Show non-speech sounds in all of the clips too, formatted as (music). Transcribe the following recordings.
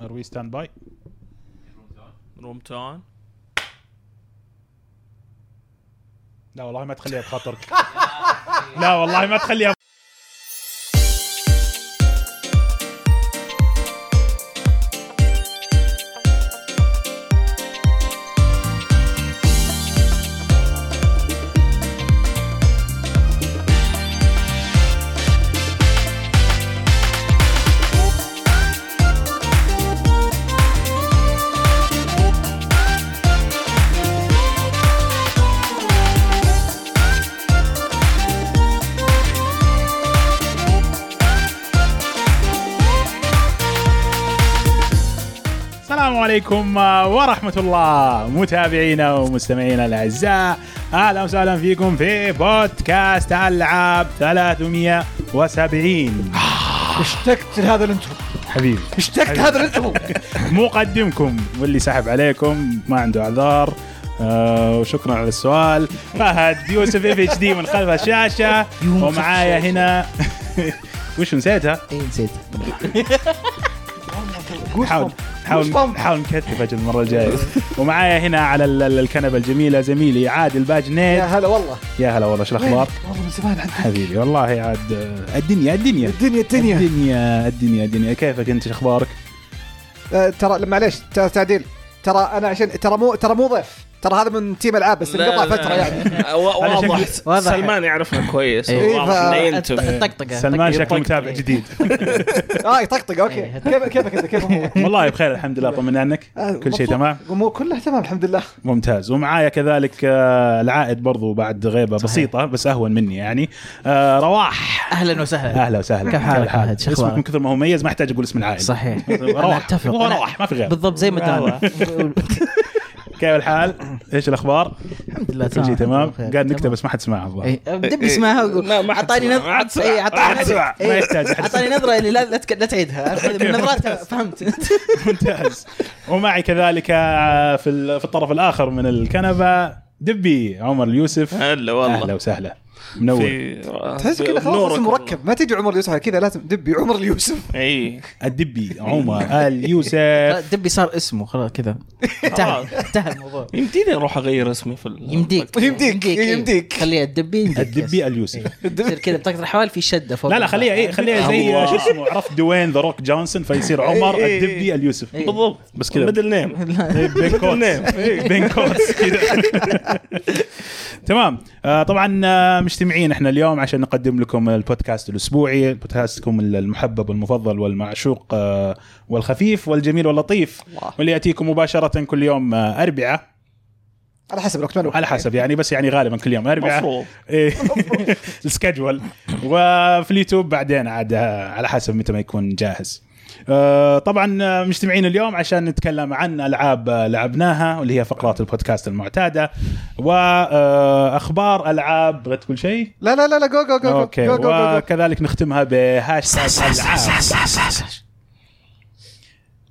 are we stand by room tone لا والله ما تخليها (laughs) بخاطرك. لا والله ما تخليها عليكم ورحمة الله. متابعينا ومستمعينا الأعزاء أهلا وسهلا فيكم في بودكاست ألعاب 370 (sighs) اشتقت لهذا ال intro حبيبي. اشتقت هذا ال intro (laughs) مقدمكم واللي سحب عليكم ما عنده أعذار. آه وشكرا على السؤال. فهد يوسف FHD من خلف الشاشة. ومعايا هنا. (laughs) وش نسيتها؟ اي نسيت (laughs) حاول حاول. حاول نكثف أجل المره الجايه ومعايا هنا على ال- ال- الكنبة الجميلة زميلي عادل باجنيد يا هلا والله. يا هلا والله شو الأخبار؟ والله من زمان عندك. حبيبي والله عاد الدنيا الدنيا. الدنيا الدنيا. الدنيا الدنيا الدنيا. كيفك أنت؟ شو أخبارك؟ آه، ترى معليش تعديل. ترى أنا عشان ترى مو ترى مو ضيف. ترى هذا من تيم العاب بس انقطع فترة يعني. (laughs) واضح. سلمان يعرفنا كويس. إيه. واضح. انه ينتبه الطقطقه سلمان شكله. متابع جديد. (laughs) آه يطقطق أوكي. إيه. كيف كيفك أنت؟ كيف هو والله بخير الحمد لله طمنا عنك. آه، كل شيء. تمام؟ مو كله تمام الحمد لله. ممتاز. ومعايا كذلك آه، العائد برضو بعد غيبة. بسيطة بس أهون مني يعني. آه، رواح. أهلا وسهلا. أهلا وسهلا. كيف حالك اسمك؟ من كثر ما هو مميز ما أحتاج أقول اسم العائد. صحيح. رواح. اتفق رواح ما في غير. بالضبط زي ما تقول (laughs) كيف الحال؟ إيش الأخبار؟ الحمد لله كل شيء تمام؟ قاعد نكتب. بس ما حد سمعها الظاهر إيه، بدي أسمعها ما- ما أعطاني. نظرة ما حد سمع. إيه، ما حد اعطاني سمع. ما يحتاج أعطاني نظرة اللي لا لا تك- لا تعيدها (laughs) من نظراتها فهمت ممتاز ومعي كذلك آه، في ال- في الطرف الآخر من الكنبة دبي عمر اليوسف هلا أهلا والله وسهلا منور. تحس كذا خلاص اسم مركب ما تجي عمر اليوسف كذا لازم دبي عمر اليوسف. (laughs) إي. الدبي عمر اليوسف. دبي صار اسمه خلاص كذا. انتهى انتهى الموضوع. يمديني أروح أغير اسمي في (laughs) يمديك. يمديك، إيه. يمديك. خليها الدبي يمديك الدبي اليوسف. يصير كذا بطاقة الحوال في شدة فوق لا لا خليها إيه خليها زي. شو اسمه عرفت دوين ذا روك جونسون فيصير عمر إيه، إيه، الدبي اليوسف. إيه. بالضبط. بس كذا. middle name بين quotes name. بين quotes كذا. (laughs) تمام. آه طبعا آه، مجتمعين إحنا اليوم عشان نقدم لكم البودكاست الأسبوعي بودكاستكم المحبب والمفضل والمعشوق آه، والخفيف والجميل واللطيف الله. واللي ياتيكم مباشرة كل يوم آه، اربعاء على حسب الوقت على حسب يعني بس يعني غالبا كل يوم اربعاء مفروض. (laughs) إيه. (laughs) ال schedule. وفي اليوتيوب بعدين عاد آه، على حسب متى ما يكون جاهز. طبعا آه، مجتمعين اليوم عشان نتكلم عن ألعاب آه، لعبناها واللي هي فقرات البودكاست المعتادة. واخبار ألعاب بغيت تقول شيء؟ لا لا لا لا go go go go okay. جو جو جو وكذلك نختمها بهاشتاج العاب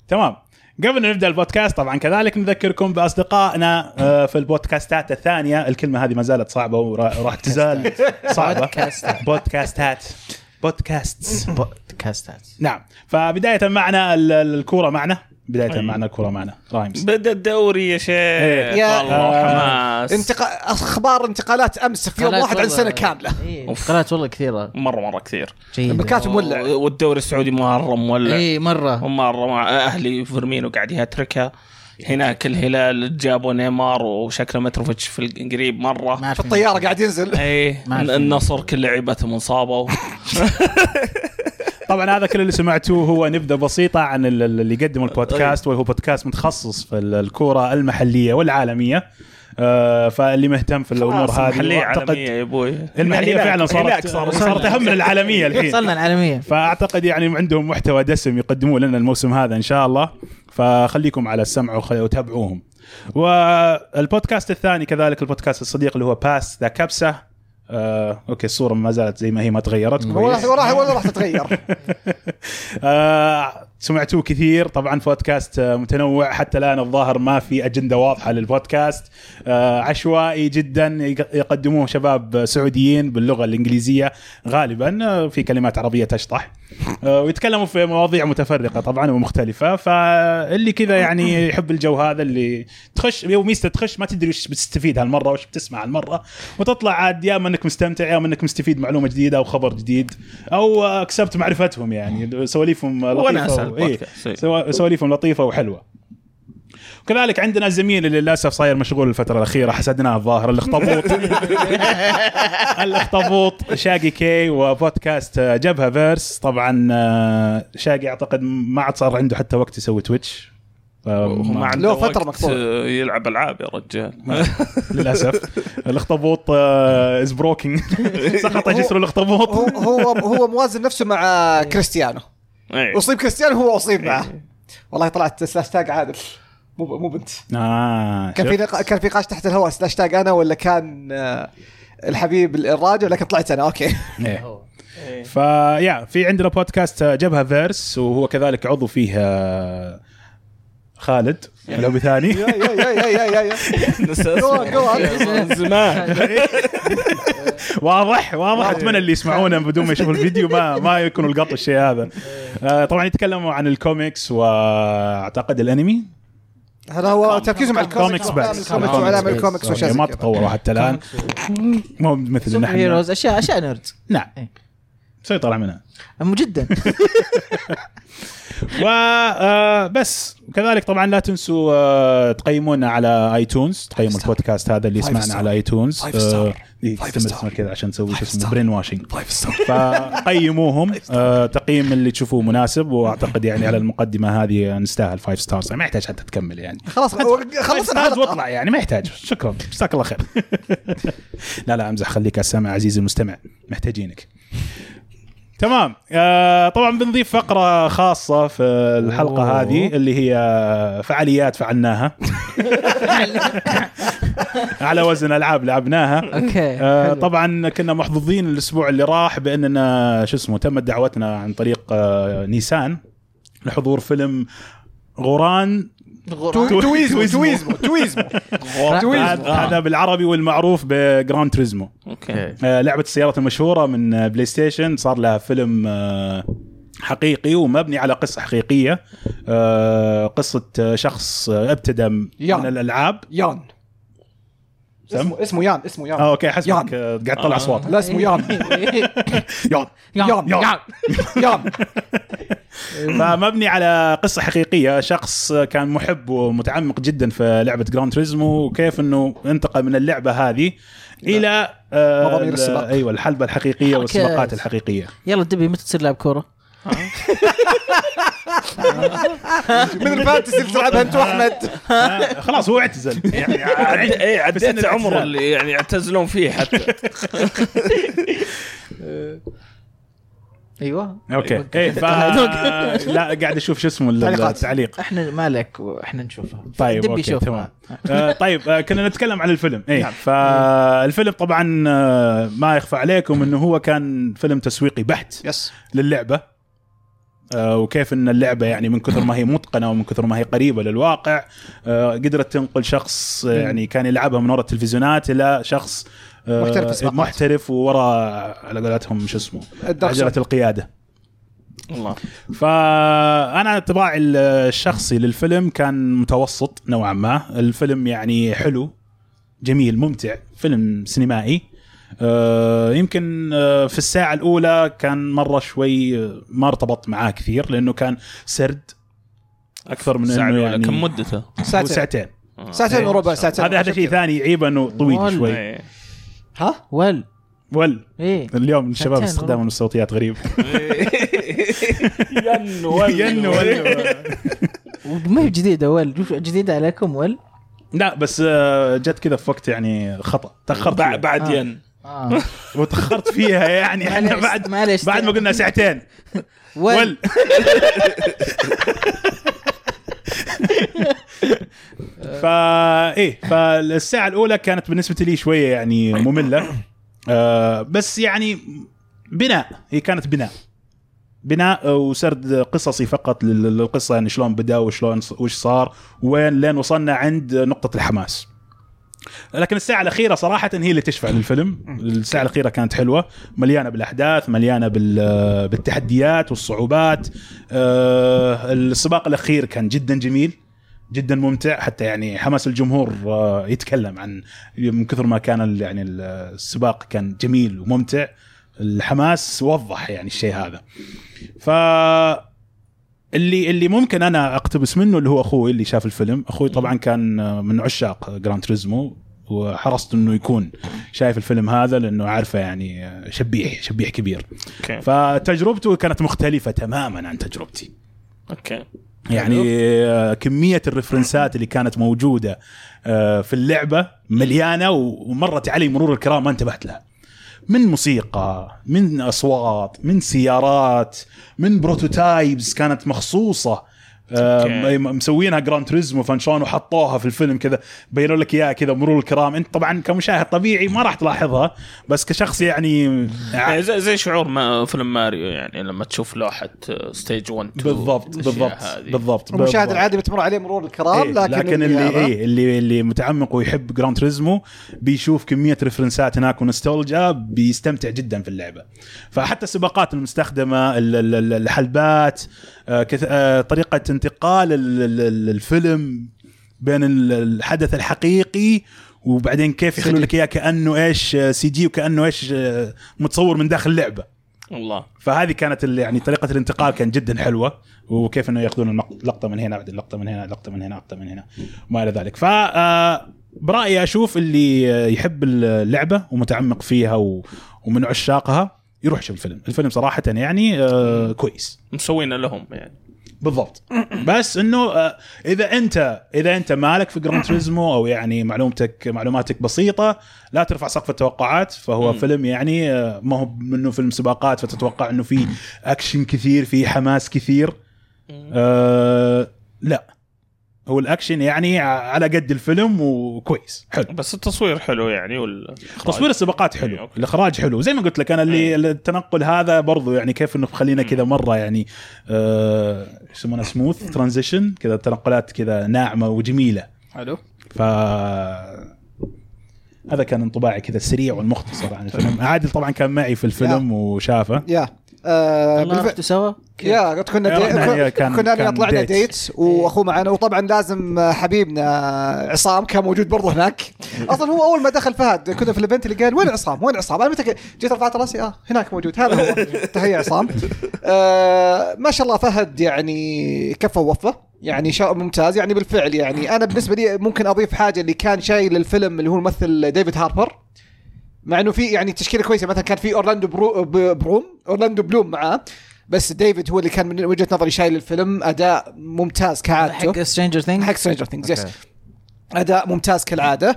تمام. قبل نبدأ البودكاست طبعا كذلك نذكركم بأصدقائنا آه، في البودكاستات الثانية. الكلمة هذه ما زالت صعبة وراح تزال صعبة. بودكاستات. podcasts. (laughs) بودكاستات. نعم. فبداية معنا ال- ال- الكورة معنا. بداية أي. معنا الكورة معنا. rhymes. بدأ الدوري يا شيخ. يا- والله آه. حماس. انتقا... أخبار انتقالات أمس في يوم واحد عن سنة كاملة. إيه، انتقالات والله كثيرة. مره مرة كثير. المكاتب مولع والدوري السعودي مره مولع اي مرة. ومره مع أهلي فيرمينو قاعد يهتركها. هناك الهلال جابوا نيمار وشكله متروفيتش في القريب مرة. ما في الطيارة قاعد ينزل. إيه أعرف. النصر كل لعيبتهم انصابوا. (laughs) طبعا هذا كل اللي سمعتوه هو نبذة بسيطة عن ال- ال- اللي يقدم البودكاست وهو بودكاست متخصص في ال- الكوره المحلية والعالمية. آه، فاللي مهتم في الأمور هذه وأعتقد عالمية يا أبوي. المحلية هناك- فعلا صارت صاروا صارت أهم من العالمية الحين. وصلنا العالمية. فأعتقد يعني عندهم محتوى دسم يقدموه لنا الموسم هذا إن شاء الله. فخليكم على السمع وتابعوهم. والبودكاست الثاني كذلك البودكاست الصديق اللي هو Pass the كبسه آه، أوكي الصورة ما زالت زي ما هي ما تغيرت. ولا ولا ولا راح تتغير. آه، (laughs) (laughs) سمعتوه كثير. طبعا بودكاست آه، متنوع. حتى الآن الظاهر ما في أجندة واضحة للبودكاست. آه، عشوائي جدا يق- يقدموه شباب سعوديين باللغة الإنجليزية. غالبا آه، في كلمات عربية تشطح. ويتكلموا في مواضيع متفرقة طبعا ومختلفة. فاللي كذا يعني يحب الجو هذا اللي تخش هو ميزته تخش ما تدري وش بتستفيد هالمرة وش بتسمع هالمرة. وتطلع عاد يا اما انك مستمتع يا اما انك مستفيد معلومة جديدة أو خبر جديد أو كسبت معرفتهم يعني سواليفهم لطيفة البودكاست، إيه. سوا- سواليفهم لطيفة وحلوة. وكذلك عندنا زميل اللي للأسف صاير مشغول الفترة الأخيرة حسدناه الظاهر الاخطبوط. (laughs) الاخطبوط شاقي كي وبودكاست جبهة فيرس. طبعا آه، شاقي أعتقد ما عاد صار عنده حتى وقت يسوي Twitch. وهو ما عنده له وقت مقطوع. آه، يلعب ألعاب يا رجال. (laughs) للأسف. الاخطبوط is breaking (laughs) سقط جسر الاخطبوط. هو هو موازن نفسه مع كريستيانو. إيه. أصيب كريستيانو هو أصيب معه. والله طلعت slash tag عادل. مو مو بنت. آه كان في نق- كان في نقاش تحت الهواء slash tag أنا ولا كان آه، الحبيب الراجل لكن طلعت أنا. okay. (laughs) إيه. فيا في عندنا بودكاست جبهة فيرس وهو كذلك عضو فيه آه، خالد. لو ثاني يا يا يا يا يا يا نسى Go on, go on. اسمه (laughs) من زمان. (laughs) واضح واضح. أتمنى اللي يسمعونا بدون ما يشوفوا الفيديو ما ما يكونوا القط الشيء هذا. آه، طبعا يتكلموا عن الكوميكس وأعتقد الأنمي. هذا هو تركيزهم على كوميكس الكوميكس بس الكوميكس واعلام ما. تطوروا حتى الان مو مثل نحن هيروز اشياء أشياء نيرد نعم. إيه. سيطر منها. مو جدا. (laughs) (laughs) وبس كذلك طبعا لا تنسوا آه، تقيمونا على آيتونز تقيموا Five star. البودكاست هذا اللي star. على آيتونز. Five star. إيه، استمر كذا عشان نسوي شو اسمه. brain washing. فقيموهم. آه، تقييم اللي تشوفوه مناسب وأعتقد يعني على المقدمة هذه نستاهل five stars ما يحتاج حتى تكمل يعني. خلاص خلص خلصنا واطلع يعني ما يحتاج. شكرا. جزاك الله خير. (laughs) لا لا أمزح خليك السامع عزيزي المستمع. محتاجينك. تمام آه طبعا بنضيف فقرة خاصة في الحلقة أوه. هذه اللي هي فعاليات فعلناها (laughs) على وزن ألعاب لعبناها okay آه. طبعا كنا محظوظين الأسبوع اللي راح بأننا شو اسمه تمت دعوتنا عن طريق آه نيسان لحضور فيلم غوران (laughs) تويزمو تويزمو. تويزمو هذا هذا بالعربي والمعروف بجراند تريزمو. okay. آه لعبة السيارات المشهورة من بلاي ستيشن. صار لها فيلم آه حقيقي ومبني على قصة حقيقية. آه قصة شخص ابتدى من. الألعاب. يان؟ اسمه اسمه يان اسمه يان. آه okay حسبك يان. آه، قاعد تطلع أصوات. لا اسمه (laughs) يان. يان. يان يان. يان. (laughs) (laughs) فمبني على قصة حقيقية. شخص كان محب ومتعمق جدا في لعبة جراند تريزمو وكيف إنه انتقل من اللعبة هذه إلى آه مضامير ال- السباق. أيوه الحلبة الحقيقية. والسباقات الحقيقية. يلا دبي متى تصير لاعب كورة؟ من ال fantasy اللي تلعبها أنت وأحمد. (laughs) خلاص هو اعتزل. يعني. إيه سن عديت عمره الاعتزال. اللي يعني يعتزلون فيه حتى. (laughs) أيوه. okay. إيه ف (laughs) لا قاعد أشوف شو اسمه. التعليق. إحنا مالك وإحنا نشوفها طيب دبي okay تمام. آه طيب آه كنا نتكلم عن الفيلم. إيه فالفيلم طبعا آه ما يخفى عليكم إنه هو كان فيلم تسويقي بحت يس للعبة. وكيف إن اللعبة يعني من كثر ما هي متقنة ومن كثر ما هي قريبة للواقع آه، قدرت تنقل شخص آه، يعني كان يلعبها من وراء التلفزيونات إلى شخص آه، محترف في السباقات. محترف وراء على قولتهم شو اسمه. عجلة القيادة. الله فأنا انطباعي الشخصي للفيلم كان متوسط نوعا ما. الفيلم يعني حلو جميل ممتع فيلم سينمائي. آه، يمكن آه، في الساعة الأولى كان مرة شوي آه، ما ارتبط معاه كثير لأنه كان سرد أكثر من الأولى يعني كم مدته؟ ساعتين. ساعتين. ساعتين وربع ساعتين هذا هذا شيء ثاني يعيب أنه طويل. شوي. إيه. ها؟ ول ول إيه. اليوم الشباب وربع. الصوتيات غريب. (laughs) ين ول ين ول (laughs) ما هي جديدة ول جديدة عليكم ول لا بس آه، جت كذا في وقت يعني خطأ. تأخرت فيها. بعد آه. ين. آه. (laughs) وتأخرت فيها يعني. إحنا بعد معليش بعد ما قلنا ساعتين. (laughs) ول (laughs) فا إيه فالساعة الأولى كانت بالنسبة لي شوية يعني مملة. آه بس يعني بناء هي كانت بناء. بناء وسرد قصصي فقط لل- للقصة يعني شلون بدأ وشلون وش صار وين لين وصلنا عند نقطة الحماس. لكن الساعة الأخيرة صراحة هي اللي تشفع للفيلم، الساعة الأخيرة كانت حلوة، مليانة بالأحداث، مليانة بال- بالتحديات والصعوبات. آه، السباق الأخير كان جدا جميل، جدا ممتع حتى يعني حماس الجمهور آه، يتكلم عن من كثر ما كان يعني السباق كان جميل وممتع، الحماس وضح يعني الشيء هذا. ف اللي اللي ممكن أنا أقتبس منه اللي هو أخوي اللي شاف الفيلم. أخوي طبعا كان من عشاق جراند تريزمو وحرصت إنه يكون شايف الفيلم هذا لأنه عارفه يعني شبيح شبيح كبير. okay. فتجربته كانت مختلفة تماما عن تجربتي. okay. يعني آه، كمية ال reference ات اللي كانت موجودة آه، في اللعبة مليانة ومرت علي مرور الكرام ما انتبهت لها. من موسيقى من أصوات من سيارات من prototypes كانت مخصوصة. آه،. م- مسوينها جراند تريزمو fan version وحطوها في الفيلم كذا بينوا لك إياها كذا مرور الكرام أنت طبعا كمشاهد طبيعي ما راح تلاحظها بس كشخص يعني يعني زي, زي شعور ما فيلم ماريو يعني لما تشوف لوحة stage 1 2 بالضبط بالضبط. بالضبط المشاهد. العادي بتمر عليه مرور الكرام إيه لكن, لكن اللي إيه اللي اللي متعمق ويحب جراند تريزمو بيشوف كمية reference ات هناك ونستولجا بيستمتع جدا في اللعبة فحتى السباقات المستخدمة ال- ال- ال- الحلبات آه، كث- آه، طريقة انتقال ال- ال- ال- الفيلم بين ال- الحدث الحقيقي وبعدين كيف يخلوا لك إياه كأنه إيش آه، CG وكأنه إيش آه، متصور من داخل اللعبة. الله فهذه كانت يعني طريقة الانتقال كانت جدا حلوة وكيف إنه يأخذون لقطة من هنا بعدين لقطة من هنا لقطة من هنا لقطة من هنا وما إلى ذلك. ف آه، برأيي أشوف اللي يحب اللعبة ومتعمق فيها و- ومن عشاقها يروح يشوف الفيلم. الفيلم صراحة يعني كويس. مسوينه لهم يعني. بالضبط. (clears throat) بس إنه آه، إذا أنت إذا أنت مالك في جراند تريزمو أو يعني معلومتك معلوماتك بسيطة لا ترفع سقف التوقعات فهو مم. فيلم يعني آه، ما هو منه فيلم سباقات فتتوقع إنه في اكشن كثير في حماس كثير. آه لا. هو الأكشن يعني على قد الفيلم وكويس. حلو. بس التصوير حلو يعني والإخراج. تصوير السباقات حلو. okay. الإخراج حلو. زي ما قلت لك أنا اللي التنقل هذا برضو يعني كيف إنه خلينا كذا مرة يعني آه، إيش يسمونها smooth transition كذا تنقلات كذا ناعمة وجميلة. حلو. ف هذا كان انطباعي كذا السريع والمختصر عن الفيلم. عادل طبعا كان معي في الفيلم وشافه. Yeah. آه بالف... رحتوا سوا؟ yeah كنا دي... كان- كنا كان طلعنا date. date وأخوه معنا وطبعا لازم آه، حبيبنا آه، عصام كان موجود برضه هناك. أصلا هو أول ما دخل فهد كنا في ال event اللي قال وين عصام؟ وين عصام؟ أنا متى جيت رفعت راسي آه هناك موجود. هذا هو. (laughs) تحية عصام. آه ما شاء الله فهد يعني كفى ووفى. يعني شيء ممتاز. يعني بالفعل يعني أنا بالنسبة لي ممكن أضيف حاجة اللي كان شايل الفيلم اللي هو الممثل ديفيد هاربر. مع إنه في يعني تشكيلة كويسة. مثلا كان في أورلاندو برو بروم أورلاندو بلوم معاه بس ديفيد هو اللي كان من وجهة نظري شايل الفيلم. أداء ممتاز كعادته. حق Stranger Thing حق Stranger Things yes. أداء ممتاز كالعادة.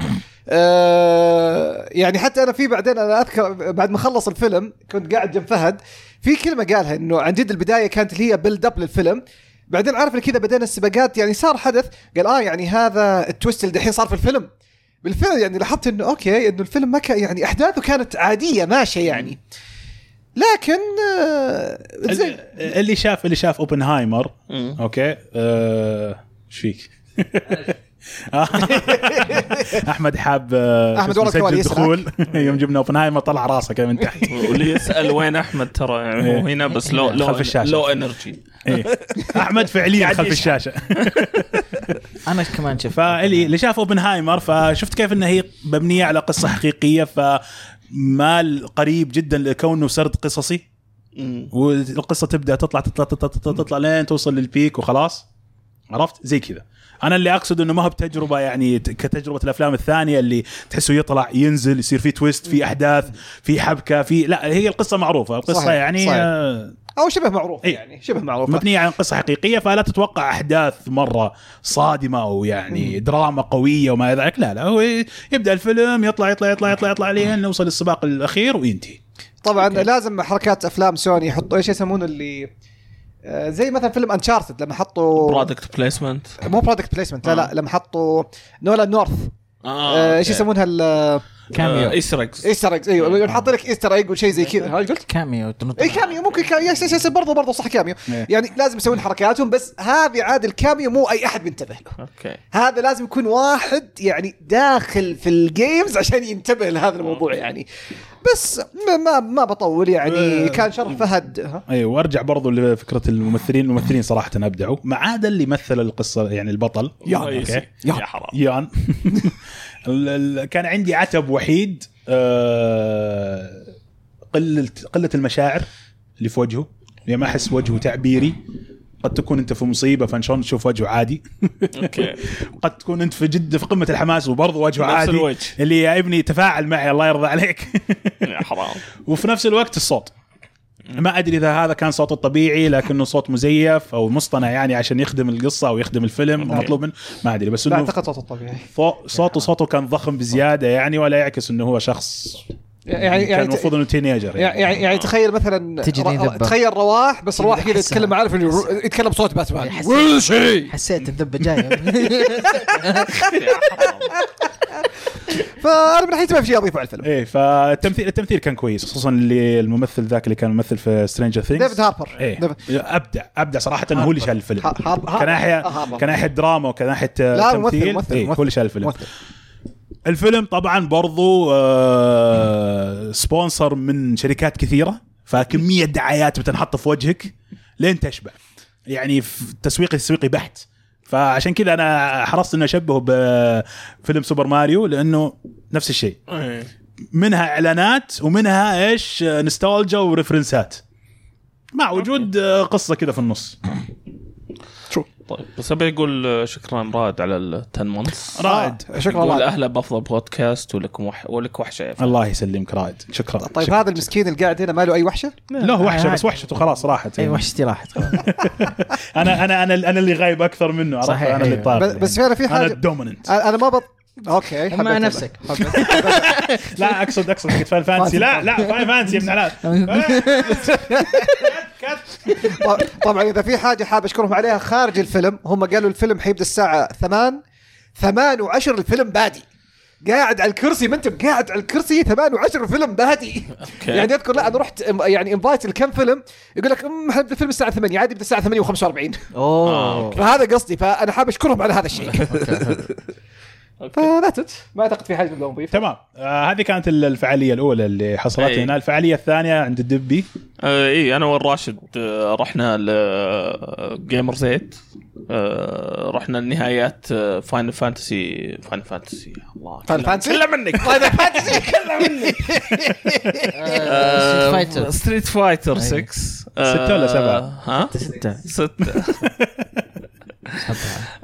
آه يعني حتى أنا في بعدين أنا أذكر بعد ما خلص الفيلم كنت قاعد جنب فهد. في كلمة قالها إنه عن جد البداية كانت اللي هي build up للفيلم. بعدين عارف كذا بدينا السباقات يعني صار حدث. قال آه يعني هذا ال twist اللي دحين صار في الفيلم. بالفعل يعني لاحظت إنه okay إنه الفيلم ما كان يعني أحداثه كانت عادية ماشية يعني لكن آه زي اللي اللي شاف اللي شاف أوبنهايمر. okay آه، إيش فيك؟ (laughs) (laughs) احمد حاب آه، ورا اسمه، سجل الكواليس دخول. (laughs) يوم جبنا أوبنهايمر طلع راسه كذا من تحت. (laughs) واللي يسأل وين أحمد ترى يعني هو هنا بس لو لو خلف الشاشة. low energy إيه. أحمد فعليا خلف. الشاشة. أنا كمان شفت؟ فاللي اللي شاف أوبنهايمر فشفت كيف انها هي مبنية على قصة حقيقية فمال قريب جدا لكونه سرد قصصي. والقصة تبدأ تطلع تطلع تطلع تطلع, تطلع لين توصل للبيك وخلاص. عرفت؟ زي كذا. أنا اللي أقصد إنه ما هو بتجربة يعني كتجربة الأفلام الثانية اللي تحسه يطلع ينزل يصير في تويست في أحداث في حبكة في لا هي القصة معروفة القصة صحيح، يعني صحيح. آه، أو شبه معروف إيه. يعني شبه معروف مبنية على قصة حقيقية فلا تتوقع أحداث مرة صادمة أو يعني دراما قوية وما إلى ذلك. لا لا هو يبدأ الفيلم يطلع يطلع يطلع يطلع يطلع لين نوصل للسباق الأخير وينتهي. طبعا لازم حركات أفلام سوني يحطوا إيش يسمونه اللي زي مثلا فيلم Uncharted لما حطوا product placement مو product placement لا آه. لا لما حطوا نولان نورث آه، إيش يسمونها ال- cameo. Easter eggs Easter egg أيوه حاط لك Easter egg وشيء زي كذا. ها قلت؟ cameo إي cameo ممكن كا... yes yes yes برضه برضه صح cameo. يعني لازم يسوون حركاتهم بس هذه عاد ال cameo مو أي أحد بينتبه له. أوكي. هذا لازم يكون واحد يعني داخل في ال games عشان ينتبه لهذا الموضوع يعني. بس ما ما, ما بطول يعني آه. كان شرف فهد ها؟ أيوه وأرجع برضو لفكرة الممثلين الممثلين صراحة أبدعوا ما عدا اللي مثل القصة يعني البطل يان. أوكي يا يان. حرام يان (laughs) كان عندي عتب وحيد آه، قله قلة المشاعر اللي في وجهه يعني ما أحس وجهه تعبيري قد تكون أنت في مصيبة فإن تشوف وجهه عادي. أوكي. (laughs) قد تكون أنت في جد في قمة الحماس وبرضه وجهه نفس عادي. الوجه. اللي يا ابني تفاعل معي الله يرضى عليك. يا حرام. (laughs) وفي نفس الوقت الصوت. ما أدري إذا هذا كان صوته الطبيعي لكنه صوت مزيف أو مصطنع يعني عشان يخدم القصة أو يخدم الفيلم مطلوب منه. ما أدري بس لا إنه أعتقد صوته الطبيعي. صو- صوته صوته كان ضخم بزيادة يعني ولا يعكس إنه هو شخص يعني كان يعني المفروض إنه teenager يعني. يعني, يعني تخيل مثلا تجي. تخيل رواح بس رواح كذا. يتكلم عارف انه يتكلم بصوت باتمان. حسيت- وش شيء. حسيت الذبة جاية. (laughs) (laughs) فأنا من ناحيتي ما في شيء أضيفه على الفيلم. إيه فالتمثيل التمثيل كان كويس خصوصا اللي الممثل ذاك اللي كان ممثل في Stranger Things ديفيد هاربر. إيه. ديفيد- ابدع أبدع صراحة هو اللي شال الفيلم. كناحيه. كناحية دراما وكناحية لا ممثل تمثيل ممثل إيه، هو اللي شال الفيلم. الفيلم طبعا برضو آه sponsor من شركات كثيرة فكمية دعايات بتنحط في وجهك لين تشبع. يعني في تسويقي تسويقي بحت. فعشان كذا أنا حرصت إني أشبهه بفيلم سوبر ماريو لأنه نفس الشيء. إيه. منها إعلانات ومنها إيش نستولجا و reference ات. مع وجود آه، قصة كذا في النص. طيب بس أبي أقول شكرا راد على ال 10 مونثs رائد. آه، شكرا الله والاهلا بأفضل بودكاست ولكم وح... ولك وحشة يا. الله يسلمك رائد. شكرا. طيب شكرا. هذا المسكين اللي قاعد هنا ما له أي وحشة؟ لا هو وحشة. بس وحشته خلاص راحت. أي وحشتي راحت. (laughs) أنا أنا أنا أنا اللي غايب أكثر منه عرفت؟ صحيح، أنا اللي. طار ب- بس فعلا في أنا حاجة الدوميننت أنا أنا ما بط أوكي مع نفسك. (laughs) لا أقصد أقصد حقت فاين فانسي. لا لا فاين فانسي يا ابن الحلال (laughs) ط- طبعا إذا في حاجة حاب أشكرهم عليها خارج الفيلم هم قالوا الفيلم حيبدأ الساعة 8 8 و10 الفيلم بادي. قاعد على الكرسي ما انت قاعد على الكرسي 8 و10 الفيلم بادي. يعني أذكر لا أنا رحت ام- يعني invite لكم فيلم يقول لك أم، حيبدا الفيلم الساعة 8 عادي يبدأ الساعة 8 و45 أوه. فهذا قصدي فأنا حاب أشكرهم على هذا الشيء. (laughs) أوكي. فذات ما أعتقد في حاجة نقدر نضيف تمام. آه هذه كانت ال- الفعالية الأولى اللي حصلت أي. هنا. الفعالية الثانية عند الدبي آه اي أنا والراشد آه رحنا ل Gamers8 آه رحنا النهايات آه Final Fantasy Final Fantasy الله كلها- Fantasy؟ كلها منك. (laughs) Final Fantasy كلها مني فايتر Street Fighter أي. 6 ستة ولا سبعة؟ ها؟ ستة. ستة. (laughs)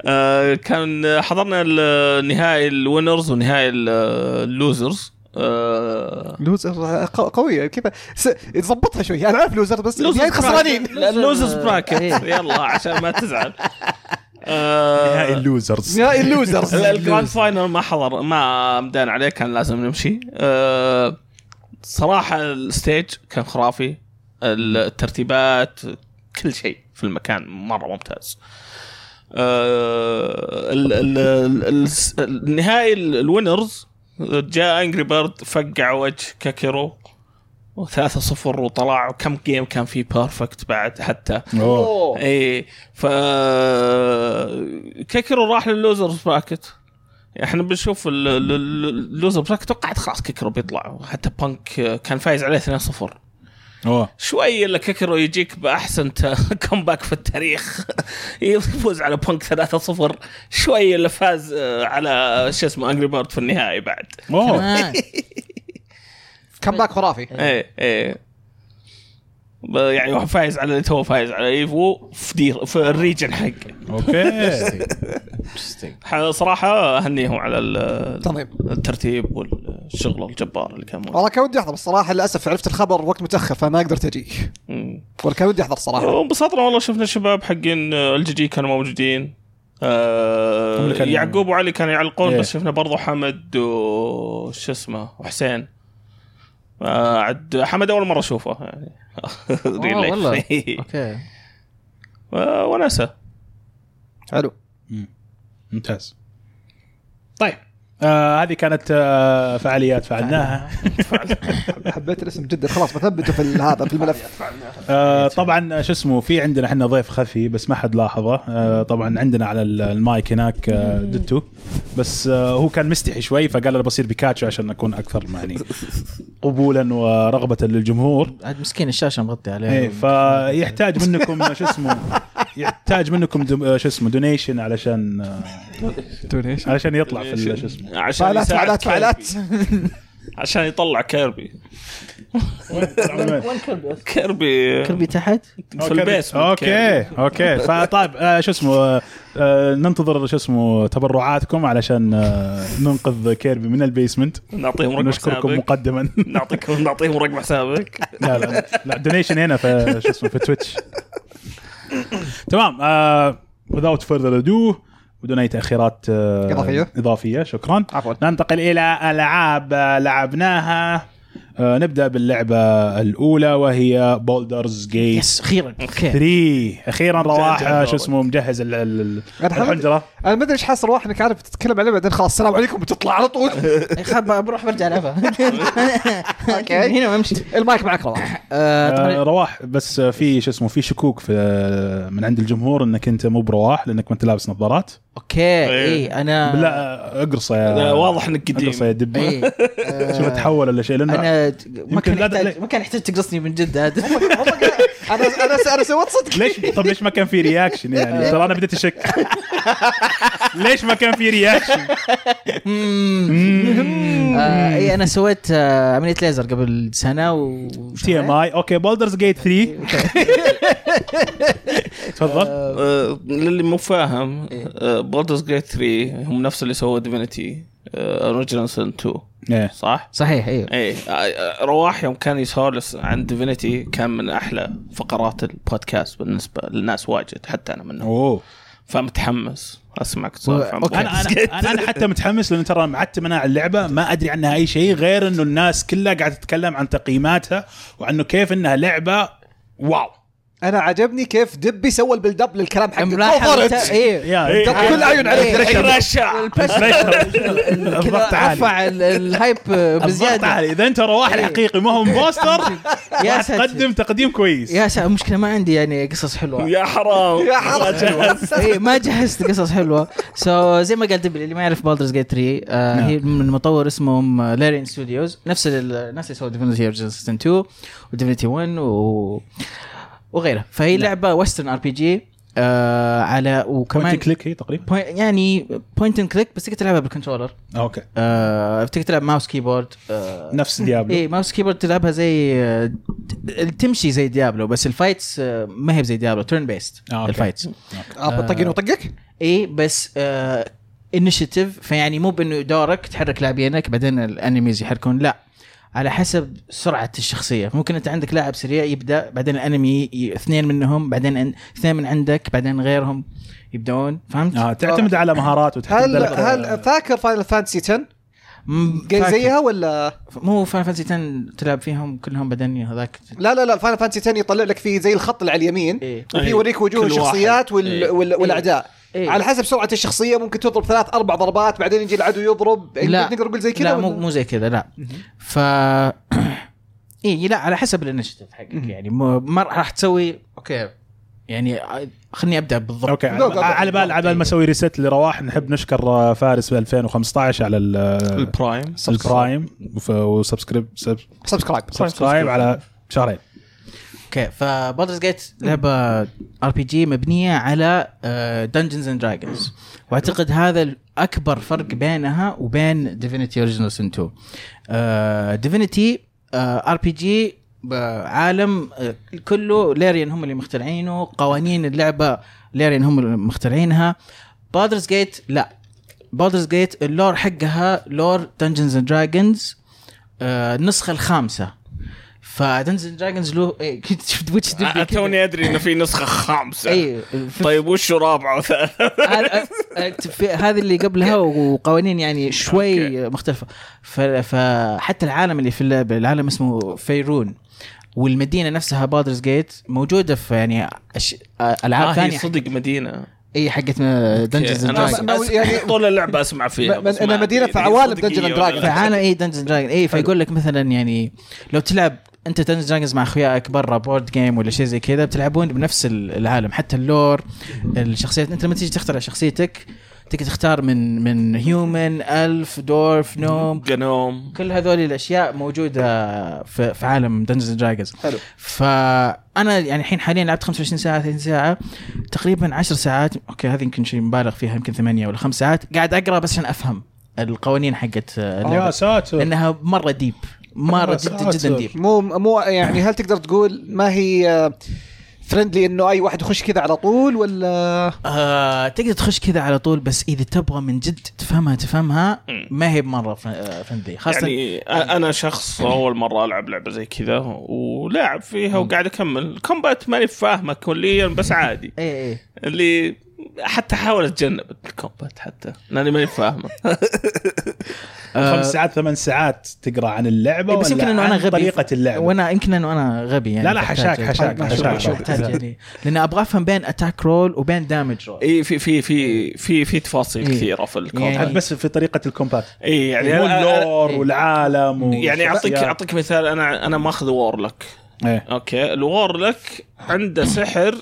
آه، كان حضرنا النهائي ال winners ونهائي ال losers آه، loser قوية. كذا س- تظبطها شوي. أنا عارف loser بس نهاية خسرانين. ال losers bracket. إيه. يلا عشان ما تزعل. (laughs) آه، نهائي ال losers نهائي ال losers ال- (laughs) ال grand final ما حضر ما مدان عليه كان لازم نمشي. صراحة ال stage كان خرافي. الترتيبات كل شيء في المكان مرة ممتاز. أه ال- النهائي ال- ال winners جاء انجري بيرد فقع وجه كاكيرو وثلاثة صفر وطلع وكم game كان فيه perfect بعد حتى. أوه. إي ف كيكرو راح لل losers bracket. إحنا بنشوف ال- ال- ال- ال loser bracket توقعت خلاص كيكرو بيطلع. حتى بانك كان فايز عليه 2-0 أوه. شوي إلا كيكرو يجيك بأحسن comeback (laughs) في التاريخ. (laughs) يفوز على بانك 3-0 شوي إلا فاز آه، على شو اسمه انجري بيرد في النهائي بعد. أوه. كمان comeback خرافي. إيه إيه. يعني هو فايز على اللي تو فايز على إيفو في دير في ال region حقه أوكي. (laughs) صراحة أهنيهم على ال- تنظيم الترتيب والشغل الجبار اللي كان موجود. والله كان ودي أحضر الصراحه للأسف عرفت الخبر وقت متأخر فما قدرت أجي. والله كان ودي أحضر الصراحه وانبسطنا والله شفنا الشباب حقين الجي جي كانوا موجودين. آه يعقوب وعلي كانوا يعلقون إيه. بس شفنا برضو حمد وش اسمه وحسين آه عد حمد أول مرة أشوفه يعني. (laughs) life. والله. (laughs) أوكي. آه، وناسة. حلو. ممتاز. طيب. آه هذه كانت آه فعاليات فعلناها. (laughs) حبيت الاسم جدا. خلاص بثبته في هذا في الملف. آه طبعا شو اسمه في عندنا إحنا ضيف خفي بس ما حد لاحظه. آه طبعا عندنا على ال- المايك هناك آه دتو. بس آه هو كان مستحي شوي فقال أنا بصير بيكاتشو عشان أكون أكثر يعني قبولا ورغبة للجمهور. عاد مسكين الشاشة مغطي عليه. إيه فيحتاج منكم شو اسمه يحتاج منكم دو آه، شو اسمه donation علشان آه علشان يطلع في شو اسمه. عشان فعالات كيربي. فعالات. عشان يطلع كيربي. وين كربي كيربي. كربي تحت؟ في ال base أوكي أوكي. (laughs) فطيب آه شو اسمه ننتظر شو اسمه تبرعاتكم علشان ننقذ كيربي من ال basement. نعطيهم رقم نشكركم حسابك. مقدما. نعطيكم نعطيهم رقم حسابك. لا لا لا donation هنا في شو اسمه في Twitch (coughs) تمام آه without further ado بدون أي تأخيرات آه إضافية. إضافية شكرا. عفوا. ننتقل إلى ألعاب آه، لعبناها. نبدأ باللعبة الأولى وهي Baldur's Gate yes أخيرا. أوكي. 3 أخيرا رواح آه، شو. اسمه مجهز الحنجره أنا ما أدري إيش حاس رواح انك عارف تتكلم عن بعدين خلاص السلام عليكم بتطلع على طول. (laughs) بروح برجع ألعبها. (laughs) أوكي. هنا وامشي المايك معك رواح. آه، آه رواح بس آه، في شو اسمه في شكوك في آه، من عند الجمهور إنك أنت مو برواح لأنك ما أنت لابس نظارات. أوكي إيه. اي أنا بالله آه، أقرصة يا لا، واضح إنك قديم. أقرصة يا دبي. اي (laughs) شوف آه، تحول ولا شيء لأنه أنا ما كان لا- يحتاج لا- ما كان يحتاج تقصني من جد هذا أنا أنا أنا سويت صدق ليش طب ليش ما كان في reaction يعني؟ (laughs) ترى أنا بديت أشك. ليش ما كان في رياكشن (laughs) آه، اي أنا سويت آه، عمليه ليزر قبل سنة و TMI okay Baldur's Gate 3 تفضل. آه، للي مو فاهم Baldur's Gate 3 هم نفس اللي سووا Divinity Original Sin 2 إيه. صح؟ صحيح أيوه إيه آه، آه، رواح يوم كان يسولف عن Divinity كان من أحلى فقرات البودكاست بالنسبة للناس واجد حتى أنا منهم. أوه. فمتحمس. أسمعك تسولف عن. أنا. أنا أنا, أنا حتى متحمس لأن ترى معتم أنا على اللعبة ما أدري عنها أي شيء غير إنه الناس كلها قاعدة تتكلم عن تقييماتها وعنه كيف إنها لعبة wow. أنا عجبني كيف دبي سوى ال build up للكلام for it. إيه. إيه. كل عيون عليك. إيه. رشع الضغط عالي. رفع ال- ال hype الضغط بزياده عالي. إذا أنت رواح إيه. الحقيقي ما هو imposter يا. تقدم تقديم كويس. يا ساتر المشكلة ما عندي يعني قصص حلوة. يا حرام. يا حرام. اي ما جهزت قصص حلوة. so so, زي ما قال دبي اللي ما يعرف Baldur's Gate 3 آه نعم. هي من مطور اسمهم Larian Studios نفس ال- الناس اللي سووا Divinity Original 2 و Divinity 1 و... وغيرها. فهي نعم. لعبة western RPG آه على وكمان كمان click هي تقريبا؟ poin- يعني point and click بس تقدر تلعبها بال controller okay. آه تقدر تلعب mouse keyboard آه. نفس Diablo إيه mouse keyboard تلعبها زي آه، تمشي زي Diablo بس ال fights آه، ما هي زي Diablo turn based آه، okay. ال fights آه، طقين وطقك؟ اي بس initiative فيعني مو بإنه دورك تحرك لاعبينك بعدين ال enemies يحركون لا. على حسب سرعة الشخصية ممكن أنت عندك لاعب سريع يبدأ بعدين ال enemy ي- اثنين منهم بعدين أن- اثنين من عندك بعدين غيرهم يبدون فهمت؟ آه تعتمد على مهارات وتحدد هل هل فاكر Final Fantasy 10 مم، جاي فاكر. زيها ولا مو Final Fantasy 10 تلعب فيهم كلهم بعدين هذاك لا لا لا Final Fantasy 10 يطلع لك فيه زي الخط اللي على اليمين إيه. وفي إيه. يوريك وجوه. الشخصيات وال... إيه. وال... والأعداء إيه. على حسب سرعة الشخصية ممكن تضرب ثلاث أربع ضربات بعدين يجي العدو يضرب لا. نقدر نقول زي كذا لا مو؟ مو زي كذا لا ف (coughs) اي لا على حسب ال initiative حقك يعني ما راح تسوي okay يعني خليني أبدأ بالضبط. okay على, بال على بال ما أسوي reset لرواح نحب نشكر آه، فارس ب 2015 على ال- ال Prime. ال Prime. sub- subscribe subscribe على شهرين. okay ف Baldur's Gate لعبة RPG مبنية على Dungeons and Dragons وأعتقد هذا اكبر فرق بينها وبين Divinity Original Sin 2 Divinity RPG عالم آه، كله Larian هم اللي مخترعينه قوانين اللعبة Larian هم اللي مخترعينها. Baldur's Gate لا. Baldur's Gate ال lore حقها lore Dungeons and Dragons النسخة الخامسة. ف Dungeons and Dragons له إيه، (laughs) كنت شفت وش آه، دبي. توني أدري إنه في نسخة خامسة. اي طيب وش رابعه؟ وثالثه (laughs) هذا- في- هذه اللي قبلها وقوانين يعني شوي مختلفة. فحتى العالم اللي في اللعبة العالم اسمه Faerûn والمدينة نفسها Baldur's Gate موجودة في يعني أش... ألعاب آه هي ثانية. صدق مدينة. إي حقت Dungeons and أس- يعني- طول اللعبة أسمع فيها مدينة أدري في عوالم ولا Dragons. لا. في عالم إي Dungeons Dragon إي فيقول لك مثلا يعني لو تلعب أنت Dungeons Dragons مع أخوياك برا board game ولا شيء زي كذا بتلعبون بنفس ال- العالم. حتى ال lore الشخصيات أنت لما تيجي تختار شخصيتك تقدر تختار من من human elf dwarf gnome gnome. كل هذول الأشياء موجودة في, في عالم Dungeons Dragons حلو. فأنا يعني الحين حاليا لعبت 25 ساعة 30 ساعة. تقريبا 10 ساعات. okay هذه يمكن شيء مبالغ فيها يمكن ثمانية ولا خمس ساعات. قاعد أقرأ بس عشان أفهم القوانين حقت يا اللعبه ساتر لانها مرة deep مرة يا جدا. جدا deep مو مو يعني هل تقدر تقول ما هي فرندلي إنه أي واحد يخش كذا على طول ولا؟ آه تقدر تخش كذا على طول بس إذا تبغى من جد تفهمها تفهمها. ما هي مره فرندلي خاصة يعني أنا شخص أول مرة ألعب لعبة زي كذا ولاعب فيها وقاعد أكمل. الكومبات ماني فاهمه كليا بس عادي. اي اي اللي حتى احاول أتجنب الكومبات حتى. لاني ماني فاهمه. (laughs) خمس ساعات ثمان ساعات تقرأ عن اللعبة بس ولا يمكن إنه أنا غبي. طريقة اللعبة؟ وأنا يمكن إنه أنا غبي يعني لا لا حشاك حشاك طيب، حشاك. يعني؟ لأن أبغى أفهم بين attack roll وبين damage roll إي في في في في في تفاصيل. كثيرة في ال combat. يعني- بس في طريقة ال combat. إي يعني ال lore. والعالم يعني أعطيك. أعطيك مثال. أنا أنا ماخذ warlock إيه. okay. ال warlock عنده سحر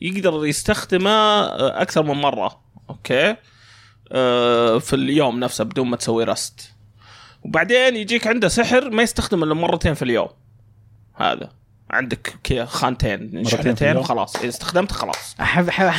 يقدر يستخدمه آه، أكثر من مرة. okay؟ آه، في اليوم نفسه بدون ما تسوي rest. وبعدين يجيك عنده سحر ما يستخدمه إلا مرتين في اليوم. هذا. عندك كذا خانتين شحنتين؟ وخلاص إذا استخدمت خلاص احب احب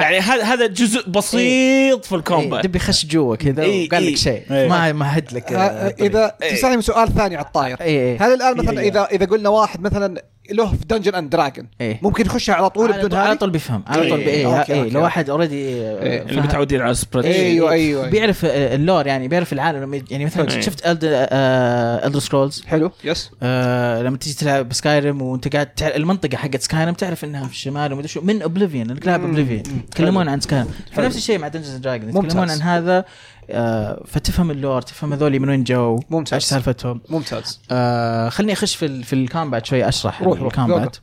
يعني هذا هذا جزء بسيط في إيه، ال combat دبي خش جوا كذا إيه، وقال إيه. لك شيء إيه. ما ما هد لك آه، طريق. إذا إيه. تسالني سؤال ثاني على الطاير اي اي هل الآن مثلا إيه. اذا إذا قلنا واحد مثلا له في Dungeon and Dragon إيه. ممكن يخشها على طول على بدون طول- على طول بيفهم على طول إيه. اي. لو واحد already إيه. اللي متعودين على سبريد أيوه أيوه أيوة. بيعرف آه، ال lore يعني بيعرف العالم لما يعني مثلا إيه. شفت Elder Scrolls حلو yes آه لما تيجي تلعب ب Skyrim وانت قاعد تعرف المنطقة حقت Skyrim تعرف إنها في الشمال ومدري شو من Oblivion مم. Oblivion. يتكلمون عن Skyrim حلو. فنفس الشيء مع Dungeons Dragons. يتكلمون عن هذا آه فتفهم ال lore تفهم هذول من وين جو ممتاز. إيش سالفتهم ممتاز آه خليني أخش في ال- في ال combat شوي أشرح روح، روح. ال combat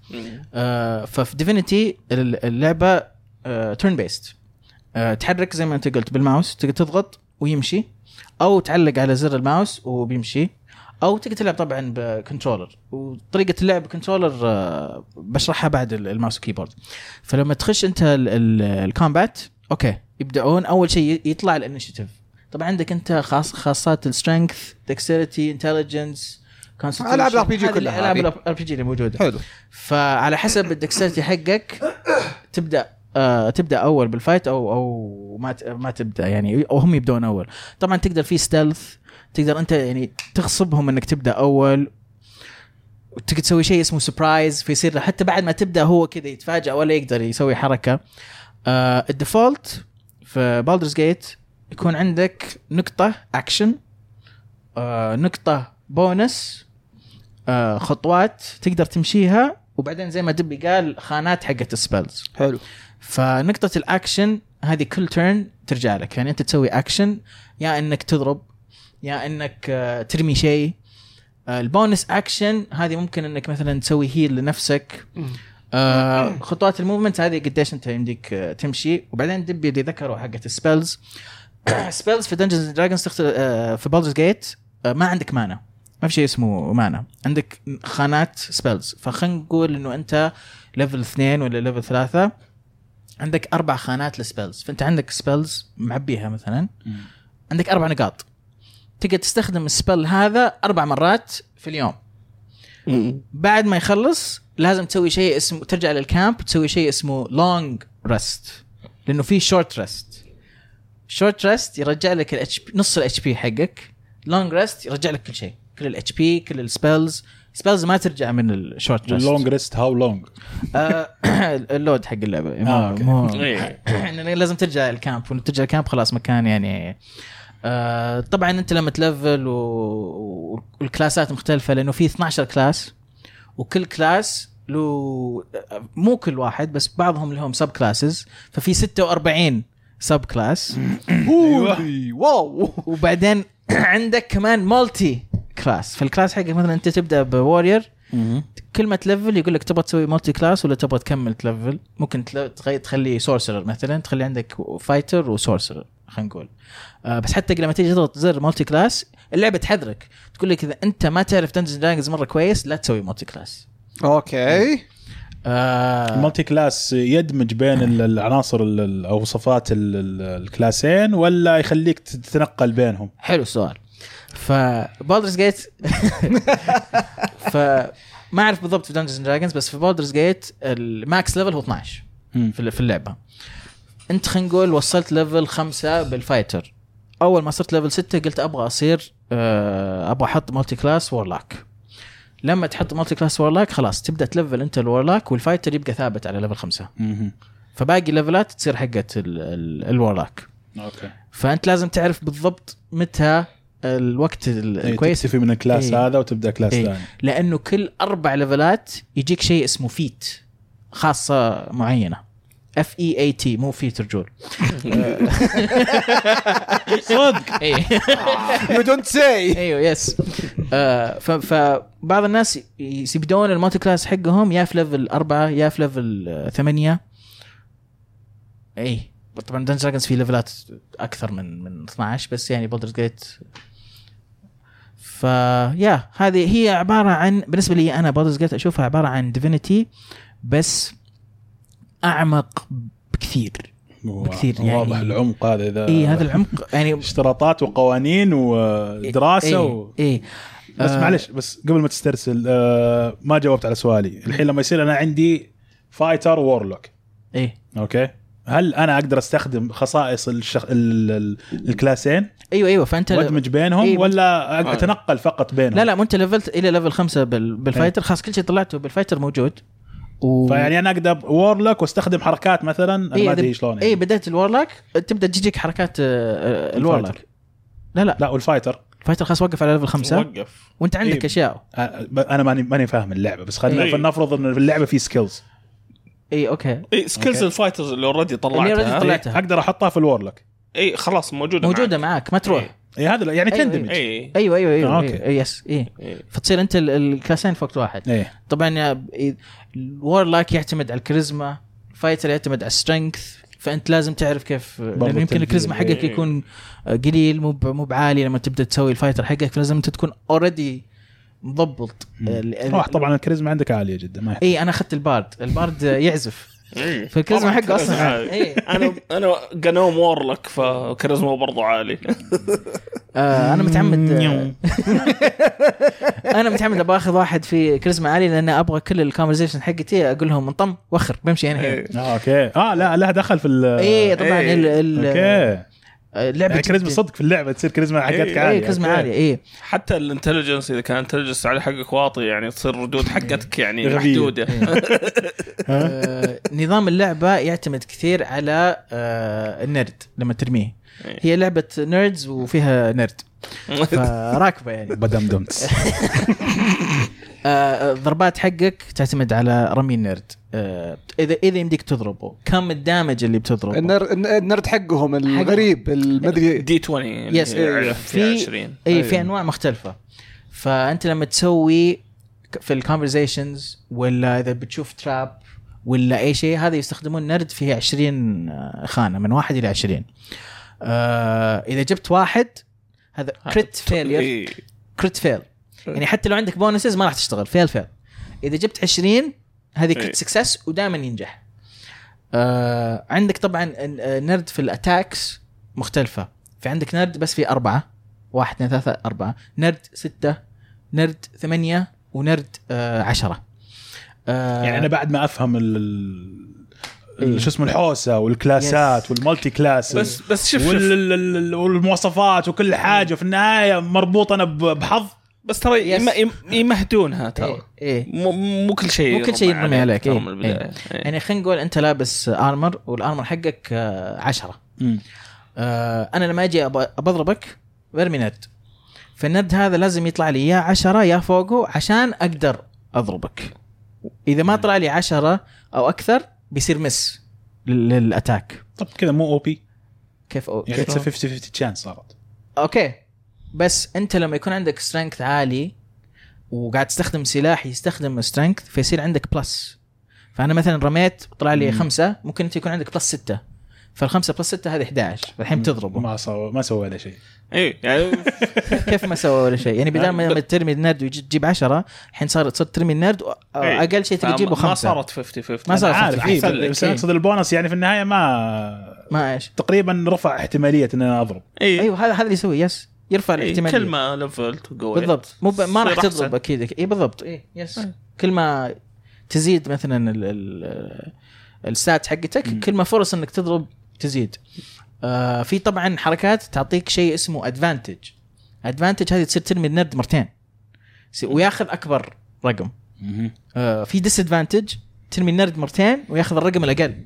آه ففي Divinity اللعبة turn based آه تحرك زي ما أنت قلت بالماوس تقدر تضغط ويمشي أو تعلق على زر الماوس وبيمشي أو تقدر تلعب طبعا ب controller. وطريقة اللعب ب controller آه بشرحها بعد ال- mouse و keyboard. فلما تخش أنت ال- ال- combat okay يبدأون أول شيء يطلع ال initiative طبعا عندك أنت خاص خاصات ال strength dexterity intelligence ألعاب ال RPG كلها العاب. ال RPG اللي موجودة. حلو. فعلى حسب ال dexterity حقك تبدأ آه تبدأ أول بال fight أو أو ما ما تبدأ يعني أو هم يبدون أول. طبعا تقدر في stealth تقدر أنت يعني تغصبهم إنك تبدأ أول وتقدر تسوي شيء اسمه surprise فيصير حتى بعد ما تبدأ هو كذا يتفاجئ ولا يقدر يسوي حركة. آه ال default في Baldur's Gate يكون عندك نقطة اكشن آه نقطة بونس آه خطوات تقدر تمشيها وبعدين زي ما دبي قال خانات حقت ال spells حلو. فنقطة الأكشن هذه كل turn ترجع لك. يعني أنت تسوي أكشن يا إنك تضرب يا إنك آه، ترمي شيء. آه، ال bonus action هذه ممكن إنك مثلا تسوي heal لنفسك. آه، خطوات ال movement هذه قديش أنت يمديك تمشي. وبعدين دبي اللي ذكروا حقت ال spells spells (coughs) في Dungeons Dragons تختلف آه، في Baldur's Gate ما عندك mana ما في شيء اسمه mana عندك خانات spells فخلينا نقول إنه أنت level اثنين ولا level ثلاثة عندك أربع خانات ل spells فأنت عندك spells معبيها مثلا. عندك أربع نقاط. تقدر تستخدم ال spell هذا أربع مرات في اليوم. بعد ما يخلص لازم تسوي شيء اسمه ترجع لل camp تسوي شيء اسمه long rest لأنه في short rest short rest يرجع لك ال HP نص ال HP حقك. long rest يرجع لك كل شيء كل ال HP كل ال spells spells ما ترجع من ال short rest ال long rest how long ال load حق اللعبة. مو آه،. مو إيه. (coughs) لازم ترجع ال camp وترجع ال camp خلاص مكان يعني آه طبعا أنت لما تlevel و... وال classات مختلفة لأنه في 12 class وكل class له مو كل واحد بس بعضهم لهم sub classes ففي 46 sub class. wow! وبعدين (coughs) عندك كمان multi class فال class حقك مثلا أنت تبدأ ب warrior كل ما تlevel يقول لك تبغى تسوي multi class ولا تبغى تكمل تlevel؟ ممكن تخلي sorcerer مثلا تخلي عندك fighter و sorcerer خلينا نقول. آه بس حتى لما تيجي تضغط زر multi class اللعبة تحذرك. تقول لك إذا أنت ما تعرف Dungeon Dragons مرة كويس لا تسوي multi class okay. آه ال multi class يدمج بين ال- العناصر ال- ال- أو ال- ال classين ولا يخليك تتنقل بينهم؟ حلو السؤال. ف Baldur's Gate فما أعرف بالضبط في Dungeons Dragons بس في Baldur's Gate ال max level هو 12 مم. في في اللعبة. انت خلينا نقول وصلت level خمسة بال fighter أول ما صرت level ستة قلت أبغى أصير آه، أبغى أحط multi class warlock لما تحط multi class warlock خلاص تبدأ تlevel أنت ال warlock وال fighter يبقى ثابت على level خمسة. فباقي levelات تصير حقت ال- ال- ال warlock okay. فأنت لازم تعرف بالضبط متى الوقت ال- إيه، الكويس. تكتفي من ال class إيه. هذا وتبدأ class إيه. ثاني. لأنه كل أربع levelات يجيك شيء اسمه feat خاصة معينة. F E A T مو feet رجول صدق. you don't say أيوه yes آه، ف- فبعض الناس ي- يبدون ال multi class حقهم يا في level أربعة يا في level آه، ثمانية. اي طبعا Dungeon Dragons في levelات أكثر من من 12 بس يعني Baldur's Gate ف يا هذه هي عبارة عن بالنسبة لي أنا Baldur's Gate أشوفها عبارة عن Divinity بس أعمق بكثير. بكثير يعني. واضح العمق هذا إذا اي هذا العمق (laughs) يعني اشتراطات وقوانين ودراسة اي و... اي بس آه. معلش بس قبل ما تسترسل آه ما جاوبت على سؤالي. الحين لما يصير أنا عندي fighter و warlock اي okay؟ هل أنا أقدر أستخدم خصائص الشخ... ال... ال... ال classين؟ أيوه أيوه. فأنت وأدمج بينهم إيه. ولا أتنقل فقط بينهم؟ لا لا أنت levelت إلى level خمسة بال... بال fighter خلاص كل شيء طلعته بال fighter موجود. و... فيعني أنا أقدر warlock واستخدم حركات مثلا أنا ما أدري شلون اي يعني. بدايه ال warlock تبدأ تجيك حركات آه، آه، ال warlock لا لا. لا وال fighter. ال fighter خلاص وقف على level خمسة. وقف. وأنت عندك إيه. أشياء. أنا ماني ماني فاهم اللعبة بس خلينا إيه. فلنفرض إن في اللعبة في skills اي okay. اي skills okay. ال fighters اللي already اللي already طلعتها. طلعتها. أقدر أحطها في ال warlock اي خلاص موجودة موجودة معك. ما تروح. اي هذا يعني أيوة، تندمج اي أيوه أيوه أيوه آه، أيوة. okay. أيوة. yes اي إي. فتصير أنت ال- ال class ين في وقت واحد إيه طبعا يا- ال warlock يعتمد على الكاريزما fighter يعتمد على ال strength فأنت لازم تعرف كيف لأنه يمكن. الكاريزما حقك إيه. يكون قليل مو ب- مو بعالي لما تبدأ تسوي ال fighter حقك فلازم أنت تكون already مضبط طبعا الكاريزما عندك عالية جدا ما. اي أنا أخذت ال bard ال bard (laughs) يعزف. فالكاريزما طبعاً حقه أصلا عالي. إيه. أنا أنا gnome warlock فكاريزما برضو عالي آه أنا متعمد (laughs) (laughs) أنا متعمد أبغى أخذ واحد في كاريزما عالي لأن أبغى كل ال conversation حقتي أقول لهم انطم وخر بمشي أنا هنا إي. آه okay آه لا لها دخل في ال اي طبعا إيه. ال- okay اللعبة يعني كاريزما صدق في اللعبة تصير كاريزما حقتك إيه، عاليه اي كاريزما. عالية اي حتى ال intelligence إذا كان ال intelligence على حقك واطي يعني تصير ردود حقتك يعني. محدودة. (laughs) آه، نظام اللعبة يعتمد كثير على آه، النرد لما ترميه. إيه. هي لعبة nerds وفيها نرد. (laughs) فراكبة يعني. بدمدمت (laughs) آه، الضربات حقك تعتمد على رمي النرد. آه، اذا إذا يمديك تضربه. كم ال damage اللي بتضربه؟ النر- النرد حقهم الغريب المدري D 20 اللي yes إيه. في في 20 اي في أنواع مختلفة. فأنت لما تسوي في ال conversations ولا إذا بتشوف trap ولا أي شيء هذا يستخدمون نرد فيه 20 خانة من واحد إلى 20 آه إذا جبت واحد هذا crit failure إيه. crit fail يعني حتى لو عندك bonuses ما راح تشتغل. fail fail. إذا جبت 20 هذه. crit success ودائما ينجح. آه عندك طبعا ن- نرد في ال attacks مختلفة. في عندك نرد بس في أربعة. واحد اثنين ثلاثة أربعة. نرد ستة نرد ثمانية ونرد آه عشرة. آه يعني أنا بعد ما أفهم ال- إيه. شو اسمه الحوسة وال class ات Yes. وال multi class بس بس شوف شوف. وال- ال- ال- والمواصفات وكل حاجة في النهاية مربوطة أنا ب- بحظ. بس ترى yes. يم- يم- يمهدونها ترى. إيه, إيه. مو مو كل شيء مو كل شيء ينرمي عليك، إيه. إيه. إيه. يعني خلينا نقول أنت لابس armor وال armor حقك آه عشرة. آه أنا لما أجي أب- بضربك برمي نرد فالنرد هذا لازم يطلع لي يا عشرة يا فوقه عشان أقدر أضربك. إذا ما طلع لي عشرة أو أكثر بيصير miss لل- لل attack طب كذا مو أو بي كيف أو يعني كيف 50 50 chance صارت. okay. بس انت لما يكون عندك strength عالي وقاعد تستخدم سلاح يستخدم strength فيصير عندك plus فأنا مثلا رميت طلع لي مم. خمسة ممكن أنت يكون عندك plus ستة. فالخمسة plus ستة هذه 11 فالحين بتضربه. ما سوى ما سوى ولا شيء. اي يعني (laughs) (laughs) كيف ما سوى ولا شيء؟ يعني بدل ما ترمي النرد وتجيب 10 الحين صارت صرت ترمي النرد إيه. أقل شيء تجيبه ما خمسة. صارت 50 50 ما صار أنا عارف إيه. بس إيه. اقصد البونص يعني في النهاية ما ما إيش. تقريبا رفع احتمالية إن أنا أضرب. اي أيوه هذا هذا اللي يسوي yes يرفع إيه الاحتمالية. كل ما level ت وقوي بالضبط. مو ب... ما راح تضرب. أكيد. اي بالضبط. اي yes إيه. كل ما تزيد مثلا ال... ال... ال stat حقتك مم. كل ما فرص إنك تضرب تزيد. آه في طبعا حركات تعطيك شيء اسمه advantage advantage هذه تصير ترمي النرد مرتين. وياخذ أكبر رقم. آه في disadvantage ترمي النرد مرتين وياخذ الرقم الأقل.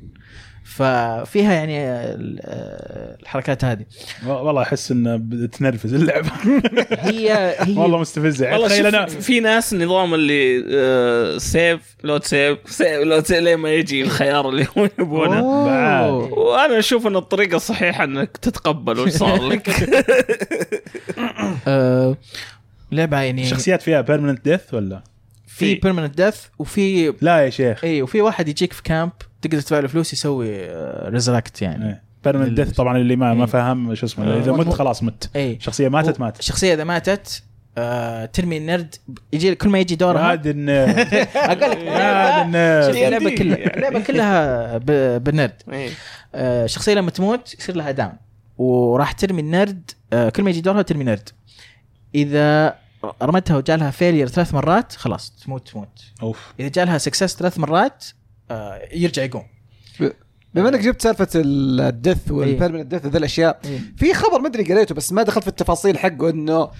ففيها يعني ال- آه، الحركات هذه. والله أحس انه بتنرفز اللعبه (laughs) هي هي والله مستفزة. يعني والله أنا في ناس نظام اللي آه save load save save load save لين ما يجي الخيار اللي هم يبونه. وأنا أشوف إن الطريقة الصحيحة إنك تتقبل وش صار لك. (laughs) آه لعبة يعني الشخصيات فيها permanent death ولا؟ في في. permanent death وفي لا يا شيخ. اي وفي واحد يجيك في camp تقدر تدفع له فلوس يسوي resurrect يعني. permanent death طبعا اللي ما ما إيه. فهم شو اسمه إذا آه. مت خلاص مت. اي شخصية ماتت ماتت الشخصيه إذا ماتت آه ترمي النرد يجي كل ما يجي دورها هذا النرد (laughs) أقول لك اللعبة كلها اللعبة كلها ب- بالنرد. إيه. آه الشخصيه لما تموت يصير لها down وراح ترمي النرد آه كل ما يجي دورها ترمي نرد. إذا رمتها وجالها failure ثلاث مرات خلاص تموت تموت. أوف. إذا جالها success ثلاث مرات آه يرجع يقوم. بما انك جبت سالفة ال death وال permanent death ذي الأشياء إيه. في خبر ما أدري قريته بس ما دخلت في التفاصيل حقه إنه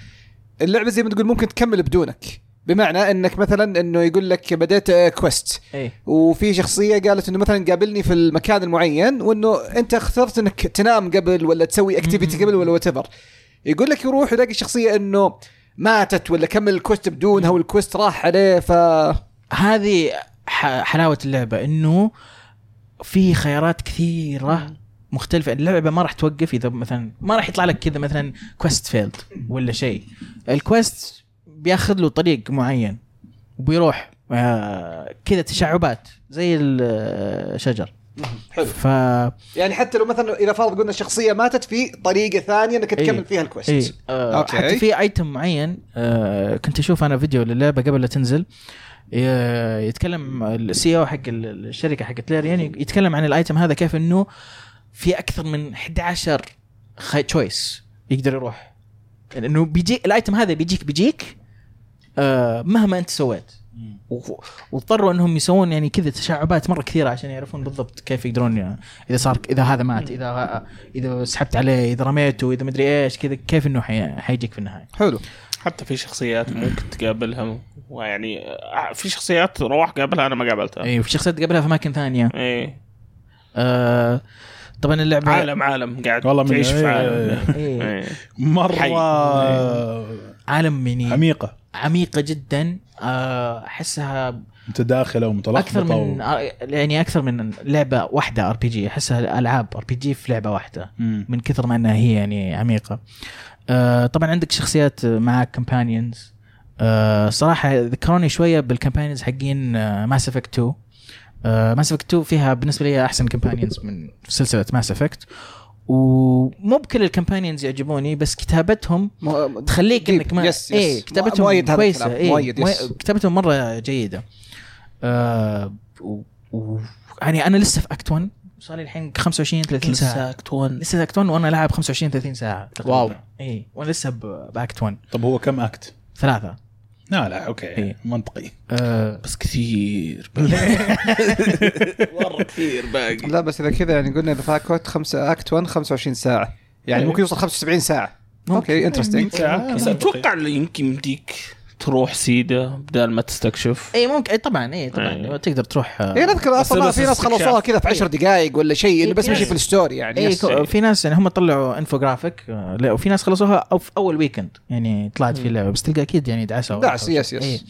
اللعبة زي ما تقول ممكن تكمل بدونك. بمعنى إنك مثلا إنه يقول لك بديت آه، quest اي وفي شخصية قالت إنه مثلا قابلني في المكان المعين وإنه أنت اخترت إنك تنام قبل ولا تسوي activity قبل ولا what يقول لك يروح يلاقي الشخصيه إنه ماتت ولا كمل ال quest بدونها وال quest راح عليه ف هذه حلاوة اللعبة إنه في خيارات كثيرة مختلفة. اللعبة ما راح توقف إذا مثلا ما راح يطلع لك كذا مثلا quest failed ولا شيء. ال quest بياخذ له طريق معين وبيروح آه كذا تشعبات زي الشجر. حلو. ف يعني حتى لو مثلا إذا فرض قلنا الشخصيه ماتت في طريقة ثانية إنك تكمل إيه. فيها ال quest اي آه okay. حتى في item معين آه كنت أشوف أنا فيديو للعبة قبل لا تنزل. ي- يتكلم ال CEO حق ال- الشركة حقت ليريان يتكلم عن ال item هذا كيف إنه في أكثر من 11 choice يقدر يروح. لأنه بيجي ال item هذا بيجيك بيجيك آه مهما أنت سويت. واضطروا إنهم يسوون يعني كذا تشعبات مرة كثيرة عشان يعرفون بالضبط كيف يقدرون يعني. إذا صار إذا هذا مات إذا إذا سحبت عليه إذا رميته إذا مدري إيش كذا كيف إنه حي- حيجيك في النهاية. حلو. حتى في شخصيات ممكن تقابلها ويعني آه، في شخصيات روح قابلها أنا ما قابلتها. اي وفي شخصيات تقابلها في أماكن ثانية. إيه. آه طبعا اللعبة عالم عالم قاعد والله من- تعيش في إيه. عالم. إيه. إيه. مرة حي. عالم يعني عميقة. عميقة جدا. آه، أحسها متداخلة ومتلخبطة أكثر من و... آه، يعني أكثر من لعبة واحدة RPG أحسها ألعاب RPG في لعبة واحدة مم. من كثر ما إنها هي يعني عميقة. طبعا عندك شخصيات معك companions آه صراحة ذكروني شوية بال companions حقين Mass Effect 2 Mass Effect 2 فيها بالنسبة لي أحسن companions من سلسلة Mass Effect ومو بكل ال companions يعجبوني بس كتابتهم م- تخليك. إنك ما yes إيه yes. كتابتهم مؤيد هذا كويسة. إيه مؤيد يس. كتابتهم مرة جيدة آه و... و... يعني أنا لسه في act 1 صار لي الحين 25 30 ساعة act one لسه act 1 وأنا لاعب 25 30 ساعة تقريبا. wow. اي وأنا لسه ب- ب act 1 طب هو كم act؟ ثلاثة لا لا okay إيه. منطقي آه بس كثير مرة كثير باقي لا بس إذا كذا يعني قلنا إذا فاكوت خمسة اكت 1 25 ساعة يعني إيه. ممكن يوصل 75 ساعة ممكن. أوكي انترستنج. أتوقع اللي يمكن يمديك تروح سيده بدل ما تستكشف اي ممكن اي طبعا اي طبعا إيه. تقدر تروح آه، اي نذكر أصلا بس في ناس. خلصوها كذا في 10 دقائق ولا شيء انه بس إيه، مشي يس. في الستوري يعني. كو- في ناس يعني هم طلعوا انفوجرافيك آه، لا وفي ناس خلصوها أو في أول ويكند يعني طلعت في اللعبة بس تلقى أكيد يعني دعسوا دعس يس إيه. يس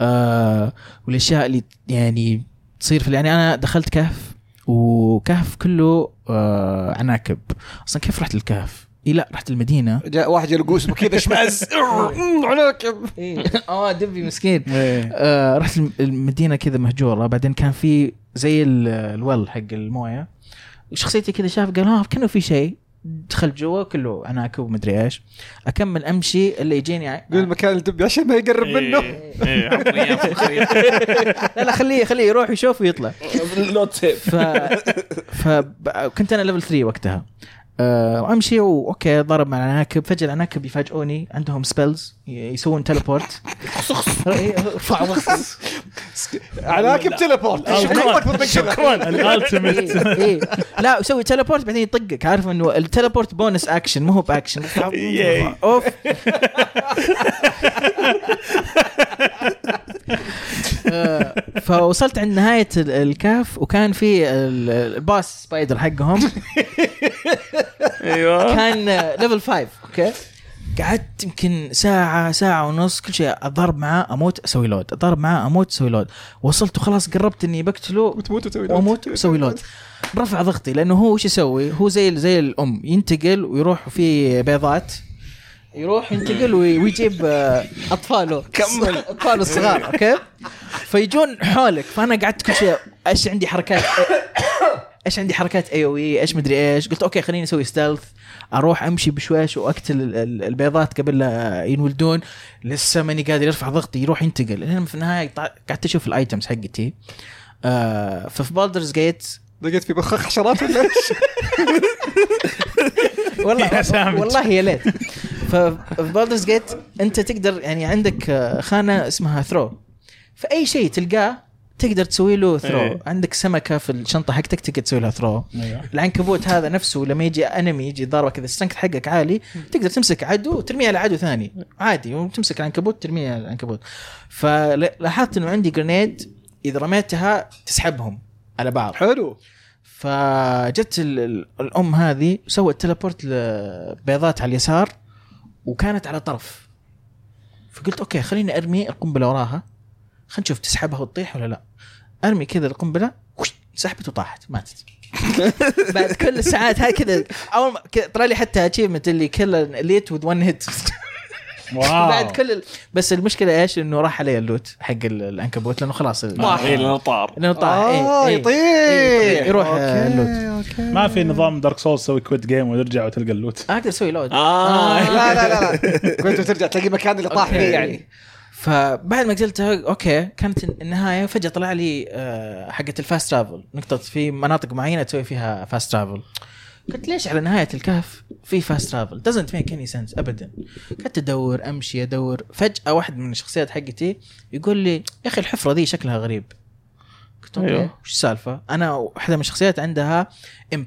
آه والأشياء اللي يعني تصير في يعني أنا دخلت كهف وكهف كله آه عناكب أصلا كيف رحت الكهف اي لا رحت المدينة. جاء واحد يلقوس كذا أمم، (laughs) عليك. آه دبي مسكين. إيه. آه رحت الم- المدينة كذا مهجورة. بعدين كان في زي ال- الول حق الموية. شخصيتي كذا شاف قال ها كأنه في شيء. دخلت جوا كله عناكب ومدري إيش. أكمل أمشي اللي يجيني قول مكان الدبي عشان ما يقرب منه. إيه، إيه،. (laughs) لا لا خليه خليه يروح يشوف ويطلع. (laughs) نوت سيف ف فكنت أنا ليفل 3 وقتها. آه، امشي وأوكي ضرب مع العناكب. فجأة العناكب يفاجئوني عندهم سبيلز يسوون تليبورت (laughs) (laughs) عناكب تليبورت الآن- شكراً. أكثر من كذا. شكرا (laughs) الالتيميت إيه، إيه. لا يسوي teleport بعدين يطقك. عارف إنه ال teleport bonus action مو هو بأكشن. أوف. آه، فوصلت عند نهاية ال- الكهف وكان في ال- ال boss spider حقهم. أيوه. كان level 5 okay. قعدت يمكن ساعة ساعة ونص كل شيء أضرب معاه أموت أسوي load أضرب معاه أموت أسوي load وصلت وخلاص قربت إني بقتله وتموت وتسوي load. واموت واسوي load برفع ضغطي لأنه هو وش يسوي؟ هو زي زي الأم ينتقل ويروح في بيضات. يروح ينتقل وي- ويجيب آه، أطفاله. كمل. أطفاله الصغار okay؟ فيجون حولك فأنا قعدت كل شيء إيش عندي حركات؟ إيش عندي حركات AOE إيش مدري إيش؟ قلت okay خليني أسوي stealth أروح أمشي بشويش وأقتل ال- ال- البيضات قبل لا ينولدون. لسه ماني قادر ارفع ضغطي يروح ينتقل. لين في النهاية قعدت أشوف ال items حقتي. آه ففي Baldur's جيت لقيت في بخاخ حشرات ولا إيش؟ والله يا. والله يا ليت. ففي Baldur's جيت انت تقدر يعني عندك آه، خانة اسمها throw فأي شيء تلقاه تقدر تسوي له throw إيه. عندك سمكة في الشنطة حقتك تقدر تسوي لها throw أيوه العنكبوت هذا نفسه لما يجي enemy يجي ضاربه كذا ال strength حقك عالي تقدر تمسك عدو وترميه على عدو ثاني. عادي وتمسك العنكبوت ترميه على العنكبوت فلاحظت إنه عندي grenade إذا رميتها تسحبهم على بعض. حلو. فجت ال- ال- الأم هذه سوت teleport لبيضات على اليسار. وكانت على طرف. فقلت okay خليني أرمي القنبلة وراها. خلينا نشوف تسحبها وتطيح ولا لا. أرمي كذا القنبلة وش، سحبت وطاحت ماتت. (laughs) بعد كل الساعات هاي كذا أول ما طلع لي حتى achievement اللي kill it with one hit wow. بعد كل ال... بس المشكلة إيش؟ إنه راح علي ال loot حق ال- العنكبوت لأنه خلاص ال- طاح لأنه طار لأنه آه إيه، إيه. يطير إيه، يروح okay، ال loot. okay. ما في نظام دارك سولز تسوي quit game وترجع وتلقى ال loot. أقدر أسوي load آه. لا لا لا لا. كنت ترجع تلاقي مكان اللي طاح فيه okay. يعني. فبعد ما قتلتها okay كانت النهاية فجأة طلع لي آه، حقة ال fast travel نقطة في مناطق معينة تسوي فيها fast travel قلت ليش على نهاية الكهف في fast travel doesn't make any sense ابدا. قعدت أدور أمشي أدور. فجأة واحد من الشخصيات حقتي يقول لي يا أخي الحفرة ذي شكلها غريب. قلت okay أيوه. وش السالفة؟ أنا واحدة من الشخصيات عندها imp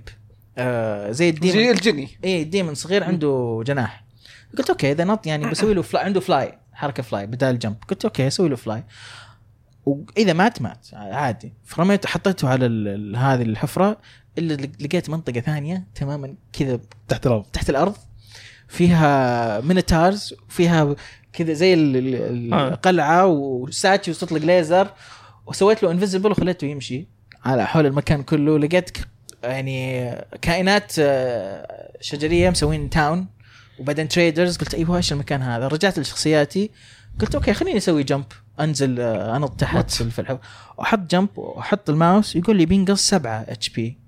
آه زي ال demon. زي الجني. إيه demon صغير عنده جناح. قلت okay إذا نط يعني بسوي له fly عنده fly حركة fly بدال jump قلت okay أسوي له fly وإذا مات مات. عادي. فرميته حطيته على هذه الحفرة. إلا لقيت منطقة ثانية تماما كذا تحت الأرض. تحت الأرض. فيها مينيتارز وفيها كذا زي آه. القلعة وساتشي وتطلق ليزر. وسويت له انفيزبل وخليته يمشي على حول المكان كله. لقيت يعني كائنات آه، شجرية مسوين تاون وبعدين تريدرز قلت أيوه إيش المكان هذا؟ رجعت لشخصياتي. قلت أوكي خليني أسوي جمب أنزل آه، أنط تحت في الحب واحط jump وأحط الماوس. يقول لي بينقص 7 HP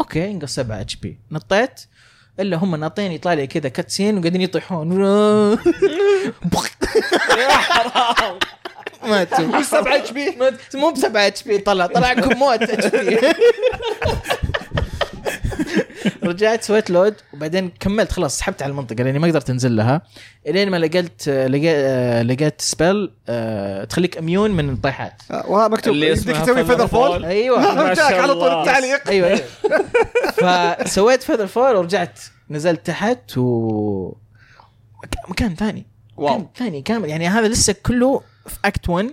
okay ينقص 7 HP نطيت إلا هم ناطين يطلع لي كذا cutscene وقاعدين يطيحون. (laughs) ماتوا 7 H بي مو ب 7 HP طلع طلعكم موت HP (laughs) (laughs) رجعت سويت load وبعدين كملت خلاص سحبت على المنطقة لأني ما قدرت أنزل لها. إلين ما لقيت لقيت لقيت spell آه، تخليك immune من الطيحات. وها مكتوب. اللي يمديك اسمها تسوي feather fall أيوه. (laughs) جاك على طول. التعليق. أيوه أيوه. (laughs) فسويت feather fall ورجعت نزلت تحت و مكان ثاني. واو. مكان ثاني كامل. يعني هذا لسه كله في act 1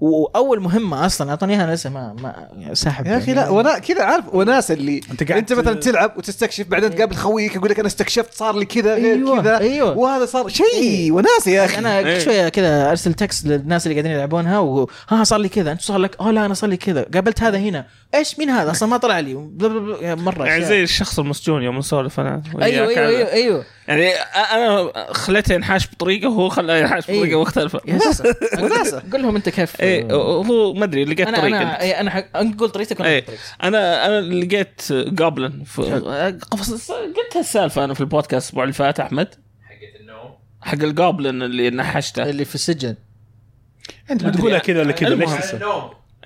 وأول مهمة أصلا أعطوني إياها أنا لسه ما ما ساحب يا أخي لا وأنا كذا عارف وناس اللي أنت انت, قاعد أنت مثلا تلعب وتستكشف بعدين تقابل خويك يقول لك أنا استكشفت صار لي كذا غير أيوة، كذا أيوة. وهذا صار شيء إيه. وناس يا أخي أنا إيه. كل شوية كذا أرسل text للناس اللي قاعدين يلعبونها وها صار لي كذا أنت صار لك اوه لا أنا صار لي كذا قابلت هذا هنا إيش مين هذا أصلا ما طلع لي blah blah blah، مرة يعني. زي الشخص المسجون يوم نسولف أنا وياك أيوه أيوه. أيوه أيوه يعني أنا خليته ينحاش بطريقة وهو خلاه ينحاش. بطريقة مختلفة yes (laughs) وناسة. قول لهم أنت كيف؟ اي هو ما أدري لقيت أنا طريقة. أنا إيه، أنا حق... انت قول طريقتك اي طريقتي. أنا أنا لقيت goblin في قفص قلت هالسالفة أنا في البودكاست الأسبوع اللي فات أحمد. حق ال goblin اللي نحشته. اللي في السجن. أنت بتقولها كذا ولا كذا؟ ليش المهم. تسأل؟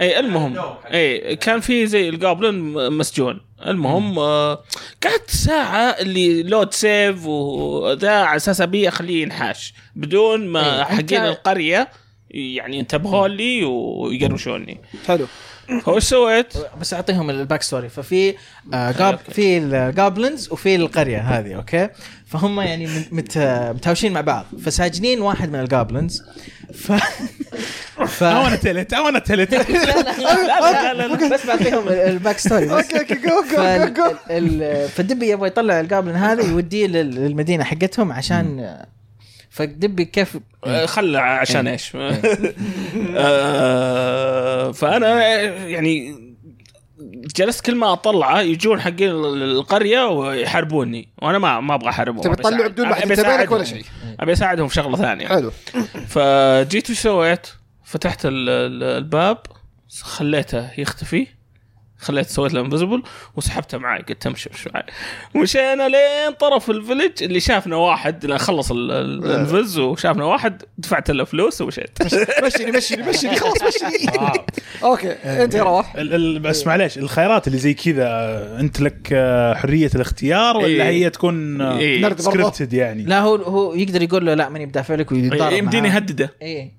اي المهم. اي كان في زي ال goblin مسجون. المهم آه قعدت ساعة اللي load save وذا على أساس أبي أخليه ينحاش بدون ما إيه، حقين القرية يعني ينتبهوا لي ويقرشوني. حلو. فوش سويت؟ بس أعطيهم ال back story. ففي آه جاب في ال goblins وفي القرية هذه okay؟ فهم يعني مت مت متهاوشين مع بعض. فساجنين واحد من ال goblins ف (laughs) ف أو أنا تلت أو أنا تلت لا لا لا, لا, بس بعطيهم ال back story okay okay go go go فال- جو ال- فالدبي يبغى يطلع ال goblin هذا يوديه لل- للمدينة حقتهم عشان فالدبي كيف؟ آه، خلى عشان إيش؟ (laughs) آه، فأنا يعني جلست كل ما أطلعه يجون حقين القرية ويحاربوني وأنا ما ما أبغى أحاربهم. تبي تطلع بدون ما حد يتابعك أساعدهم. ولا شيء. أبي أساعدهم في شغلة ثانية. حلو. فجيت وش سويت؟ فتحت ال- ال- الباب خليته يختفي. خليت سويت له invisible وسحبته معي قلت امشي امشي معي مشينا لين طرف ال village اللي شافنا واحد لأن خلص ال- ال- ال invis وشافنا واحد دفعت له فلوس ومشيت. مشيني مشيني مشيني (laughs) خلاص مشيني آه. okay أنت ال- بس معليش الخيارات اللي زي كذا آه، أنت لك آه، حرية الاختيار ولا إيه. هي تكون إيه. scripted يعني؟ لا هو هو يقدر يقول له لا ماني بدافع لك ويتضارب يمديني. أهدده.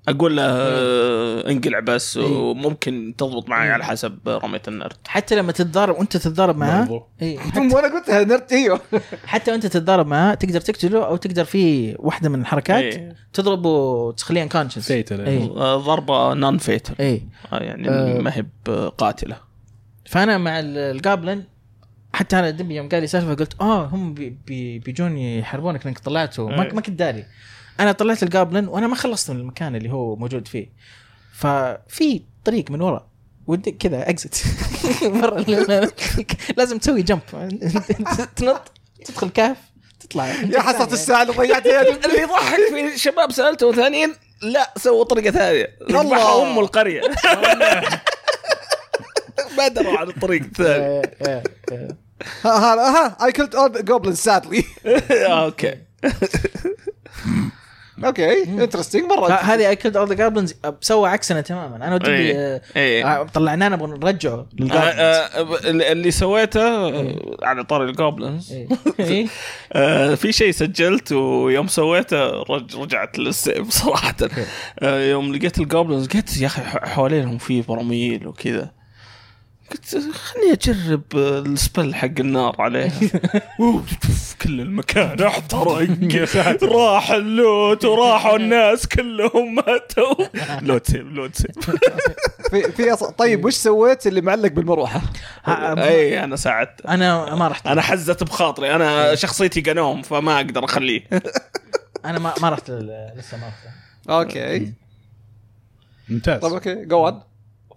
أقول له آه، انقلع بس إيه. وممكن تضبط معي على حسب رمية النرد. حتى لما تتضارب وانت تتضارب معاه برضو. إيه (laughs) وأنا قلتها نرد إيوه (laughs) حتى وانت تتضارب معاه تقدر تقتله أو تقدر في واحدة من الحركات إيه. تضربه وتخليه unconscious. إيه آه، ضربة non fatal إيه يعني آه. ما هي بقاتلة فأنا مع ال- ال goblin حتى أنا دبي يوم قال لي سالفة قلت آه هم بي بي بيجون يحاربونك لأنك طلعته ما, إيه. ما كنت داري أنا طلعت ال goblin وأنا ما خلصت من المكان اللي هو موجود فيه ففي طريق من ورا ودك كذا exit (laughs) مرة لازم تسوي jump (laughs) تنط تدخل كهف تطلع. يا حسرة الساعة اللي ضيعتها. (laughs) اللي يضحك في شباب سالته ثانيين لا سووا طريقة ثانية. الله. أم القرية. ما دروا عن الطريق الثاني. ها ها ها I killed all goblin sadly okay. okay interesting مرة. هذه I killed all the goblins سوى عكسنا تماما. أنا ودبي إيه. آه، إيه. آه، طلعناه نبغى نرجعه آه، اللي سويته آه، على طاري ال goblins إيه. إيه. (laughs) في شيء سجلت ويوم سويته رج رجعت لل save (laughs) صراحة. يوم لقيت ال goblins قلت يا أخي ح- حوالينهم في براميل وكذا. قلت خليني أجرب آه، ال spell حق النار عليها. (laughs) أوف، كل المكان. (laughs) احترق (laughs) راح ال loot وراحوا الناس كلهم ماتوا. load save load save. في في أص... طيب وش سويت اللي معلق بالمروحة؟ أي أنا ساعدت. أنا ما رحت. أنا حزت بخاطري. أنا شخصيتي gnome فما أقدر أخليه. أنا ما ما رحت لسه ما رحت. okay. ممتاز. طيب okay. go on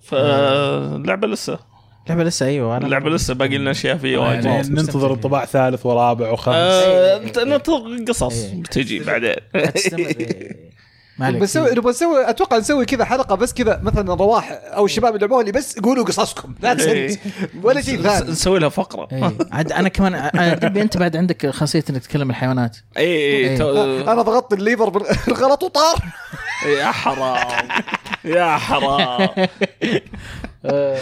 فاللعبه لسه. اللعبه لسه أيوه أنا اللعبه لسه باقي لنا أشياء فيها واجد يعني ننتظر. انطباع ثالث ورابع وخامس آه، أنت ننتظر قصص إيه. بتجي بعدين. (laughs) إيه. عليك. بنسوي نبغى نسوي أتوقع نسوي كذا حلقة بس كذا مثلا رواح أو الشباب اللي لعبوها اللي بس قولوا قصصكم. لا إيه. تسد ولا شيء ثاني. نسوي لها فقرة. إيه. عاد أنا كمان دبي أنت بعد عندك خاصية إنك تتكلم الحيوانات. اي إيه. أنا ضغطت ال lever (laughs) بالغلط وطار. يا حرام. يا حرام. (laughs) آه،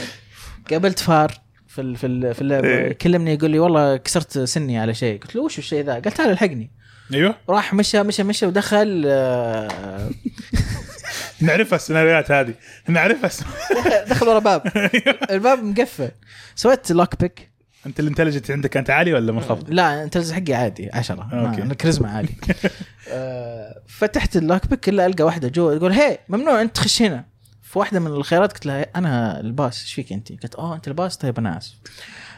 قابلت فار في ال- في ال- في اللعبة. إيه. يكلمني يقول لي والله كسرت سني على شيء. قلت له وش الشيء ذا؟ قال تعال الحقني. أيوه. راح مشى مشى مشى ودخل آه، (laughs) نعرفها السيناريوهات هذه. نعرفها (laughs) دخل ورا باب. (laughs) الباب مقفل. سويت lock pick أنت ال intelligence عندك كانت عاليه ولا منخفض؟ لا انت حقي عادي 10 okay. أنا الكاريزما عادي. آه، فتحت ال lock pick إلا ألقى واحدة جوا تقول هي ممنوع أنت تخش هنا. في واحدة من الخيارات قلت لها أنا ال boss إيش فيك أنت؟ قالت آه أنت ال boss طيب أنا آسف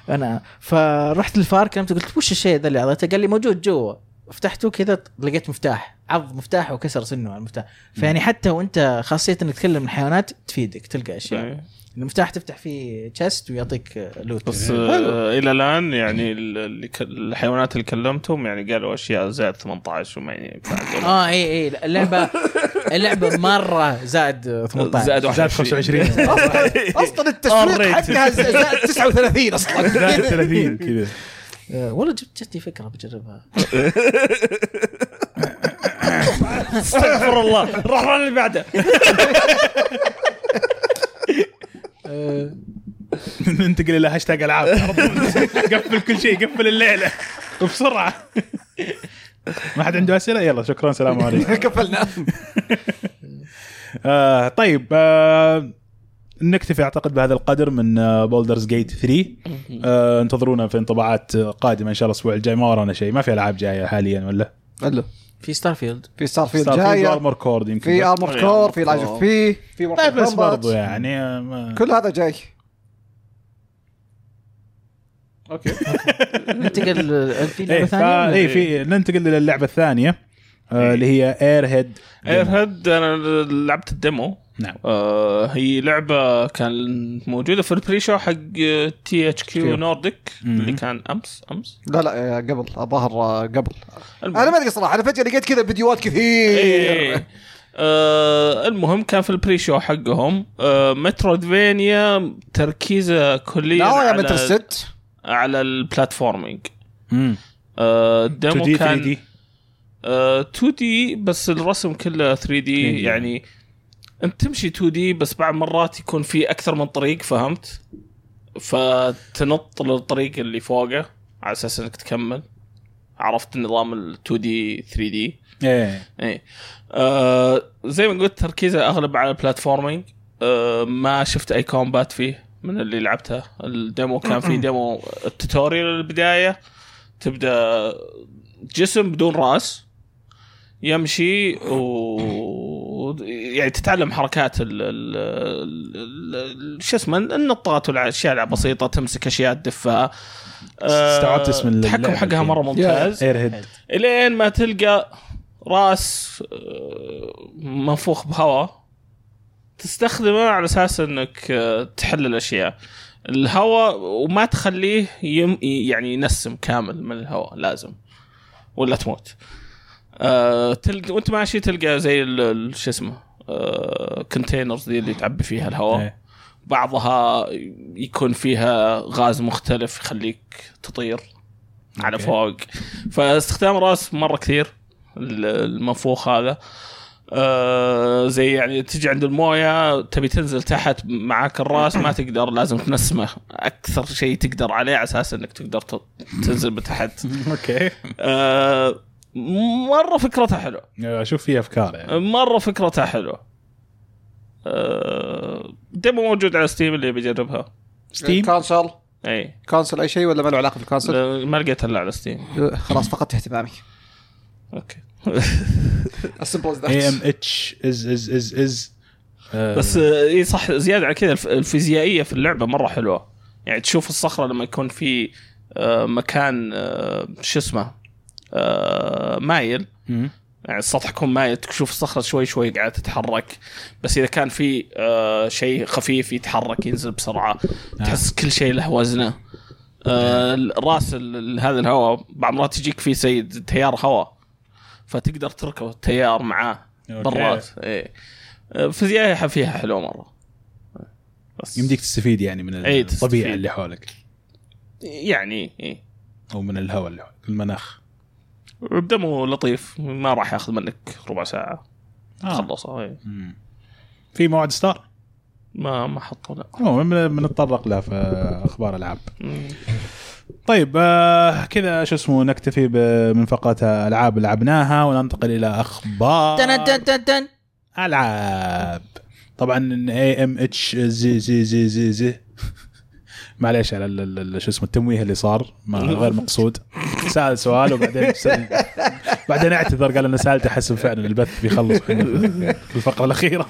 أنا فرحت للفار كلمته قلت وش الشيء ذا اللي أعطيته؟ قال لي موجود جوا فتحته كذا لقيت مفتاح عض مفتاح وكسر سنه على المفتاح فيعني حتى وأنت خاصية إنك تكلم الحيوانات تفيدك تلقى أشياء إيه. المفتاح تفتح فيه chest ويعطيك loot بس آه إلى الآن يعني اللي ك- الحيوانات اللي كلمتهم يعني قالوا أشياء زائد 18 وما يعني (laughs) آه إي إي اللعبه اللعبة مرة زائد 18 زائد زاد 25 25 أصلا التسويق rated. حقها زائد 39 أصلا. (laughs) زاد 30 (laughs) كذا. آه، والله جبت جتني فكرة بجربها. استغفر الله. روح اللي بعده. ننتقل إلى هاشتاج العاب. قفل كل شيء قفل الليلة. وبسرعه ما حد عنده أسئلة؟ يلا شكرا سلام عليكم. (laughs) قفلنا. آه طيب آه نكتفي أعتقد بهذا القدر من Baldur's Gate 3 آه انتظرونا في انطباعات قادمة إن شاء الله الأسبوع الجاي. ما ورانا شيء. ما في ألعاب جاية حاليا ولا؟ ألو. في Starfield في Starfield ستار جاية Armored Core يمكن في بس. Armored Core في Lies of P في طيب بس. برضو يعني آه، ما... كل هذا جاي. okay. (laughs) ننتقل في لعبه ثانية إيه في ننتقل إلى اللعبة الثانية آه اللي هي Airhead Airhead أنا لعبت ال demo. نعم. آه هي لعبة كانت موجودة في ال pre-show حق THQ Nordic. اللي كان أمس أمس؟ لا لا قبل الظاهر آه، قبل. المهم. أنا ما أدري صراحة أنا فجأة لقيت كذا فيديوهات كثير. إيه. آه المهم كان في ال pre-show حقهم. آه Metroidvania تركيزه كليا على متر ست على ال platforming امم آه 2 ال demo D 3 كان D آه 2 D بس الرسم كله 3 3D. D يعني أنت تمشي 2 D بس بعض مرات يكون في أكثر من طريق فهمت؟ فتنط للطريق اللي فوقه على أساس إنك تكمل. عرفت نظام ال 2 D 3 D إيه. إيه. آه زي ما قلت تركيزه أغلب على ال platforming آه ما شفت أي combat فيه من اللي لعبته. ال demo كان في demo ال tutorial البداية. تبدأ جسم بدون رأس. يمشي و يعني تتعلم حركات ال شو اسمه النطات والأشياء البسيطة تمسك أشياء تدفها. آه، استوعبت اسم التحكم حقها. مرة ممتاز. اير هيد إلين ما تلقى راس آه، منفوخ بهواء تستخدمه على أساس إنك آه، تحل الأشياء. الهواء وما تخليه يم يعني ينسم كامل من الهواء لازم ولا تموت. آه تلقى وانت ماشي تلقى زي شو اسمه آه كونتينرز دي اللي تعبي فيها الهواء. إيه. بعضها يكون فيها غاز مختلف يخليك تطير على. فوق. فاستخدام راس مرة كثير ال- المنفوخ هذا. آه زي يعني تجي عند الموية تبي تنزل تحت معاك الراس ما تقدر لازم تنسمه. أكثر شيء تقدر عليه على أساس إنك تقدر تنزل من تحت. (laughs) أوكي. آه مرة فكرتها حلوة. أشوف فيه أفكار يعني. مرة فكرتها حلوة. آه ديمو موجود على ستيم اللي بيجربها ستيم؟ كونسول؟ إي. كونسول أي شيء ولا ما له علاقة بالكونسول؟ لا، ما لقيت إلا على ستيم. (laughs) خلاص فقدت اهتمامي أوكي. اي ام ذات اتش از از از از بس إي صح زيادة على كذا الف- الفيزيائية في اللعبة مرة حلوة. يعني تشوف الصخرة لما يكون في آه، مكان آه، شو اسمه مايل. يعني السطح يكون مايل. تشوف الصخرة شوي شوي قاعدة تتحرك. بس إذا كان في آه، شيء خفيف يتحرك ينزل بسرعة. تحس كل شيء له وزنه. آه، راس هذا الهواء بعض المرات يجيك فيه سيد تيار هواء. فتقدر تركب التيار معاه. برات إيه. آه، فيزيائها فيها حلوة مرة. بس. يمديك تستفيد يعني من إيه، الطبيعة. اللي حولك. يعني إيه. أو من الهواء اللي حولك. المناخ. الدمو لطيف ما راح ياخذ منك ربع ساعة. آه. تخلصه إيه. في موعد ستار؟ ما ما حطوا لا. المهم بنتطرق له في أخبار العاب. طيب آه كذا شو اسمه نكتفي ب- من فقرة ألعاب لعبناها وننتقل إلى أخبار تن تن تن تن ألعاب. طبعا اي ام اتش زي زي زي زي زي معليش على ال- ال- ال- شو اسمه التمويه اللي صار ما (laughs) غير مقصود. سأل سؤال وبعدين سأل بعدين اعتذر قال أنا سالته حسب فعلا البث بيخلص في الفقرة الأخيرة.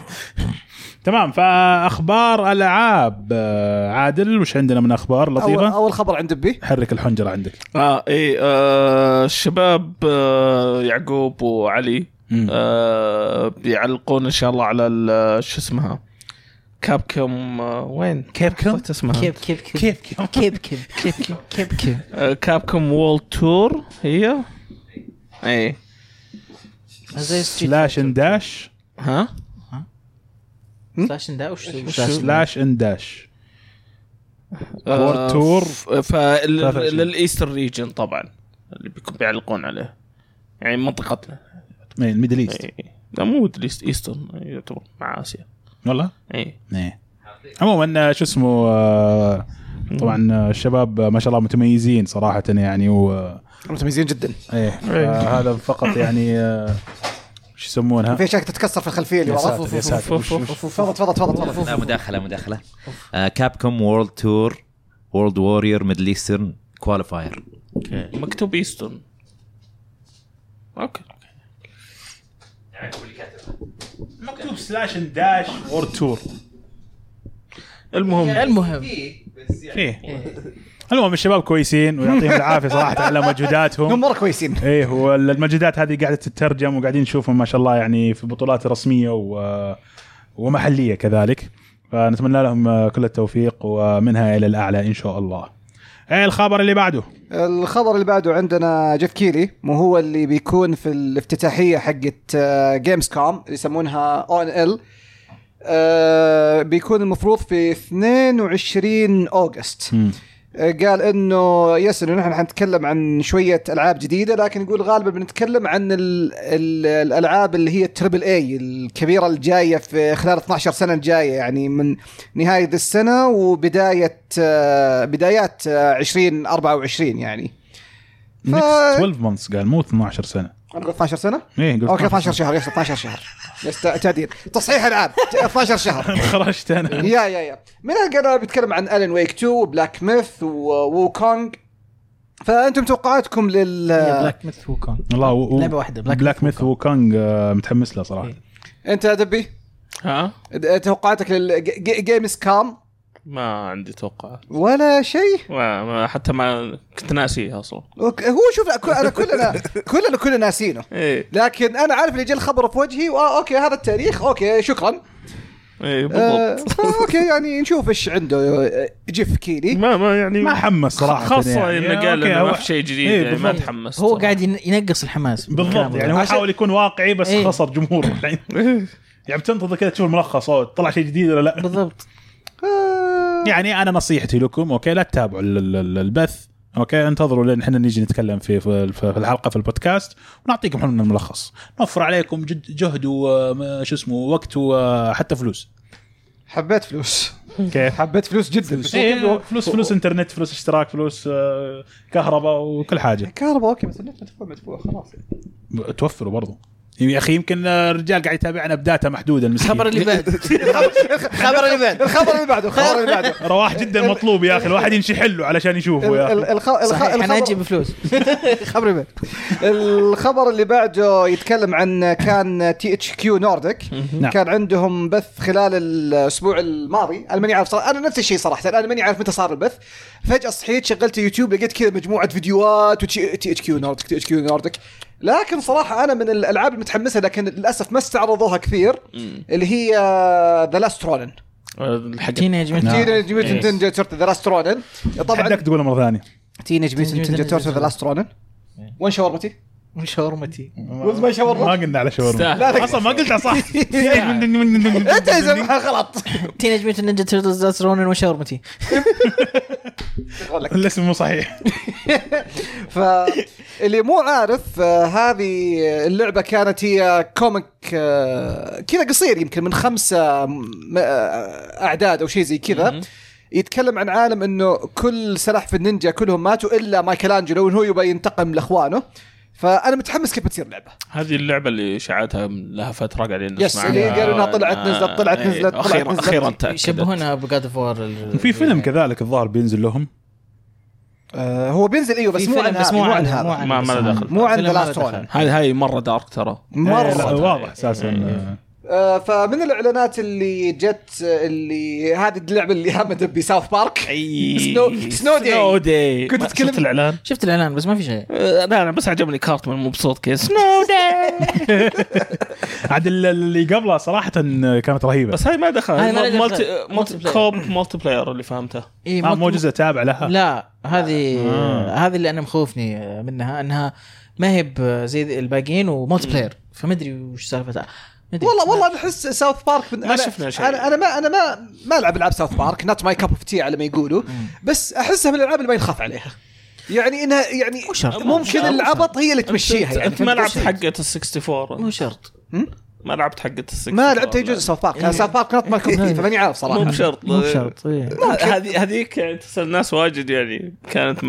تمام فأخبار ألعاب عادل وش عندنا من أخبار لطيفة؟ أول خبر عند بي حرك الحنجرة عندك. آه اي آه الشباب آه يعقوب وعلي. آه بيعلقون إن شاء الله على ال- شو اسمها؟ كاب كوم آه وين؟ كيف كم؟ اسمها كيف كيف؟ كيف كيف كم؟ كيف كيف كيف كيف كيف؟ كيف كاب كوم وول تور هي اي زي سلاش ان داش ها؟ سلاش دا وش سلاش ان داش وورد تور. ف- فال- 23. للايستر ريجن طبعا اللي بيكون بيعلقون عليه. يعني منطقتنا ال Middle East. لا مو Middle East Eastern يعتبر مع آسيا. والله؟ اي إيه. عموما آه، شو اسمه آه، طبعا آه، الشباب ما شاء الله متميزين صراحة يعني و متميزين جدا. إيه. آه، هذا فقط يعني شو يسمونها؟ في اشياء تتكسر في الخلفية اللي يا ورا ساتر يا ساتر. وش- وش- تفضل تفضل تفضل تفضل. لا مداخلة مداخلة. Capcom World Tour World Warrior Middle Eastern qualifier مكتوب Eastern okay. مكتوب slash n dash World Tour المهم. المهم. فيه. المهم الشباب كويسين ويعطيهم (laughs) العافية صراحة على هم مجهوداتهم مرة كويسين. إيه والمجهودات هذه قاعدة تترجم وقاعدين نشوفهم ما شاء الله يعني في بطولات رسمية و... ومحلية كذلك. فنتمنى لهم كل التوفيق ومنها إلى الأعلى إن شاء الله. إيه الخبر اللي بعده. الخبر اللي بعده عندنا Geoff Keighley وهو اللي بيكون في الافتتاحية حقت Gamescom اللي يسمونها ONL بيكون المفروض في 22 August. آه، قال إنه yes إنه نحن حنتكلم عن شوية ألعاب جديدة لكن يقول غالبا بنتكلم عن ال ال الألعاب اللي هي ال triple A الكبيرة الجاية في خلال 12 سنة الجاية يعني من نهاية السنة وبداية بدايات آه، 2024 يعني. ف... next 12 months قال مو 12 سنة. أنا قلت 12 سنة؟ إيه قلت okay 12 شهر yes 12 شهر. yes تعديل. تصحيح العاب 12 شهر. (laughs) خرجت أنا. يا يا يا. من قال بيتكلم عن Alan Wake 2 و Black Myth Wukong فأنتم توقعاتكم لل Black Myth Wukong والله و... و- لعبة واحدة، Black بلاك Myth ميث وكونغ آه، متحمس له صراحة. إيه. أنت يا دبي ها توقعاتك لل Gamescom ما عندي توقع. ولا شيء؟ ما ما- حتى ما كنت ناسيها أصلا. هو شوف أنا كلنا (laughs) كلنا كلنا ناسينه. إيه. لكن أنا عارف اللي جاء الخبر في وجهي وآه okay هذا التاريخ okay شكرا. إيه آه بالضبط. فا okay يعني نشوف إيش عنده آه، Geoff Keighley. ما ما يعني ما حمس صراحة خاصة يعني. إنه قال إنه ما في شيء جديد إيه، يعني ما. تحمست هو قاعد ين- ينقص الحماس. بالضبط يعني هو حاول يكون واقعي بس إيه. خسر جمهوره الحين. (laughs) يعني بتنتظر كذا تشوف الملخص طلع شيء جديد ولا لا؟ بالضبط. آه يعني أنا نصيحتي لكم okay؟ لا تتابعوا ال- ال- ال- البث okay؟ انتظروا لين إحنا نيجي نتكلم في في الحلقة في البودكاست ونعطيكم إحنا الملخص. نوفر عليكم جد جهد وشو اسمه وقت وحتى فلوس. حبيت فلوس. كيف حبيت فلوس جدا. بس إيه، فلوس فلوس إنترنت فلوس اشتراك فلوس آه، كهرباء وكل حاجة. كهرباء okay بس النت مدفوع مدفوع خلاص. توفروا برضو. يا أخي يمكن الرجال قاعد يتابعنا ب data محدوده المسكين الخبر اللي بعد. (laughs) الخبر اللي بعد. الخبر اللي بعده الخبر اللي بعده. (laughs) رواح جدا مطلوب يا أخي الواحد يمشي حله علشان يشوفه يا أخي. الخ- الخ- صحيح الخبر- حنجي بفلوس (laughs) الخبر اللي بعد. الخبر اللي بعده يتكلم عن كان THQ Nordic نعم. كان عندهم بث خلال الأسبوع الماضي. أنا ماني عارف صراحة أنا نفس الشيء صراحة أنا ماني عارف متى صار البث. فجأة صحيت شغلت يوتيوب لقيت كذا مجموعة فيديوهات تي اتش كيو نوردك تي اتش كيو نوردك لكن صراحة أنا من الألعاب المتحمسة لكن للأسف ما استعرضوها كثير اللي هي The Last Ronin الحق. Teenage. Teenage Mutant Ninja Turtles The Last Ronin طبعا حدك تقولها مرة ثانية. Teenage Mutant Ninja Turtles The Last Ronin وين شاورمتي؟ شاورمتي؟ وين ما شاورما؟ قلنا على شاورما. أصلا ما قلتها صح. (laughs) أنت غلط. Teenage Mutant Ninja Turtles Ronin وشاورمتي الاسم مو صحيح. (laughs) فاللي مو عارف آه، هذه اللعبة كانت هي comic آه، كذا قصير يمكن من خمسة آه، أعداد أو شيء زي كذا. يتكلم عن عالم إنه كل سلاحف النينجا كلهم ماتوا إلا مايكل انجلو وهو يبغى ينتقم لأخوانه. فأنا متحمس كيف بتصير اللعبة. هذه اللعبة اللي اشاعتها لها فترة قاعدين yes، نسمع اللي. قالوا إنها طلعت آه، نزلت، طلعت إيه، نزلت، طلعت أخيرا نزلت. أخيرا يشبهونها ب God of War في فيلم كذلك الظاهر بينزل لهم. آه هو بينزل إيوه بس مو عن بس مو عن هذا. ما- ما له دخل. مو عن The Last هذه هاي مرة dark ترى. إيه، مره واضح أساسا. آه. آه فمن الإعلانات اللي جت آه، اللي هذه اللعبة اللي همت ب South Park أي. سنو- سنو داي. سنو داي كنت ما تتكلم- شفت الإعلان؟ شفت الإعلان بس ما في شيء. آه، لا أنا بس عجبني Cartman مبسوط كذا Snow Day عاد ال- اللي قبلها صراحة كانت رهيبة. بس هاي ما دخل. هاي ما لها multi دخل. multi multi co-op multiplayer اللي فهمته. آه مو جزء تابع لها. لا هذه آه. هذه اللي أنا مخوفني منها أنها ما هي زي الباقيين و multiplayer. فما أدري وش سالفتها. والله والله احس South Park من ما أنا شفنا شيء. أنا أنا ما أنا ما ما ألعب ألعاب South Park not my cup of tea على ما يقولوا بس أحسها من الألعاب اللي ما ينخاف عليها. يعني انها يعني مو شرط. ممكن مو العبط هي اللي تمشيها انت, يعني أنت ما لعبت؟ حقة ال 64 مو شرط. ما لعبت حقة ال 64 ما لعبت اي جزء South Park أنا South Park my cup of tea فماني عارف صراحة. مو بشرط. مو بشرط إيه. هذه هذيك يعني تسأل ناس واجد يعني كانت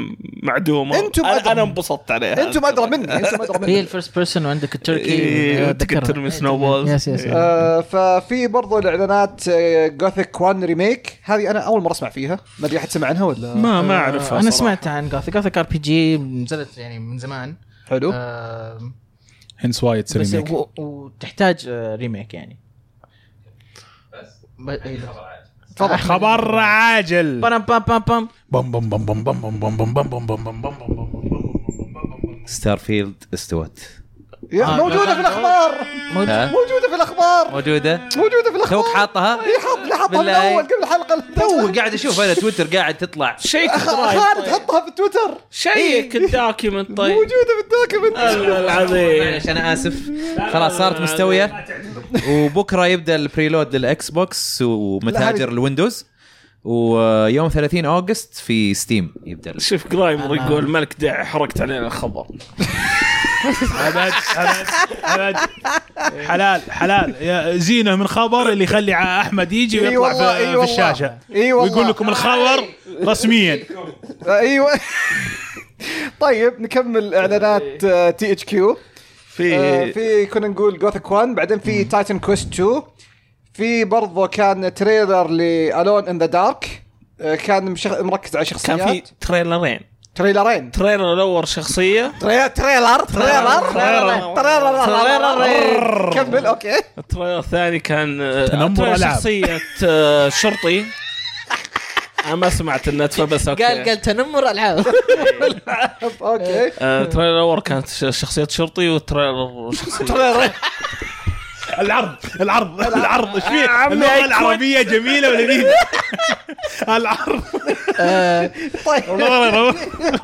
معدومة. أنتم أنا. أنا انبسطت عليها. أنتم أدرى مني أنتم أدرى هي مني ال first person وعندك التركي إيه، أتذكرها. وتقدر ترمي snowballs. yes yes آه ففي برضو الإعلانات Gothic 1 Remake هذه أنا أول مرة أسمع فيها. ما أدري أحد سمع عنها ولا؟ ما ما أعرفها أنا صراحة. سمعت عن Gothic Gothic RPG نزلت يعني من زمان. حلو. آه، هنس وايد تصير بس remake و- وتحتاج آه، remake يعني ب- إيه ده. تفضل خبر عاجل بام بام بام بام بم بم بم بم بم بم بم بم بم بم بم بم بم Starfield is out آه، موجوده في الاخبار موجوده في الاخبار موجوده موجوده في الاخبار توك حاطها اي حطها من. اول قبل الحلقة تو قاعد أشوف أنا تويتر قاعد تطلع. check خالد حطها في تويتر. شيك الدوكيمنت طيب. موجودة في ال document. الله (laughs) العظيم. معلش أنا آسف. خلاص صارت مستوية. وبكرة يبدأ ال preload لل Xbox ومتاجر ال Windows ويوم 30 August في Steam يبدأ شوف جرايمر يقول ملك دع حرقت علينا الخبر. (laughs) ابد ابد ابد حلال حلال. يا زينه من خبر اللي يخلي أحمد يجي ويطلع في, في. الشاشة. ويقول لكم الخبر رسميا. أيوه (laughs) طيب نكمل إعلانات THQ في في كنا نقول Gothic 1 بعدين في Titan Quest 2 في برضو كان trailer ل Alone in the Dark كان. مركز على شخصيات كان في تريلرين تريلرين. trailer الأول شخصية. trai... trailer trailer trailer. trailer كمل okay. ال trailer الثاني كان آه، تنمر trailer. شخصية آه، شرطي. أنا ما سمعت النت فبس okay. قال قال تنمر العاب (laughs) okay. آه، ال trailer الأول كانت شخصية شرطي وال trailer شخصية trailer. (laughs) العرض العرض العرض. إيش فيه؟ اللغة. العربية جميلة ولذيذه (laughs) العرض. طيب.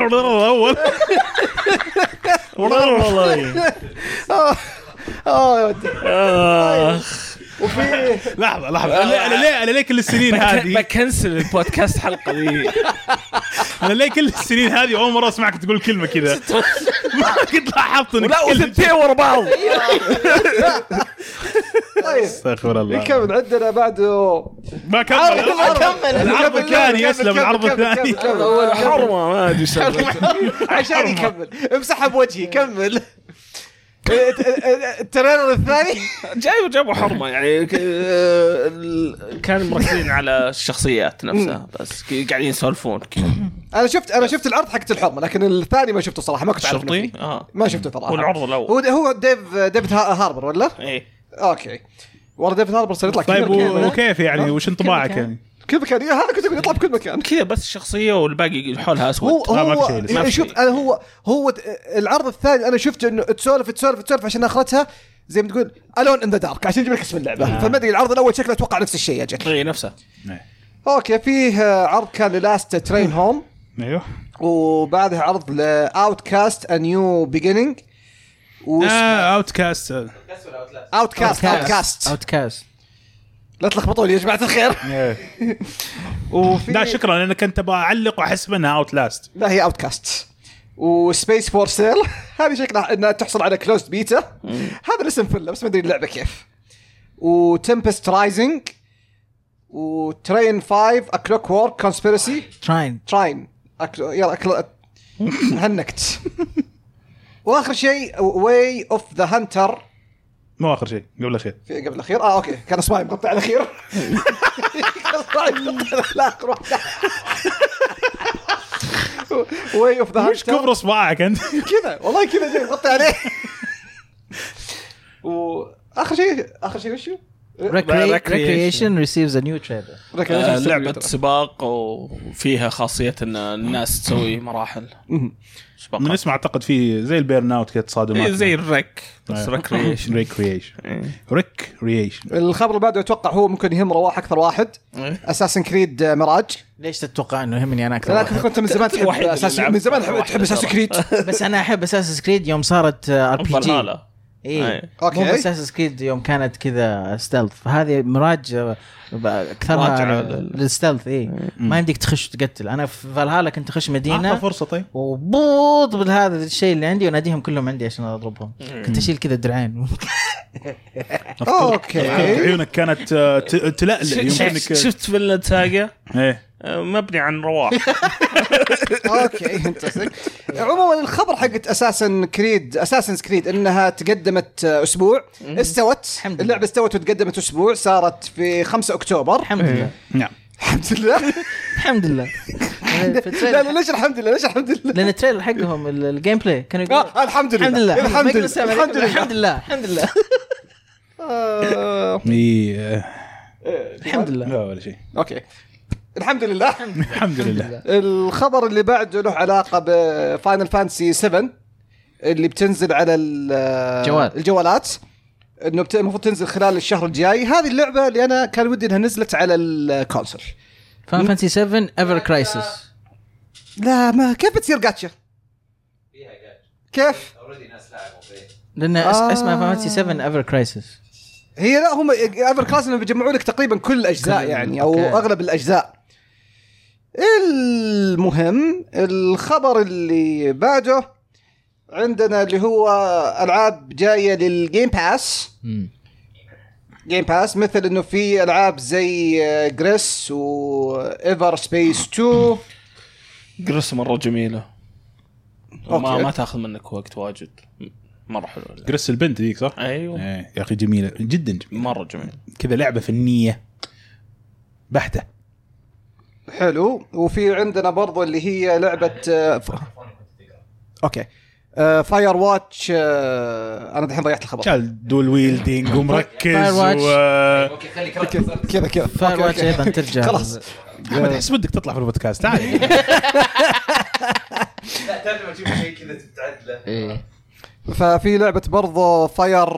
الأول آه آه آه، وفي (laughs) لحظة لحظة أنا أنا ليه أنا ليه كل السنين هذه بكنسل البودكاست حلقة ذي (laughs) أنا ليه كل السنين هذه أول مرة أسمعك تقول كلمة كذا (laughs) ما كنت لاحظت انك لا وثنتين ورا بعض طيب استغفر الله نكمل عندنا بعده ما كمل العرض كمل. العرض. الثاني. يسلم. العرض. الثاني حرمة ما أدري. عشان يكمل امسحها بوجهي كمل ال trailer الثاني؟ جايبوا جابوا حرمة يعني ك- ال- كانوا مركزين على الشخصيات نفسها بس قاعدين يسولفون كذا. أنا شفت أنا شفت العرض حقت الحرمة لكن الثاني ما شفته صراحة ما كنت عارف شرطي. آه. ما شفته صراحة. والعرض الأول. هو هو ديف ديفيد ها- هاربر ولا؟ إيه. okay. والله ديفيد هاربر صار يطلع طيب. وكيف يعني؟ وش انطباعك يعني؟ كل مكان. هذا كنت أقول يطلع بكل مكان. كذا بس الشخصية والباقي حولها هو أسود. لا، ما في هو شيء لسه. ما في شوف. أنا هو هو العرض الثاني أنا شفت إنه تسولف تسولف تسولف عشان اخرتها زي ما تقول Alone in the Dark عشان يجيب لك اسم اللعبة. فما أدري العرض الأول شكله أتوقع نفس الشيء أجل اي نفسها okay فيه آه، عرض كان ل Last Train Home أيوه. وبعدها عرض ل Outcast A New Beginning اوت كاست اوت كاست اوت كاست اوت كاست لا تلخبطوني يا جماعة الخير. (laughs) وفي لا شكرا أنا كنت أبغى اعلق واحسب انها Outlast لا هي Outcast و Space for Sale هذه شكلها إنها تحصل على closed beta هذا الاسم فله بس ما أدري اللعبة كيف. و Tempest Rising و Trine 5 A Clockwork Conspiracy Trine Trine. يلا أكل... (laughs) هنكت. وآخر شيء Way of the Hunter مو آخر شيء قبل الأخير. في قبل الأخير؟ آه okay. كان اصبعي مقطع الأخير. (laughs) كان اصبعي مقطع الآخر. Way of the وش كبر أصبعك أنت؟ كذا والله كذا جاي مغطي عليه. (laughs) وآخر شيء آخر شيء وشو؟ Wreckreation receives a new trailer لعبة سباق وفيها خاصية إن الناس تسوي مراحل. من سباقات. اسمه أعتقد في زي ال Burnout كذا تصادمات. إيه، زي ال Wreck. بس آه. Wreckreation Wreckreation إيه. Wreckreation الخبر اللي بعده أتوقع هو ممكن يهم رواح أكثر واحد. Assassin's Creed Mirage ليش تتوقع إنه يهمني أنا أكثر لا؟ كنت من زمان (laughs) تحب Assassin's من زمان تحب Assassin's. Creed (laughs) بس أنا أحب Assassin's Creed يوم صارت RPG اي أي. okay. مو أساس كريد يوم كانت كذا stealth فهذه مراج أكثرها لل stealth اي ما يمديك تخش تقتل. أنا في فالهالا كنت أخش أعطى مدينه فرصة طيب. وبوط بهذا الشيء اللي عندي واناديهم كلهم عندي عشان أضربهم. كنت أشيل كذا درعين (laughs) okay. عيونك كانت آه، ت- تلألئ. (laughs) يمكنك شفت Vinland Saga إيه. مبني عن رواح okay interesting عموما الخبر حقت Assassin's Creed Assassin's Creed انها تقدمت أسبوع استوت الحمد لله. اللعبه استوت وتقدمت أسبوع صارت في 5 اكتوبر الحمد لله نعم الحمد لله الحمد لله لا لا ليش الحمد لله ليش الحمد لله لأن ال trailer حقهم ال- ال gameplay كانوا يقولون آه الحمد لله الحمد لله الحمد لله الحمد. لله الحمد لله الحمد لله آه، إيه، آه، الحمد لله لا ولا شيء okay الحمد لله. الحمد لله. الخبر اللي بعده له علاقة ب Final Fantasy 7 اللي بتنزل على ال- جوال. الجوالات. إنه المفروض تنزل خلال الشهر الجاي. هذه اللعبة اللي أنا كان ودي إنها نزلت على ال console Final Fantasy 7 Ever Crisis لا ما كيف بتصير جاتشا كيف؟ لأن آه. اسمها Final Fantasy 7 Ever Crisis هي لا هم Ever انهم بيجمعوا لك تقريبا كل الأجزاء يعني أو okay. أغلب الأجزاء. المهم الخبر اللي بعده عندنا اللي هو ألعاب جاية لل Game Pass Game Pass مثل إنه في ألعاب زي Gris و Everspace 2 Gris مرة جميلة. ما. ما تاخذ منك وقت واجد. مرة حلوة. Gris البنت ذيك صح؟ أيوه. إيه يا أخي جميلة. جدا جميلة. مرة جميل كذا لعبة فنية بحتة. حلو. وفي عندنا برضو اللي هي لعبة آه، ف... أوكي فاير واتش أنا دحين ضيعت الخبر. شال دول ويلدينج ومركز Firewatch. و كذا كذا. فاير واتش. أيضا ترجع. خلاص. أحمد أحس ودك تطلع في البودكاست. تعال. (laughs) إيه. ففي لعبة برضو فاير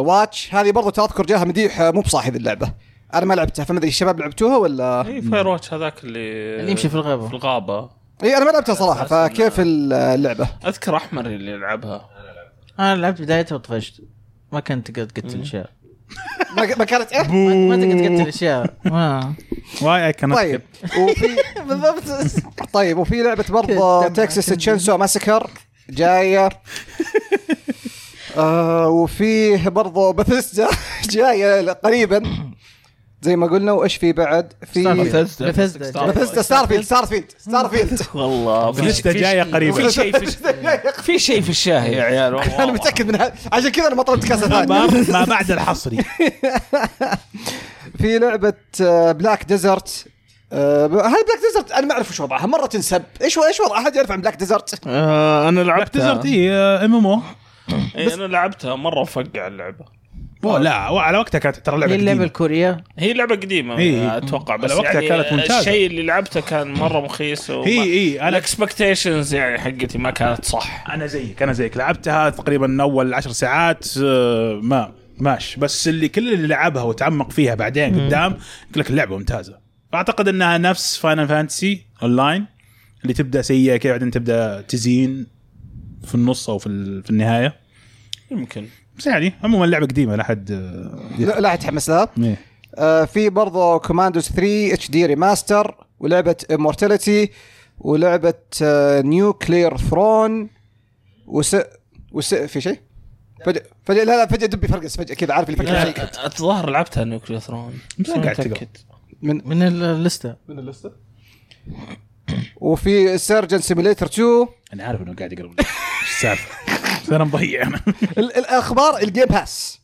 واتش هذه برضو تذكر جاها مديح آه، مو بصاحب اللعبة. أنا ما لعبتها فما أدري الشباب لعبتوها ولا؟ إي فاير واتش هذاك اللي اللي يمشي في الغابة. في الغابة. إي أنا ما لعبتها صراحة فكيف اللعبة؟ أذكر احمر اللي يلعبها. أنا لعبت بدايتها وطفشت. ما كنت تقدر تقتل أشياء. ما ما كانت إيه؟ ما تقدر تقتل أشياء. ما. واي اي كانت طيب وفي (laughs) بالضبط. طيب وفي لعبة برضه تكساس كان Chainsaw Massacre جاية. (laughs) آه وفيه برضه بثيستا (laughs) جاية قريبا. زي ما قلنا وإيش في بعد؟ في. Bethesda. Bethesda Starfield Starfield Starfield والله. (laughs) في- جاية قريباً. في شيء في (laughs) شيء في شيء في الشاهي يا عيال (laughs) والله. أنا متأكد من هذا عشان كذا أنا ما طلبت كاسة ثانية. ما بعد الحصري. في لعبة Black Desert هاي Black Desert أنا ما أعرف وش وضعها. مرة تنسب. إيش إيش وضعها أحد يعرف عن Black Desert آه أنا لعبتها. Desert هي MMO أنا لعبتها مرة مفقع اللعبة. لا على وقتها كانت ترى لعبه هي اللعبة. الكورية؟ هي لعبه قديمة إيه. أتوقع بس على وقتها يعني كانت ممتازة. الشيء اللي لعبته كان مرة مخيس وما- هي هي أنا ال expectations يعني حقتي ما كانت صح. أنا زيك أنا زيك. لعبتها تقريبا أول عشر ساعات آه، ما ماش. بس اللي كل اللي لعبها وتعمق فيها بعدين قدام يقول لك اللعبة ممتازة. أعتقد إنها نفس Final Fantasy Online اللي تبدأ سيئة كذا بعدين تبدأ تزين في النص أو في ال- في النهاية. يمكن. بس يعني عموما اللعبه قديمة لا حد لا لا يتحمس لها إيه. آه، في برضه Commandos 3 HD Remaster ولعبة Immortality ولعبة Nuclear Throne وس وس في شيء؟ فجأة فجأة لا لا فجأة دبي فرقس فجأة كذا عارف اللي فجأة شيء الظاهر لعبتها Nuclear Throne بس قاعد. تقرأ. من من اللسته من اللسته وفي Surgeon Simulator 2 أنا عارف إنه قاعد يقرب إيش السالفة؟ بس (laughs) أنا مضيع. أنا ال- الأخبار ال Game Pass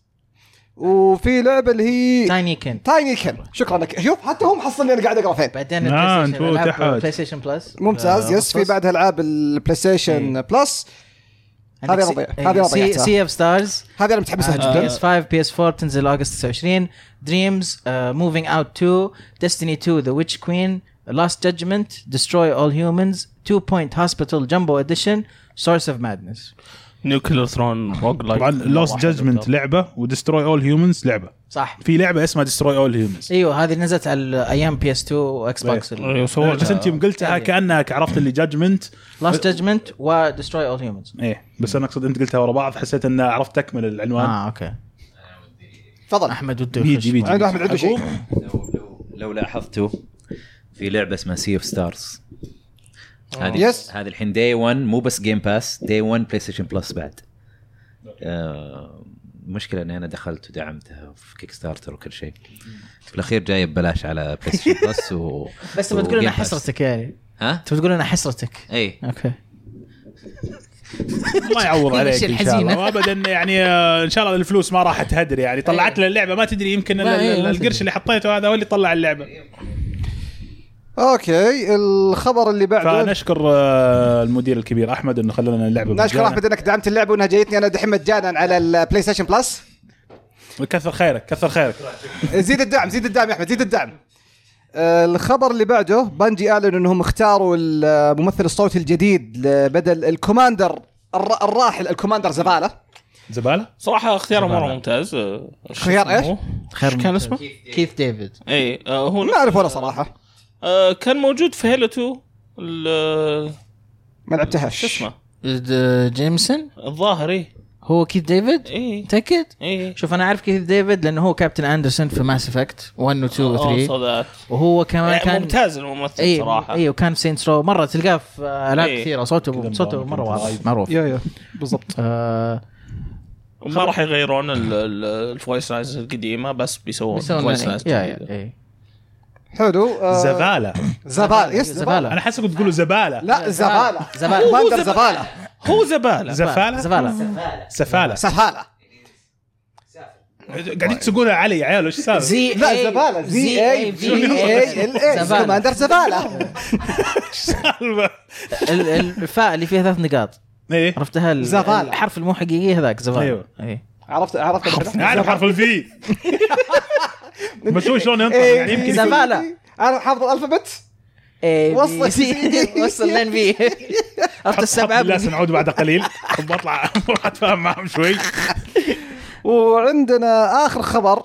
وفي لعبة اللي هي Tinykin Tinykin شكرا لك. شوف حتى هم حصلني أنا قاعد أقرأ فين. بعدين آه، ال PlayStation أنتوا ألعاب تحت. PlayStation Plus ممتاز yes في بعدها ألعاب ال PlayStation Plus هذه رضيع هذه رضيع Sea Sea of Stars هذه أنا متحمس لها P جدا. S 5 PS 4 تنزل اغسطس 29 Dreams Moving Out 2 Destiny 2 The Witch Queen Lost Judgment Destroy All Humans 2 Point Hospital Jumbo Edition Source of Madness Nuclear Throne roguelike طبعا Lost Judgment لعبة و Destroy All Humans لعبة. صح. في لعبة اسمها Destroy All Humans أيوه هذه نزلت على أيام PS 2 و Xbox أيوة، سووا بس أنت يوم قلتها. كانك عرفت اللي Judgment Lost Judgment و Destroy All Humans إيه بس أنا أقصد أنت قلتها ورا بعض حسيت ان عرفت تكمل العنوان. آه okay. تفضل. أحمد وده بيجي. بيجي احمد عنده شيء. لو لاحظتوا في لعبة اسمها Sea of Stars هذه yes. هذه الحين day 1 مو بس Game Pass day 1 PlayStation Plus بعد آه المشكلة إني أنا دخلت ودعمتها في Kickstarter وكل شيء. في الأخير جاية ببلاش على PlayStation Plus و (laughs) بس تبغى تقول باس. حسرتك يعني. ها؟ تبغى تقول إنها حسرتك إي. okay. (laughs) الله يعوض عليك إن شاء الله. وابدا (laughs) يعني آه، إن شاء الله الفلوس ما راح تهدر يعني. طلعت لنا اللعبه ما تدري يمكن القرش. اللي حطيته هذا هو اللي طلع اللعبة. okay الخبر اللي بعده. فنشكر آه، المدير الكبير أحمد إنه خلى لنا اللعبه نشكر مجانا. أحمد إنك دعمت اللعبة وإنها جايتني. أنا دحين مجانا على ال PlayStation Plus كثر خيرك كثر خيرك. زيد الدعم زيد الدعم يا أحمد زيد الدعم. آه، الخبر اللي بعده Bungie اعلنوا إنهم اختاروا الممثل الصوتي الجديد بدل ال commander الر- الراحل ال commander Zavala. زبالة؟ صراحة اختياره زبالة. مره ممتاز. خيار؟ خير إيش كان اسمه؟ Keith David. اي آه، هو ما أعرف ولا صراحة. آه، كان موجود في Halo 2 ال- ما لعبتهاش. شو اسمه؟ جيمسون؟ الظاهر اي هو Keith David؟ اي متاكد اي شوف أنا عارف كيث ديفيد لأنه هو captain Anderson في Mass Effect 1 و 2 و 3 وهو كمان كان كان ممتاز الممثل اي صراحة. اي وكان في Saints Row مرة تلقاه في العاب إيه. كثيرة. صوته صوته مرة واضح. معروف. yeah yeah. بالضبط. آه، ما راح يغيرون ال- ال- ال voice lines القديمة بس بيسوون voice. lines yeah yeah جديدة. إيه. حلو آه، زبالة. زبالة yes زبالة. أنا حاسك تقولوا زبالة. لا زبالة. زبالة. commander Zavala. هو زبالة. زفالة. زبالة. سفاله سفاله قاعدين تسوقونها علي يا عيال وش السالفه؟ Z لا زبالة. Z A V A L A زبالة. commander Zavala. الفاء اللي فيها ثلاث نقاط. إيه. عرفتها؟ ال- زبالة. الحرف المو حقيقي هذاك زبالة. أيوه. اي عرفت عرفت اعرف حرف ال V. (laughs) بس هو شلون ينطق إيه، يعني يمكن زبالة. أنا حافظ ال alphabet A وصل. B، C. (laughs) وصل لين V (laughs) عرفت السبعة؟ لا سنعود بعد قليل. (laughs) بطلع أتفاهم معهم شوي. وعندنا آخر خبر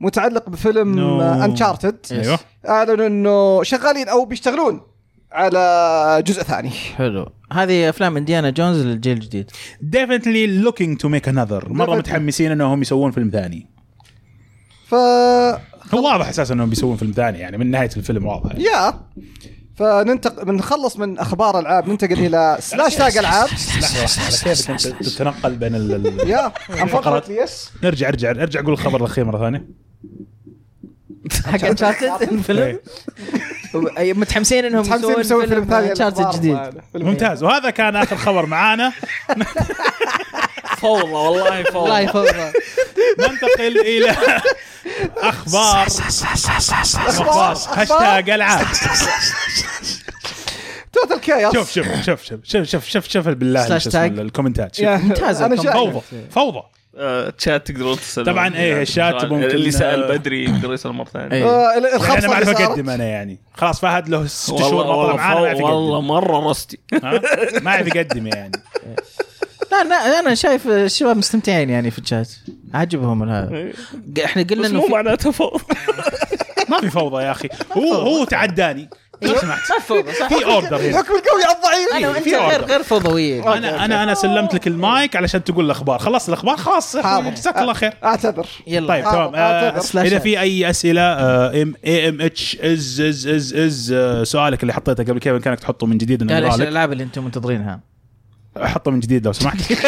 متعلق بفيلم. Uncharted أيوه. أعلنوا إنه شغالين أو بيشتغلون على جزء ثاني. حلو. هذه أفلام Indiana Jones للجيل الجديد. Definitely looking to make another. مرة. متحمسين إنهم يسوون فيلم ثاني. ف هو واضح أساسا إنهم بيسوون فيلم ثاني يعني من نهاية الفيلم واضح. yeah. فننتقل بنخلص من أخبار العاب ننتقل إلى slash tag العاب. (laughs) أنت تتنقل بين ال... (laughs) yeah unfortunately yes ارجع ارجع ارجع قول الخبر الأخير مرة ثانية. حق Uncharted (laughs) الفيلم؟ إيه. متحمسين إنهم متحمسين يسوون فيلم ثاني Uncharted جديد. ممتاز وهذا كان آخر خبر معانا. فوضى والله فوضى. والله يفوضى ننتقل إلى أخبار. أخبار. هاشتاج ألعاب. total chaos شوف شوف شوف شوف شوف شوف شوف شوف بالله. الكومنتات. شوف. ممتاز فوضى فوضى. آه، تشات تقدرون تسألون. طبعاً إيه، الشات ممكن- اللي سأل آه، بدري يقدر يسأل مرة ثانية. إيه. آه، يعني أنا ما أعرف اقدم أنا يعني. خلاص فهد له ست والله شهور والله, معانا ما مرة رستي؟ ما يعرف يقدم يعني. لا لا أنا شايف الشباب مستمتعين يعني في الشات عجبهم هذا. إحنا قلنا انه مو في معناته فوضى. (laughs) ما في فوضى يا أخي. هو هو تعداني. لو سمحت ما فوضى صح. في اوردر هنا. الحكم القوي على الضعيف. أنا وانت في غير. غير فوضويين أنا أنا أنا سلمت لك المايك علشان تقول الأخبار. خلصت الأخبار خلاص. جزاك الله خير. أعتذر. يلا. طيب آه، تمام آه، آه، إذا. في أي أسئلة ام اي ام اتش از از از از آه، سؤالك اللي حطيته قبل كذا كانك تحطه من جديد لك الألعاب اللي أنتم منتظرينها؟ حطه من جديد لو سمحت. (laughs)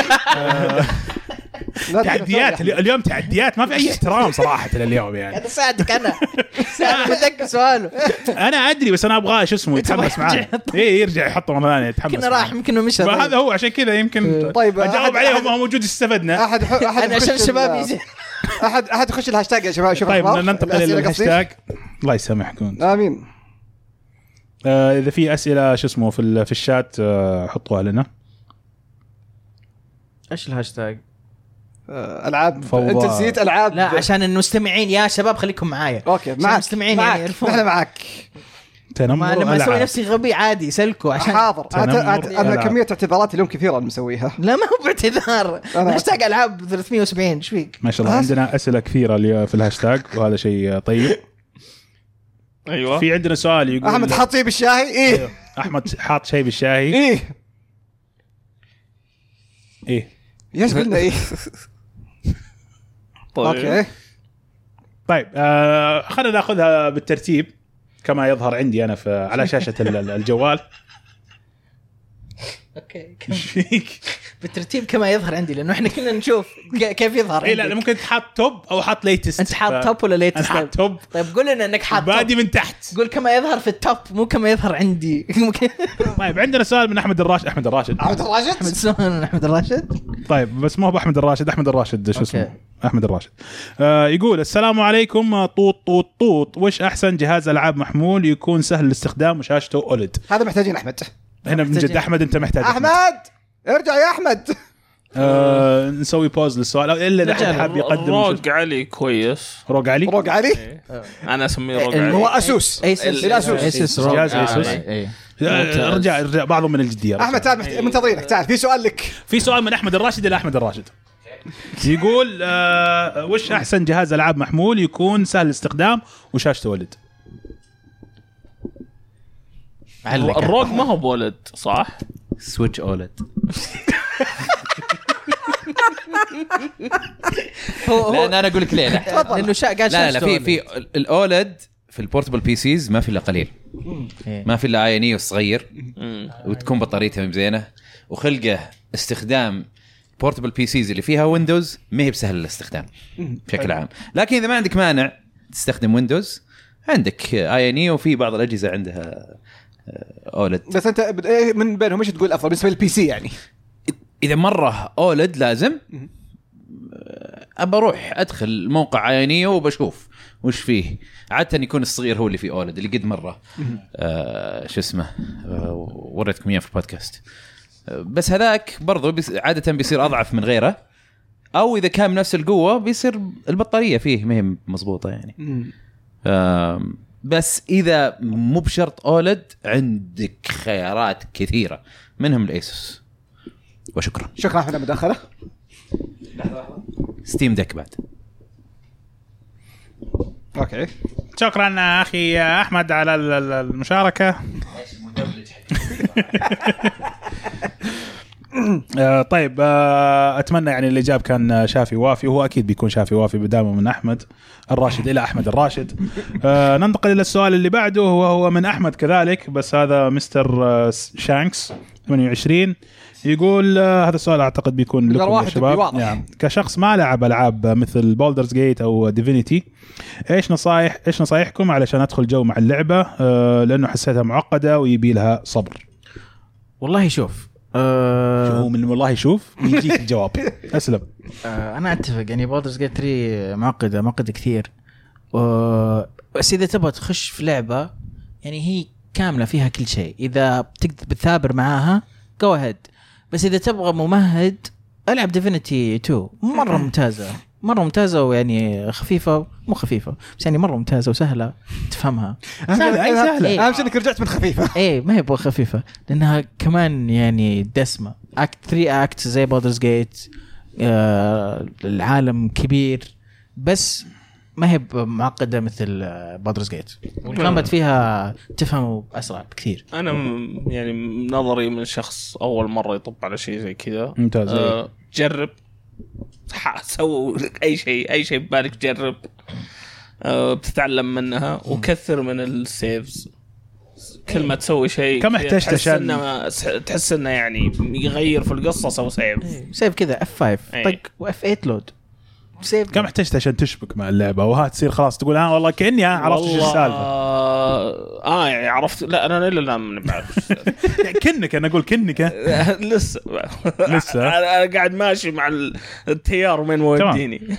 لا تعديات تقدر. اليوم تعديات ما في أي احترام صراحة اليوم يعني. قاعد اساعدك أنا. ساعدك (laughs) سؤاله أنا أدري بس أنا أبغاه شو اسمه يتحمس معي اي يرجع. يحطه مرة ثانية يتحمس كنا راح. يمكن مشى هذا. هو عشان كذا يمكن طيب، أجاوب أحد- عليه أحد- وما هو موجود استفدنا. احد أحد أنا عشان يخش الشباب ال- يجي. احد أحد يخش الهاشتاج يا شباب شوف طيب. ننتقل. الهاشتاج. الله يسامحكم. آمين. آه إذا في أسئلة شو اسمه في ال- في الشات آه حطوها لنا. إيش الهاشتاج؟ آه، ألعاب. فوضى. أنت نسيت ألعاب. لا عشان المستمعين يا شباب خليكم معايا. okay معك المستمعين يعني معك يعرفون. إحنا معك تنمر ما لما أسوي. نفسي غبي عادي سلكوا عشان حاضر. أنا. كمية اعتذارات اليوم كثيرة مسويها لا ما هو باعتذار. هاشتاج ألعاب 370 إيش فيك؟ ما شاء الله عندنا أسئلة كثيرة في الهاشتاج وهذا شيء طيب. أيوه. في عندنا سؤال يقول أحمد حاط شيء بالشاي إيه. أحمد حاط شيء بالشاي إيه. إيه. إيش قلنا إيه طيب. okay. طيب آه خلينا ناخذها بالترتيب كما يظهر عندي أنا في على شاشة ال- ال- الجوال. أوكي (laughs) إيش فيك؟ بالترتيب كما يظهر عندي لأنه إحنا كنا نشوف ك- كيف يظهر اي لا. ممكن تحط top أو حط latest أنت حاط top ولا أنا latest حاط top طيب قول لنا إنك حاط بادي من تحت. قول كما يظهر في ال top مو كما يظهر عندي. ممكن (laughs) طيب عندنا سؤال من أحمد الراشد. أحمد الراشد. أحمد الراشد؟ سلمان أحمد الراشد. طيب بس ما هو باحمد الراشد أحمد الراشد شو. اسمه؟ أحمد الراشد. آه يقول السلام عليكم آه، طوط طوط طوط. وش أحسن جهاز ألعاب محمول يكون سهل الاستخدام وشاشته أولد؟ هذا محتاجين أحمد. هنا من جد. احمد انت محتاج احمد ارجع يا احمد آه نسوي بوز للسؤال الا اذا احد حاب يقدم روق علي كويس روق علي روق علي أنا اسميه روق ال- علي هو اسوس. ايسوس جهاز روج. أيسوس. آه، إيه. آه، رجع رجع بعضهم من الجديه. احمد تعال محت- منتظرينك تعال في سؤال لك في سؤال من احمد الراشد إلى احمد الراشد يقول آه وش احسن جهاز العاب محمول يكون سهل الاستخدام وشاشته ولد علق. الروق ما هو بولد صح؟ سويتش أولد. هو هو لا أنا أقول لك ليه لا. لأنه شا قال لا لا في في ال OLED في ال portable PCs ما في إلا قليل. إيه. ما في إلا AYANEO صغير. مم. وتكون بطاريتها زينة. وخلقه استخدام portable PCs اللي فيها Windows ما هي بسهل الاستخدام بشكل عام. لكن إذا ما عندك مانع تستخدم Windows عندك AYANEO وفي بعض الأجهزة عندها OLED بس أنت إيه من بينهم إيش تقول أفضل؟ بالنسبة لل PC يعني. إذا مرة OLED لازم أبى أروح أدخل موقع AYA وبشوف وش فيه. عادة يكون الصغير هو اللي فيه OLED اللي قد مرة. آه شو اسمه آه وريتكم إياه في البودكاست. آه بس هذاك برضو بيس عادة بيصير أضعف من غيره. أو إذا كان بنفس القوة بيصير البطارية فيه ما هي مضبوطة يعني. بس إذا مو بشرط OLED عندك خيارات كثيرة. منهم ال ASUS. وشكرا. شكرا احمد على المداخلة. Steam Deck بعد. okay. شكرا أخي أحمد على ال- ال- المشاركة. (laughs) آه، طيب آه، أتمنى يعني الاجابه كان شافي وافي وهو أكيد بيكون شافي وافي بدامه من أحمد الراشد إلى أحمد الراشد. آه، ننتقل إلى السؤال اللي بعده وهو من أحمد كذلك بس هذا مستر Shanks 28 يقول هذا السؤال أعتقد بيكون لكم يا شباب. نعم. كشخص ما لعب ألعاب مثل Baldur's Gate أو Divinity إيش نصايح إيش نصايحكم علشان أدخل جو مع اللعبة؟ لأنه حسيتها معقدة ويبي لها صبر. والله شوف آه هو من والله شوف يجيك الجواب. (laughs) أسلم. آه أنا أتفق. يعني Baldur's Gate 3 معقدة معقدة كثير. بس إذا تبغى تخش في لعبة يعني هي كاملة فيها كل شيء. إذا بتقدر بتثابر معاها go ahead بس إذا تبغى ممهد ألعب Divinity 2 مرة ممتازة. مرة ممتازة ويعني خفيفة مو خفيفة بس يعني مرة ممتازة وسهلة تفهمها. سهلة، أي سهلة. إيه. أهم شيء انك رجعت من خفيفة. إيه ما هي خفيفة لأنها كمان يعني دسمة. act 3 act زي Baldur's Gate آه العالم كبير بس ما هي معقدة مثل Baldur's Gate وال combat فيها تفهمه أسرع بكثير. أنا يعني نظري من شخص أول مرة يطب على شيء زي كذا. ممتاز. آه جرب. سووا اي شيء اي شيء ببالك جرب. آه بتتعلم منها وكثر من ال saves كل ما تسوي شيء كم احتجت تحس عشان- إنه تحس إنه يعني يغير في القصة سوي save سيف كذا اف 5 إيه. طق و F8 load save. كم احتجت عشان تشبك مع اللعبة؟ وها تصير خلاص تقول ها والله كأني ها عرفت إيش السالفة. آه يعني عرفت لا أنا إلى الآن ما بعرف (laughs) كنك أنا أقول كنك ها. (laughs) لسه. لسه؟ (laughs) أنا قاعد ماشي مع ال- التيار وين موديني.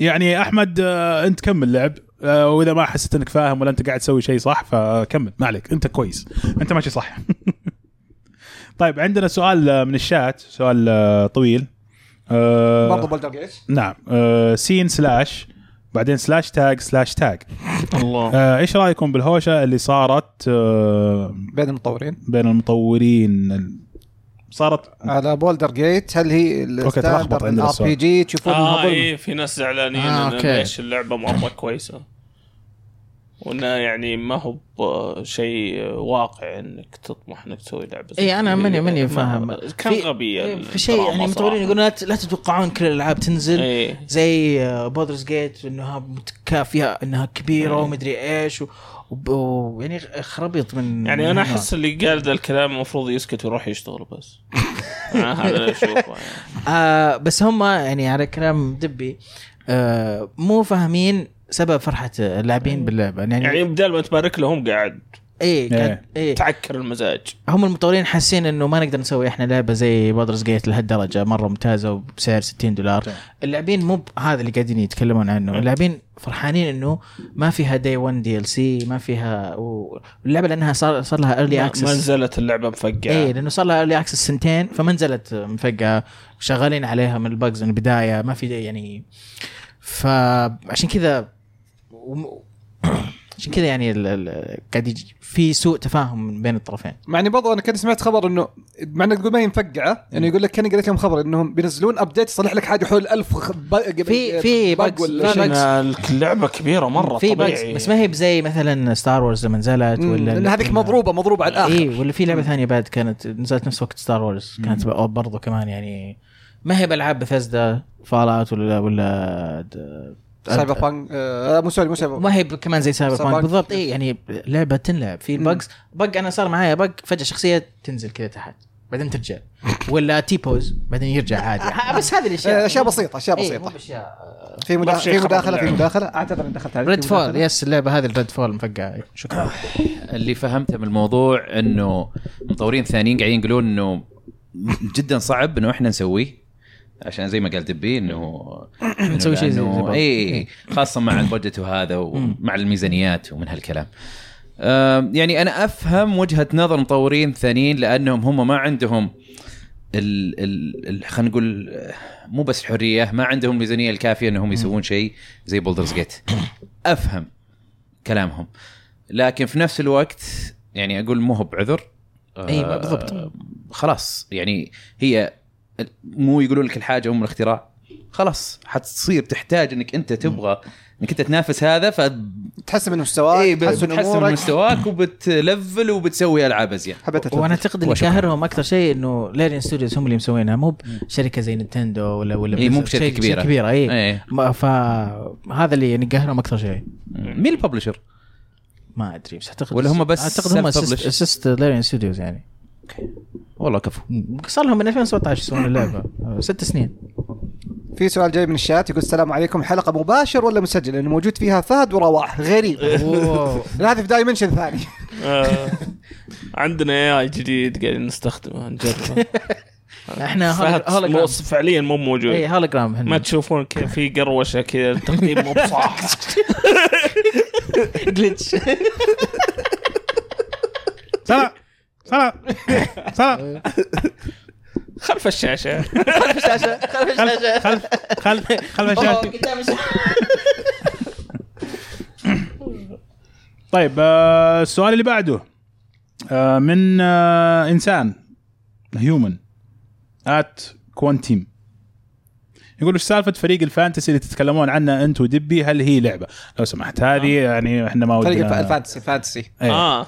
يعني أحمد آه، أنت كمل لعب. آه، وإذا ما حسيت إنك فاهم ولا أنت قاعد تسوي شيء صح فكمل. ما عليك أنت كويس. أنت ماشي صح. طيب عندنا سؤال آه، من الشات سؤال آه، طويل. آه، برضه بولدر جيت نعم آه، سين سلاش بعدين سلاش تاج سلاش تاج. الله. آه، إيش رأيكم بالهوشة اللي صارت آه، بين المطورين؟ بين المطورين؟ ال- صارت على بولدر جيت هل هي عندنا الار. بي جي تشوفون آه ظلم إيه في ناس زعلانين آه، آه. ليش اللعبة مرة كويسة. وإنه يعني ما هو شيء واقع إنك تطمح إنك تسوي لعبة إي أنا. ماني ماني ما- فاهم كان غبي إيه، في شيء يعني صراحة. يقولون لا تتوقعون كل الألعاب تنزل إيه زي بودرز جيت إنها متكا فيها إنها كبيرة ومدري إيش و- ويعني خربيط من يعني أنا. أحس اللي قال ذا الكلام المفروض يسكت ويروح يشتغل بس (laughs) آه، هذا اللي أشوفه يعني. آه بس هم يعني على كلام دبي آه مو فاهمين سبب فرحة اللاعبين باللعبة. يعني, يعني بدال ما تبارك لهم قاعد. إيه قاعد- إيه. إيه تعكر المزاج. هم المطورين حاسين إنه ما نقدر نسوي إحنا لعبة زي Baldur's Gate لهالدرجة مرة ممتازة وبسعر 60 دولار. تمام. اللاعبين مو هذا اللي قاعدين يتكلمون عنه. اللاعبين فرحانين إنه ما فيها day one DLC ما فيها و- واللعبه لأنها صار صار لها early ما ما access نزلت اللعبة مفقعة. إيه لأنه صار لها early access سنتين فما نزلت مفقعة. شغالين عليها من ال bugs من البداية ما في يعني. فعشان كذا عشان كذا يعني ال- ال- قاعد يجي في سوء تفاهم من بين الطرفين. مع إني برضه أنا كنت سمعت خبر إنه مع انك تقول ما هي مفقعة يعني يقول لك كأني قريت لهم خبر إنهم بينزلون update يصلح لك حاجة حول 1000 خ- ب- في- في ولا شيء. bugs. اللعبة كبيرة مرة في طبيعي. بس ما هي بزي مثلا ستار وورز لما نزلت ولا لأن هذيك مضروبه مضروبة على الآخر. اي ولا في لعبة ثانية بعد كانت نزلت نفس وقت ستار وورز كانت برضو كمان يعني. ما هي بألعاب بثزدا فالات ولا ولا سايبر بانك آه مو سوري مو سايبر ما هي كمان زي سايبر بانك. بالضبط. اي يعني لعبة تنلعب. في ال bugs bug أنا صار معايا bug فجأة شخصية تنزل كذا تحت بعدين ترجع. ولا T-pose بعدين يرجع عادي. (laughs) ها- بس هذه الأشياء. آه، أشياء بسيطة أشياء إيه، بسيطة. في مدا... ما في خرب مداخلة في. مداخلة. اعتذر اني دخلت عليك Redfall. yes اللعبة هذه ال Redfall مفقعة. شكرا. (laughs) اللي فهمته من الموضوع إنه مطورين ثانيين قاعدين يقولون إنه جدا صعب إنه إحنا نسويه. عشان زي ما قال دبي انه (clears throat) إنه نسوي شيء زي-. اي خاصة مع ال budget وهذا ومع الميزانيات ومن هالكلام. يعني أنا أفهم وجهة نظر مطورين ثانيين لأنهم هم ما عندهم ال ال خلينا نقول آه، مو بس الحريه ما عندهم الميزانيه الكافية إنهم يسوون شيء زي Baldur's Gate أفهم كلامهم. لكن في نفس الوقت يعني أقول مو هو بعذر. آه، بالضبط. خلاص يعني هي مو يقولون لك الحاجة أم الاختراع خلاص حتصير تحتاج إنك أنت تبغى إنك أنت تنافس هذا ف تحسن من مستواك اي تحسن بتحسن من مستواك وبت level وبتسوي ألعاب ازين. وأنا أعتقد اللي. قاهرهم أكثر شيء إنه Larian Studios هم اللي مسوينها مو بشركه زي نينتندو ولا ولا إيه، مو بس- بشركة شيء- كبيرة. شركة كبيرة اي إيه. ما- فهذا اللي يعني قهرهم أكثر شيء مين ال publisher؟ ما أدري بس أعتقد ولا هم بس اعتقد هم؟ اسست Larian Studios يعني والله كفو. صار لهم من 2017 يسوون اللعبة. آه، ست سنين. في سؤال جاي من الشات يقول السلام عليكم. حلقة مباشر ولا مسجل لأنه موجود فيها فهد ورواح. غريب. (laughs) هذه في dimension ثاني. آه، عندنا AI جديد قاعدين نستخدمه نجربه. (laughs) إحنا فهد هولوجرام فعليا مو موجود. اي هولوجرام ما تشوفون كيف في قروشة كذا التقديم مو بصح. (laughs) glitch سلام سلام. (laughs) سلام. خلف الشاشة. خلف الشاشة خلف الشاشة. خلف خلف خلف قدام الشاشة. (laughs) طيب آه، السؤال اللي بعده. آه، من آه، إنسان human at quantum يقول إيش سالفة فريق ال fantasy اللي تتكلمون عنه أنت ودبي؟ هل هي لعبة؟ لو سمحت هذه يعني إحنا ما فريق ودنا. ال fantasy ال fantasy إيه. آه.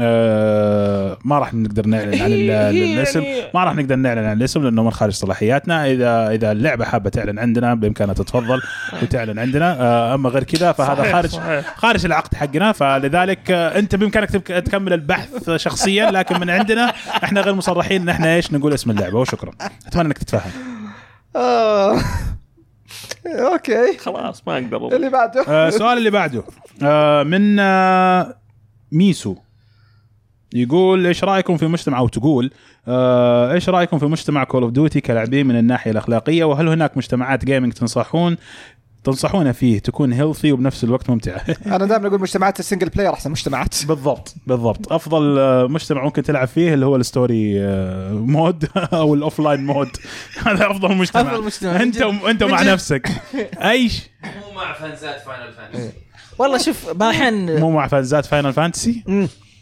آه، ما راح نقدر نعلن عن (laughs) هي الاسم يعني- ما راح نقدر نعلن عن الاسم لأنه من خارج صلاحياتنا. اذا إذا اللعبة حابة تعلن عندنا بإمكانها تتفضل وتعلن عندنا. آه، أما غير كذا فهذا صحيح، خارج صحيح. خارج العقد حقنا. فلذلك آه، أنت بإمكانك تكمل البحث شخصيا لكن من عندنا إحنا غير مصرحين. ان إحنا إيش؟ نقول اسم اللعبة وشكرا. أتمنى إنك تتفهم. أوكي. خلاص ما أقدر. اللي بعده. السؤال اللي بعده. من ميسو. يقول إيش رأيكم في مجتمع أو تقول آه، إيش رأيكم في مجتمع Call of Duty كلاعبين من الناحية الأخلاقية؟ وهل هناك مجتمعات gaming تنصحون تنصحون فيه تكون healthy وبنفس الوقت ممتعة؟ (laughs) أنا دائما أقول مجتمعات ال single player أحسن مجتمعات. (laughs) بالضبط بالضبط. أفضل آه، مجتمع ممكن تلعب فيه اللي هو ال story آه، mode (laughs) أو ال offline mode هذا أفضل مجتمع. أفضل مجتمع. أنت. أنت مع. نفسك. إيش مو مع fans ات Final Fantasy والله شوف بعض الاحيان مو مع fans ات Final Fantasy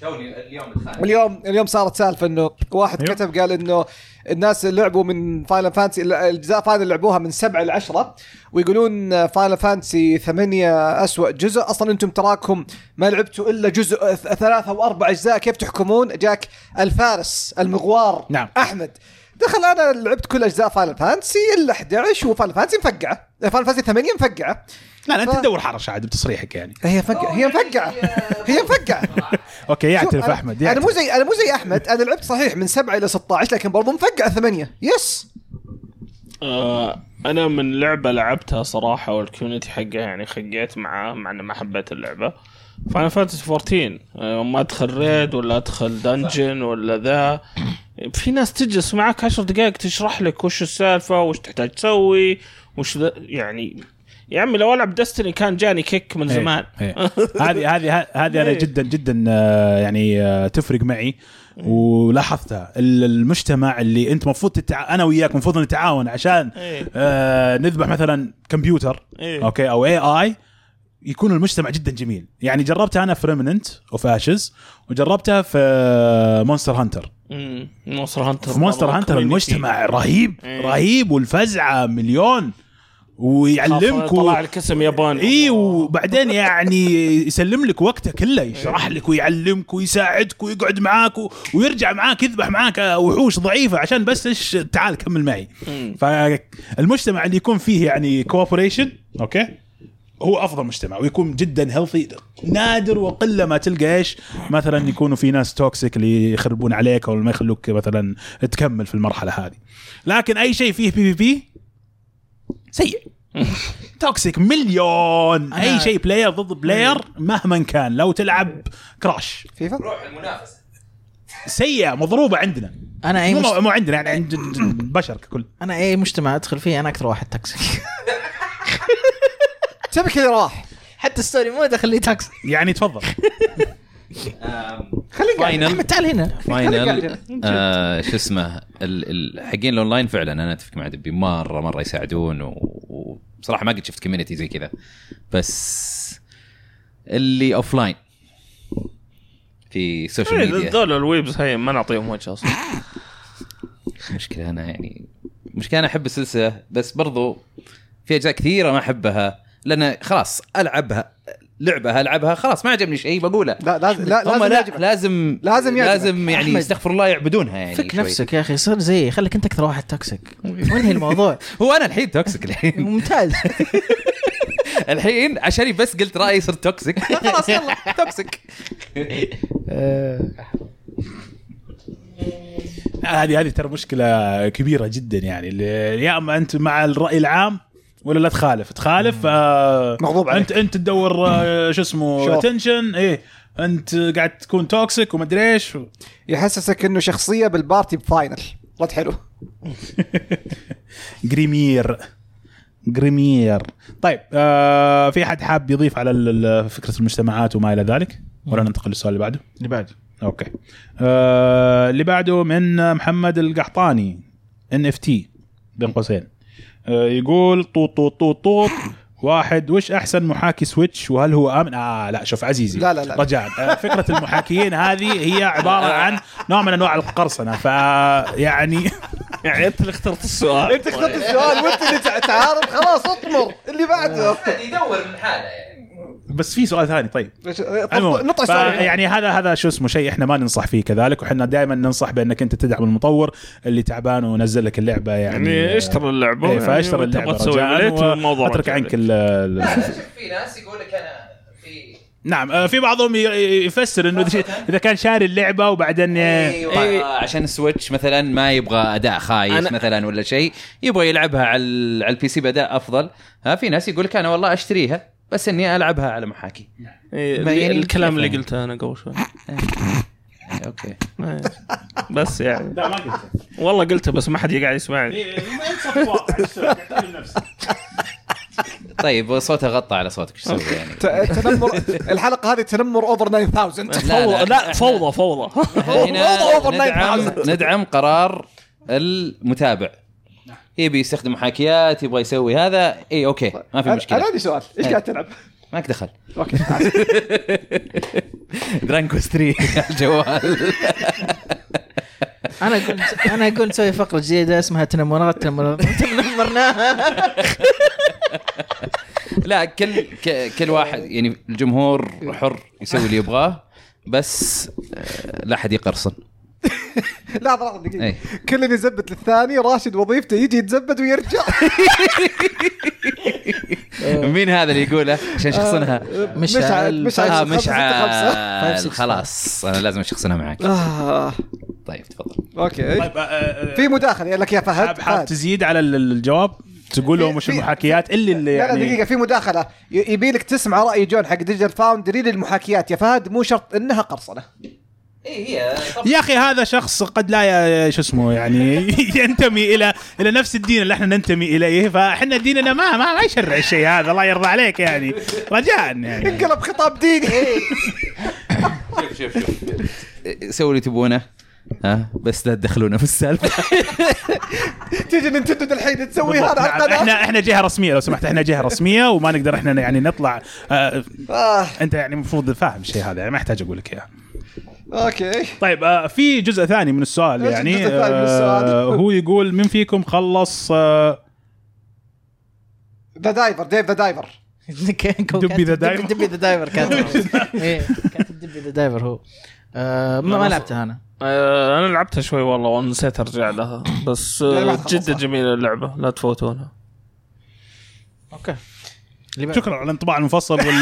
توني اليوم اليوم اليوم صارت سالفة إنه واحد أيوه. كتب قال إنه الناس اللي لعبوا من Final Fantasy الاجزاء Final لعبوها من سبعة ل 10 ويقولون Final Fantasy ثمانية أسوأ جزء. أصلا أنتم تراكم ما لعبتوا إلا جزء ث- ثلاثة أو أربع أجزاء. كيف تحكمون؟ جاك الفارس المغوار نعم. أحمد. دخل أنا لعبت كل اجزاء Final Fantasy الا 11 و Final Fantasy مفقعة. Final Fantasy 8 مفقعة. لا لا انت ف- تدور حرش عاد بتصريحك يعني. هي مفقعه هي مفقعة. هي (laughs) مفقعة. (laughs) أوكي يعترف أحمد أنا مو يعترف زي أنا مو زي أحمد. أنا لعبت صحيح من سبعة إلى 16 لكن برضو مفقع ثمانية. yes آه أنا من لعبة لعبتها صراحة وال community حقها يعني خقيت معاه مع اني ما حبيت اللعبة. Final Fantasy 14 آه، ما أدخل raid ولا أدخل dungeon ولا ذا في ناس تجلس معك عشر دقائق تشرح لك وش السالفة وش تحتاج تسوي وش يعني يا عمي لو ألعب Destiny كان جاني kick من زمان إيه. (laughs) هذه هذه هذه أنا إيه. جدا جدا آه، يعني آه، تفرق معي ولاحظتها ال- المجتمع اللي أنت المفروض تتع... أنا وياك المفروض نتعاون عشان إيه. آه نذبح مثلا كمبيوتر إيه. okay أو AI يكون المجتمع جدا جميل يعني جربتها أنا في Remnant of Ashes وجربتها في Monster Hunter Monster Hunter في Monster Hunter. المجتمع رهيب. رهيب والفزعة مليون ويعلمك. طلع لك اسم ياباني إي وبعدين يعني يسلم لك وقته كله يشرح لك ويعلمك ويساعدك ويقعد معاك و... ويرجع معاك يذبح معاك وحوش ضعيفة عشان بس إيش تعال كمل معي. فالمجتمع اللي يكون فيه يعني cooperation okay هو أفضل مجتمع ويكون جدا healthy نادر وقلة ما تلقى إيش؟ مثلا يكونوا في ناس toxic اللي يخربون عليك أو ما يخلوك مثلا تكمل في المرحلة هذه. لكن أي شيء فيه PvP سيء. (laughs) toxic مليون. أي شيء player ضد player مهما كان. لو تلعب Crash FIFA؟ روح المنافسة. سيئة مضروبة عندنا. أنا أي مو, مو عندنا يعني عند البشر ككل. أنا أي مجتمع أدخل فيه أنا أكثر واحد toxic (laughs) تبك اللي راح. حتى ال story mode اخليه toxic يعني تفضل. (laughs) خليك قاعد. Final أحمد تعال هنا. Final آه شو اسمه ال- ال- حقين الأونلاين فعلا أنا أتفق مع دبي مرة مرة يساعدون وبصراحه ما قد شفت community زي كذا. بس اللي offline في ال social إيه، ميديا ذول ال weebs هي ما نعطيهم وجه أصلا. مشكلة أنا يعني مشكلة أنا أحب السلسلة بس برضو في أجزاء كثيرة ما أحبها. لأن خلاص ألعبها لعبة ألعبها خلاص ما عجبني شيء بقوله لا لازم لا لازم لا. لازم لازم يعجبك. لازم يعني أحمد. استغفر الله يعبدونها يعني فك شوي. نفسك يا أخي صير زي خليك أنت أكثر واحد toxic وانهي الموضوع (laughs) هو أنا الحين toxic الحين ممتاز (laughs) الحين عشان بس قلت رأيي صرت toxic (laughs) خلاص يلا toxic هذه هذه ترى مشكلة كبيرة جدا يعني يا اما أنت مع الرأي العام ولا لا تخالف؟ تخالف آه مغضوب عليك. انت أنت تدور آه شو اسمه. attention إيه. أنت قاعد تكون toxic ومدري إيش. يحسسك إنه شخصية بال party ب Final. رد حلو (laughs) جريمير. جريمير. طيب آه في أحد حاب يضيف على فكرة المجتمعات وما إلى ذلك؟ ولا ننتقل للسؤال اللي بعده؟ اللي بعد. okay. آه اللي بعده من محمد القحطاني NFT بين قوسين يقول طوط طوط طوط طوط. واحد وش أحسن محاكي Switch؟ وهل هو آمن؟ آه لا شوف عزيزي. لا، لا، لا. رجاء آه فكرة المحاكيين هذه هي عبارة عن نوع من أنواع القرصنة. فيعني (laughs) يعني أنت اللي اخترت السؤال. أنت اخترت السؤال وأنت اللي تع- تعارض. خلاص اطمر. اللي بعده. يدور من حاله يعني. بس في سؤال ثاني طيب. نطع ف- السؤال يعني هذا هذا شو اسمه شيء إحنا ما ننصح فيه كذلك وحنا دائما ننصح بإنك أنت تدعم المطور اللي تعبان ونزل لك اللعبة يعني يعني اشتري اللعبة. إيه يعني فاشتري وتبغى اللعبة تسوي راجع عنك. ال- في ناس يقول لك أنا في نعم آه، في بعضهم يفسر إنه إذا- إذا كان شاري اللعبة وبعدين آه، أيوه عشان ال Switch مثلا ما يبغى أداء خايس أنا- مثلا ولا شيء يبغى يلعبها على على ال PC بأداء أفضل. ها في ناس يقول لك أنا والله أشتريها. بس إني ألعبها على محاكي. إيه، ما يعني الكلام اللي كيف قلته أنا قبل شوي. (laughs) okay. إيه. بس يعني. لا ما قلت والله قلته بس ما حد قاعد يسمعني. (laughs) طيب صوتها غطى على صوتك إيش أسوي يعني؟ (laughs) تنمر الحلقة هذه تنمر over 9000 لا، فوضى. لا فوضى فوضى. over ندعم 9000. ندعم قرار المتابع. يبي يستخدم محاكيات يبغى يسوي هذا. إي okay ما في أنا مشكلة. عندي سؤال. إيش. قاعد تلعب؟ ماك دخل. okay. Dark Souls 3 على الجوال أنا أقول أنا أقول نسوي فقرة جديدة اسمها تنمرات تنمرات تنمرناها. (laughs) لا كل ك- كل واحد يعني الجمهور حر يسوي اللي يبغاه بس آه، لا أحد يقرصن. (laughs) لا لحظه دقيقة. إيه. كل اللي يزبط للثاني راشد وظيفته يجي يتزبد ويرجع. (laughs) مين هذا اللي يقوله؟ عشان شخصنها مشعل. مشعل. ستة، مشعل. خمسة. خلاص. أنا لازم أشخصنها معك. آه. طيب تفضل. okay. طيب آه، في مداخلة. يقول لك يا فهد حاب. تزيد على ال- الجواب؟ تقول لهم وش المحاكيات؟ إللي اللي لا لا يعني دقيقة في مداخلة. ي- يبي لك تسمع رأي جون حق Digital Foundry للمحاكيات. يا فهد مو شرط إنها قرصنة. اي هي يا أخي هذا شخص قد لا شو اسمه يعني (laughs) ينتمي إلى إلى نفس الدين اللي إحنا ننتمي إليه. فإحنا ديننا ما ما, ما يشرع الشيء هذا الله يرضى عليك يعني. رجاء يعني. انقلب خطاب ديني. شوف شوف شوف. سووا اللي تبونه. ها بس لا تدخلونا في السالفة. تيجي Nintendo الحين تسوي. هذا على نعم. القناة إحنا إحنا جهة رسمية لو سمحت إحنا جهة رسمية وما نقدر إحنا يعني نطلع آه آه. أنت يعني المفروض فاهم الشيء هذا يعني ما أحتاج أقول لك إياه. okay. طيب آه في جزء ثاني من السؤال يعني الجزء الثاني من السؤال؟ آه (laughs) هو يقول من فيكم خلص آه the Diver Dave the Diver Dave the Diver. Dave the Diver كاتب. (laughs) كاتب Dave the Diver هو. آه، ما ما لعبتها أنا. آه، أنا لعبتها شوي والله ونسيت ارجع لها. بس آه،. جدا جميلة اللعبة لا تفوتونها okay. شكرا على الانطباع المفصل وال... (laughs)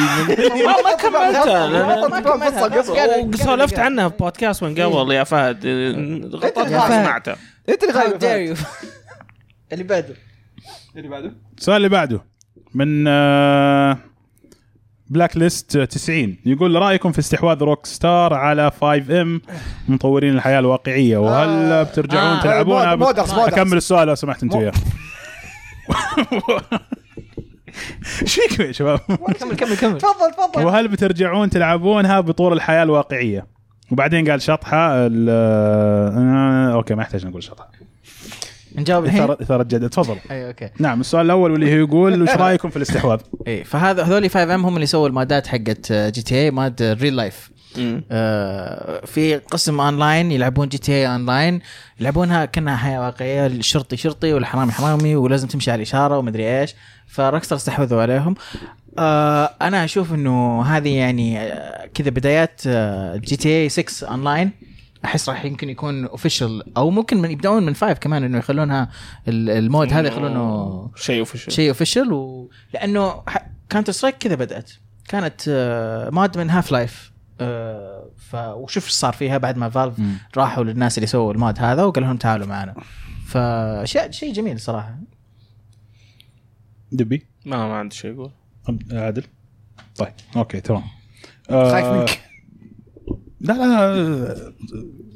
ما كملتها. ما كملتها. سولفت عنها في بودكاست من قبل يا فهد. غلطت يا ما فهد. سمعته. أنت اللي غايب. اللي بعده. اللي بعده؟ السؤال اللي بعده. من آه Blacklist 90 يقول رأيكم في استحواذ Rockstar على 5M مطورين الحياة الواقعية؟ وهل آه. بترجعون آه. modders- modders. أكمل السؤال لو سمحت انت وياه. (laughs) إيش فيكم يا شباب؟ كمل كمل كمل. تفضل تفضل. وهل بترجعون تلعبونها بطور الحياة الواقعية؟ وبعدين قال شطحة ال- آه okay ما يحتاج نقول شطحة. نجاوب الحين اثاره إثارة جدل تفضل. إي okay. نعم السؤال الأول واللي هو يقول وش رأيكم في الاستحواذ؟ إي فهذا هذول 5 ام هم اللي سووا ال mods حقت GTA mod real life آه، في قسم أونلاين يلعبون GTA online. يلعبونها كأنها حياة واقعية الشرطي شرطي والحرامي حرامي ولازم تمشي على الإشارة ومدري إيش. فروكستار استحوذوا عليهم. آه أنا أشوف إنه هذه يعني آه، كذا بدايات GTA 6 أونلاين. أحس راح يمكن يكون official أو ممكن من يبدأون من 5 كمان إنه يخلونها ال- ال mod هذا يخلونه شيء official شيء official و... لأنه Counter-Strike كذا بدأت. كانت آه، mod من Half-Life ف وشوف إيش صار فيها بعد ما Valve مم. راحوا للناس اللي سووا ال mod هذا وقال لهم تعالوا معنا. فشيء شيء جميل صراحة. دبي؟ ما ما عندي شيء أقول. عادل؟ طيب okay تمام. آه، خايف منك. لا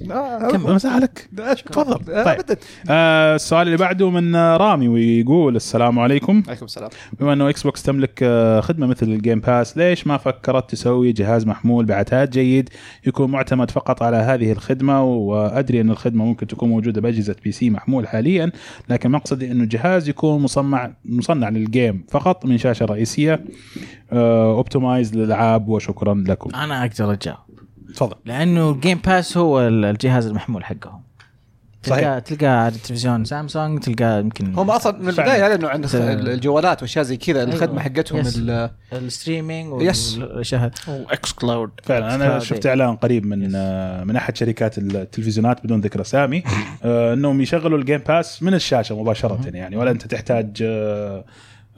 لا آه، كم؟ مساحه لك تفضل. آه، طيب. آه السؤال اللي بعده من آه، رامي ويقول السلام عليكم. عليكم السلام. بما إنه Xbox تملك آه، خدمة مثل ال Game Pass ليش ما فكرت تسوي جهاز محمول بعتاد جيد يكون معتمد فقط على هذه الخدمة؟ وأدري أن الخدمة ممكن تكون موجودة بأجهزة PC محمول حاليا لكن مقصدي أنه الجهاز يكون مصنع مصنع لل game فقط من شاشة رئيسية. optimize للألعاب وشكرا لكم. أنا أقدر أجاوب. تفضل لأنه ال Game Pass هو ال- الجهاز المحمول حقهم تلقاه صحيح. تلقاه على التلفزيون سامسونج تلقاه يمكن هم أصلا من. البداية عند فعلاً. الجوالات وأشياء زي كذا الخدمة أيوة. حقتهم yes. ال- ال streaming yes. والاشياء و xCloud فعلا أنا شفت إعلان قريب من آه، من أحد شركات التلفزيونات بدون ذكر أسامي آه، إنهم يشغلوا ال Game Pass من الشاشة مباشرة يعني ولا أنت تحتاج آه،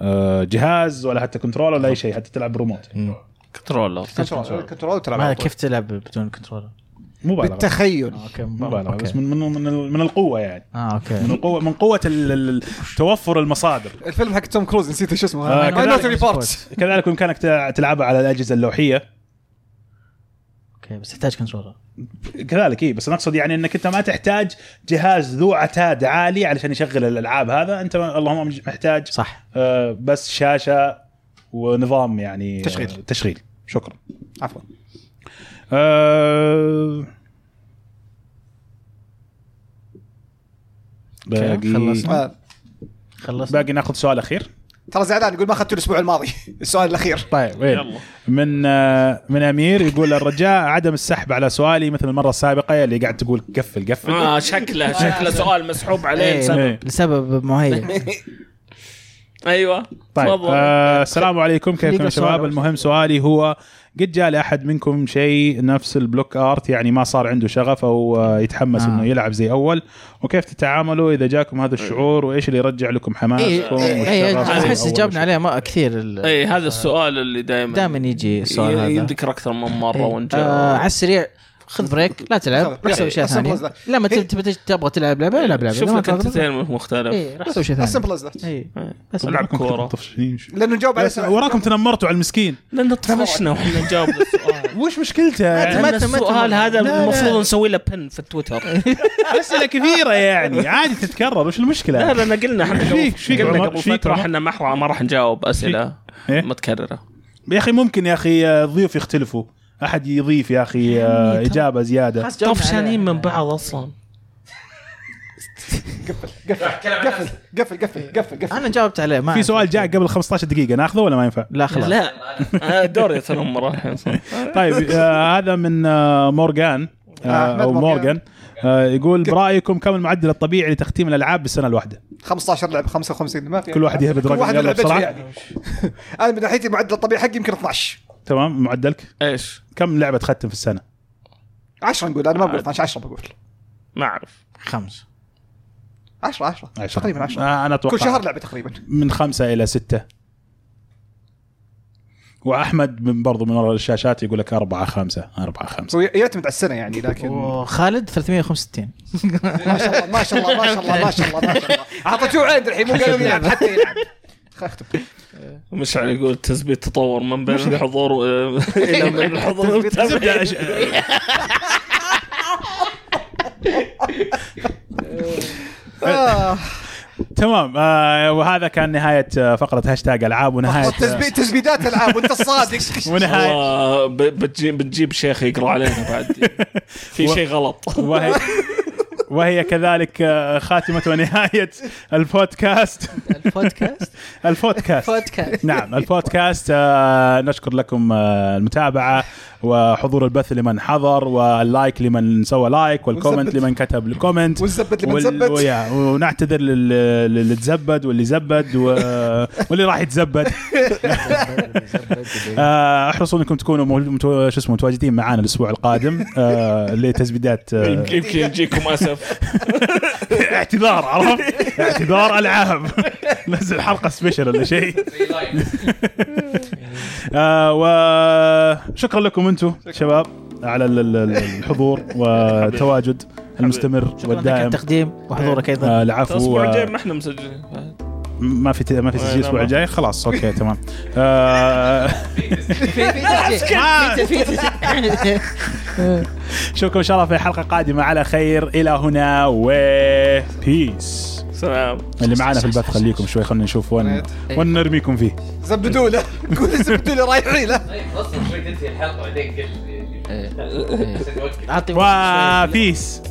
آه، جهاز ولا حتى control ولا أي شيء حتى تلعب remote controller. control control تلعب ما على طول. كيف تلعب بدون controller؟ مبالغة. بالتخيل. okay مبالغة. بس okay. من من من, من القوة يعني. آه okay. من القوه من قوة ال- ال- توفر المصادر. الفيلم حق توم كروز نسيت شو اسمه. آه، كذلك- كذلك بامكانك تلع- تلعبها على الأجهزة اللوحية. okay بس تحتاج controller. كذلك إي بس أنا اقصد يعني إنك أنت ما تحتاج جهاز ذو عتاد عالي علشان يشغل الألعاب هذا. أنت اللهم محتاج صح. آه، بس شاشة ونظام يعني آه، تشغيل. تشغيل شكرا. عفوا. آه، باقي خلصنا. آه، خلص باقي ناخذ سؤال أخير. ترى زعلان يقول ما اخذته الأسبوع الماضي. (laughs) السؤال الأخير. طيب وين؟ يلا. من آه، من أمير يقول الرجاء عدم السحب على سؤالي مثل المرة السابقة اللي قاعد تقول قفل قفل. آه شكله شكله (laughs) سؤال مسحوب عليه. إيه، لسبب. إيه. لسبب معين (laughs) أيوه طيب تفضل. آه السلام عليكم كيفكم يا شباب. المهم سؤالي هو قد جاء لأحد منكم شيء نفس ال block art يعني ما صار عنده شغف أو آه، يتحمس آه. إنه يلعب زي أول وكيف تتعاملوا إذا جاكم هذا الشعور وإيش اللي يرجع لكم حماسكم اي احس زي إيه، أول جاوبنا؟ عليه ما كثير اي هذا السؤال اللي دائما دائما يجي السؤال هذا يذكر أكثر من مرة إيه. وانت آه على السريع خذ break لا تلعب روح سوي ثانية please لا ما تبي تبي تبغى تلعب لعبة العب لعبه شوف لك entertainment مختلف اي روح سوي شيء ثاني. simple as that إيه. بس ألعب. طفشين. لأنه نجاوب على سؤال. وراكم تنمرتوا على المسكين. لأن طفشنا وإحنا نجاوب (laughs) للسؤال وش مشكلته؟ يعني السؤال هذا. المفروض نسوي له pin في التويتر (laughs) أسئلة كثيرة يعني. عادي تتكرر. وش المشكلة؟ لا لا قلنا إحنا قلنا؟ قبل فترة؟ إحنا ما راح ما راح نجاوب أسئلة إيه؟ متكررة. يا أخي ممكن يا أخي آه، الضيوف يختلفوا. أحد يضيف يا أخي آه، إجابة زيادة. طفشانين. من بعض أصلا. قفل قفل قفل قفل قفل قفل أنا جاوبت عليه ما في سؤال جاء قبل 15 دقيقة ناخذه ولا ما ينفع؟ لا خلاص. لا. آه، دوري تنمر الحين (laughs) طيب آه هذا من آه مورغان آه أو مورغان. آه يقول برأيكم كم المعدل الطبيعي لتختيم الألعاب بالسنة الواحدة؟ 15 لعبة 55 ما في كل واحد يهبد كل رقم واحد يلا لعبته بسرعة يعني. أنا من ناحيتي المعدل الطبيعي حقي يمكن 12 تمام معدلك؟ إيش؟ كم لعبة تختم في السنة؟ 10 نقول أنا ما بقول 12 10 بقول. ما أعرف. خمس 10 10 عشرة. تقريبا 10 آه أنا أتوقع كل شهر لعبة تقريبا. من خمسة إلى ستة. وأحمد من برضو من ورا الشاشات يقول لك أربعة خمسة أربعة خمسة. هو يعتمد على السنة يعني لكن وخالد 365 ما شاء الله ما شاء الله ما شاء الله ما شاء الله ما شاء الله. (laughs) اعطيتوه عين الحين مو قادر يلعب حتى يلعب. اختم (laughs) مشعل يقول تثبيت تطور من بين الحضور (laughs) إلى من الحضور. (laughs) آه. تمام. آه وهذا كان نهاية آه، فقرة هاشتاج ألعاب ونهاية تثبيت تثبيتات ألعاب وأنت الصادق ب- بتجيب بتجيب شيخ يقرأ علينا بعد. في شيء غلط. وهي وهي كذلك آه، خاتمة ونهاية البودكاست البودكاست البودكاست بودكاست نعم البودكاست آه، نشكر لكم آه، المتابعة وحضور البث لمن حضر وال like لمن سوى like وال comment. لمن كتب ال comment والزبد لمن زبد. ويا- ونعتذر لل- للي تزبد واللي زبد. واللي راح يتزبد (laughs) أحرصوا أنكم تكونوا. شو اسمه متواجدين معنا الأسبوع القادم لتزبيدات يمكن يجيكم أسف اعتذار عرفت؟ اعتذار العاب. نزل حلقة special ولا شيء. آه وشكرا لكم أنتم شباب على ال- ال- ال- الحضور (laughs) والتواجد المستمر شكرا لك على والدائم التقديم وحضورك أيضا. آه العفو. الأسبوع الجاي آه، ما إحنا مسجلين. ما في ما في تسجيل الأسبوع الجاي؟ خلاص okay (laughs) تمام. آه اشوفكم (laughs) إن شاء الله في حلقة قادمة. على خير. إلى هنا. وبيس سلام. اللي معانا في البث خليكم شوي. خلينا نشوف وين وين نرميكم فيه. زبدوا له. قول زبدوا له رايحين له. أصلا شوي تنتهي الحلقة بعدين اعطي (laughs) وقت شوي. وبيس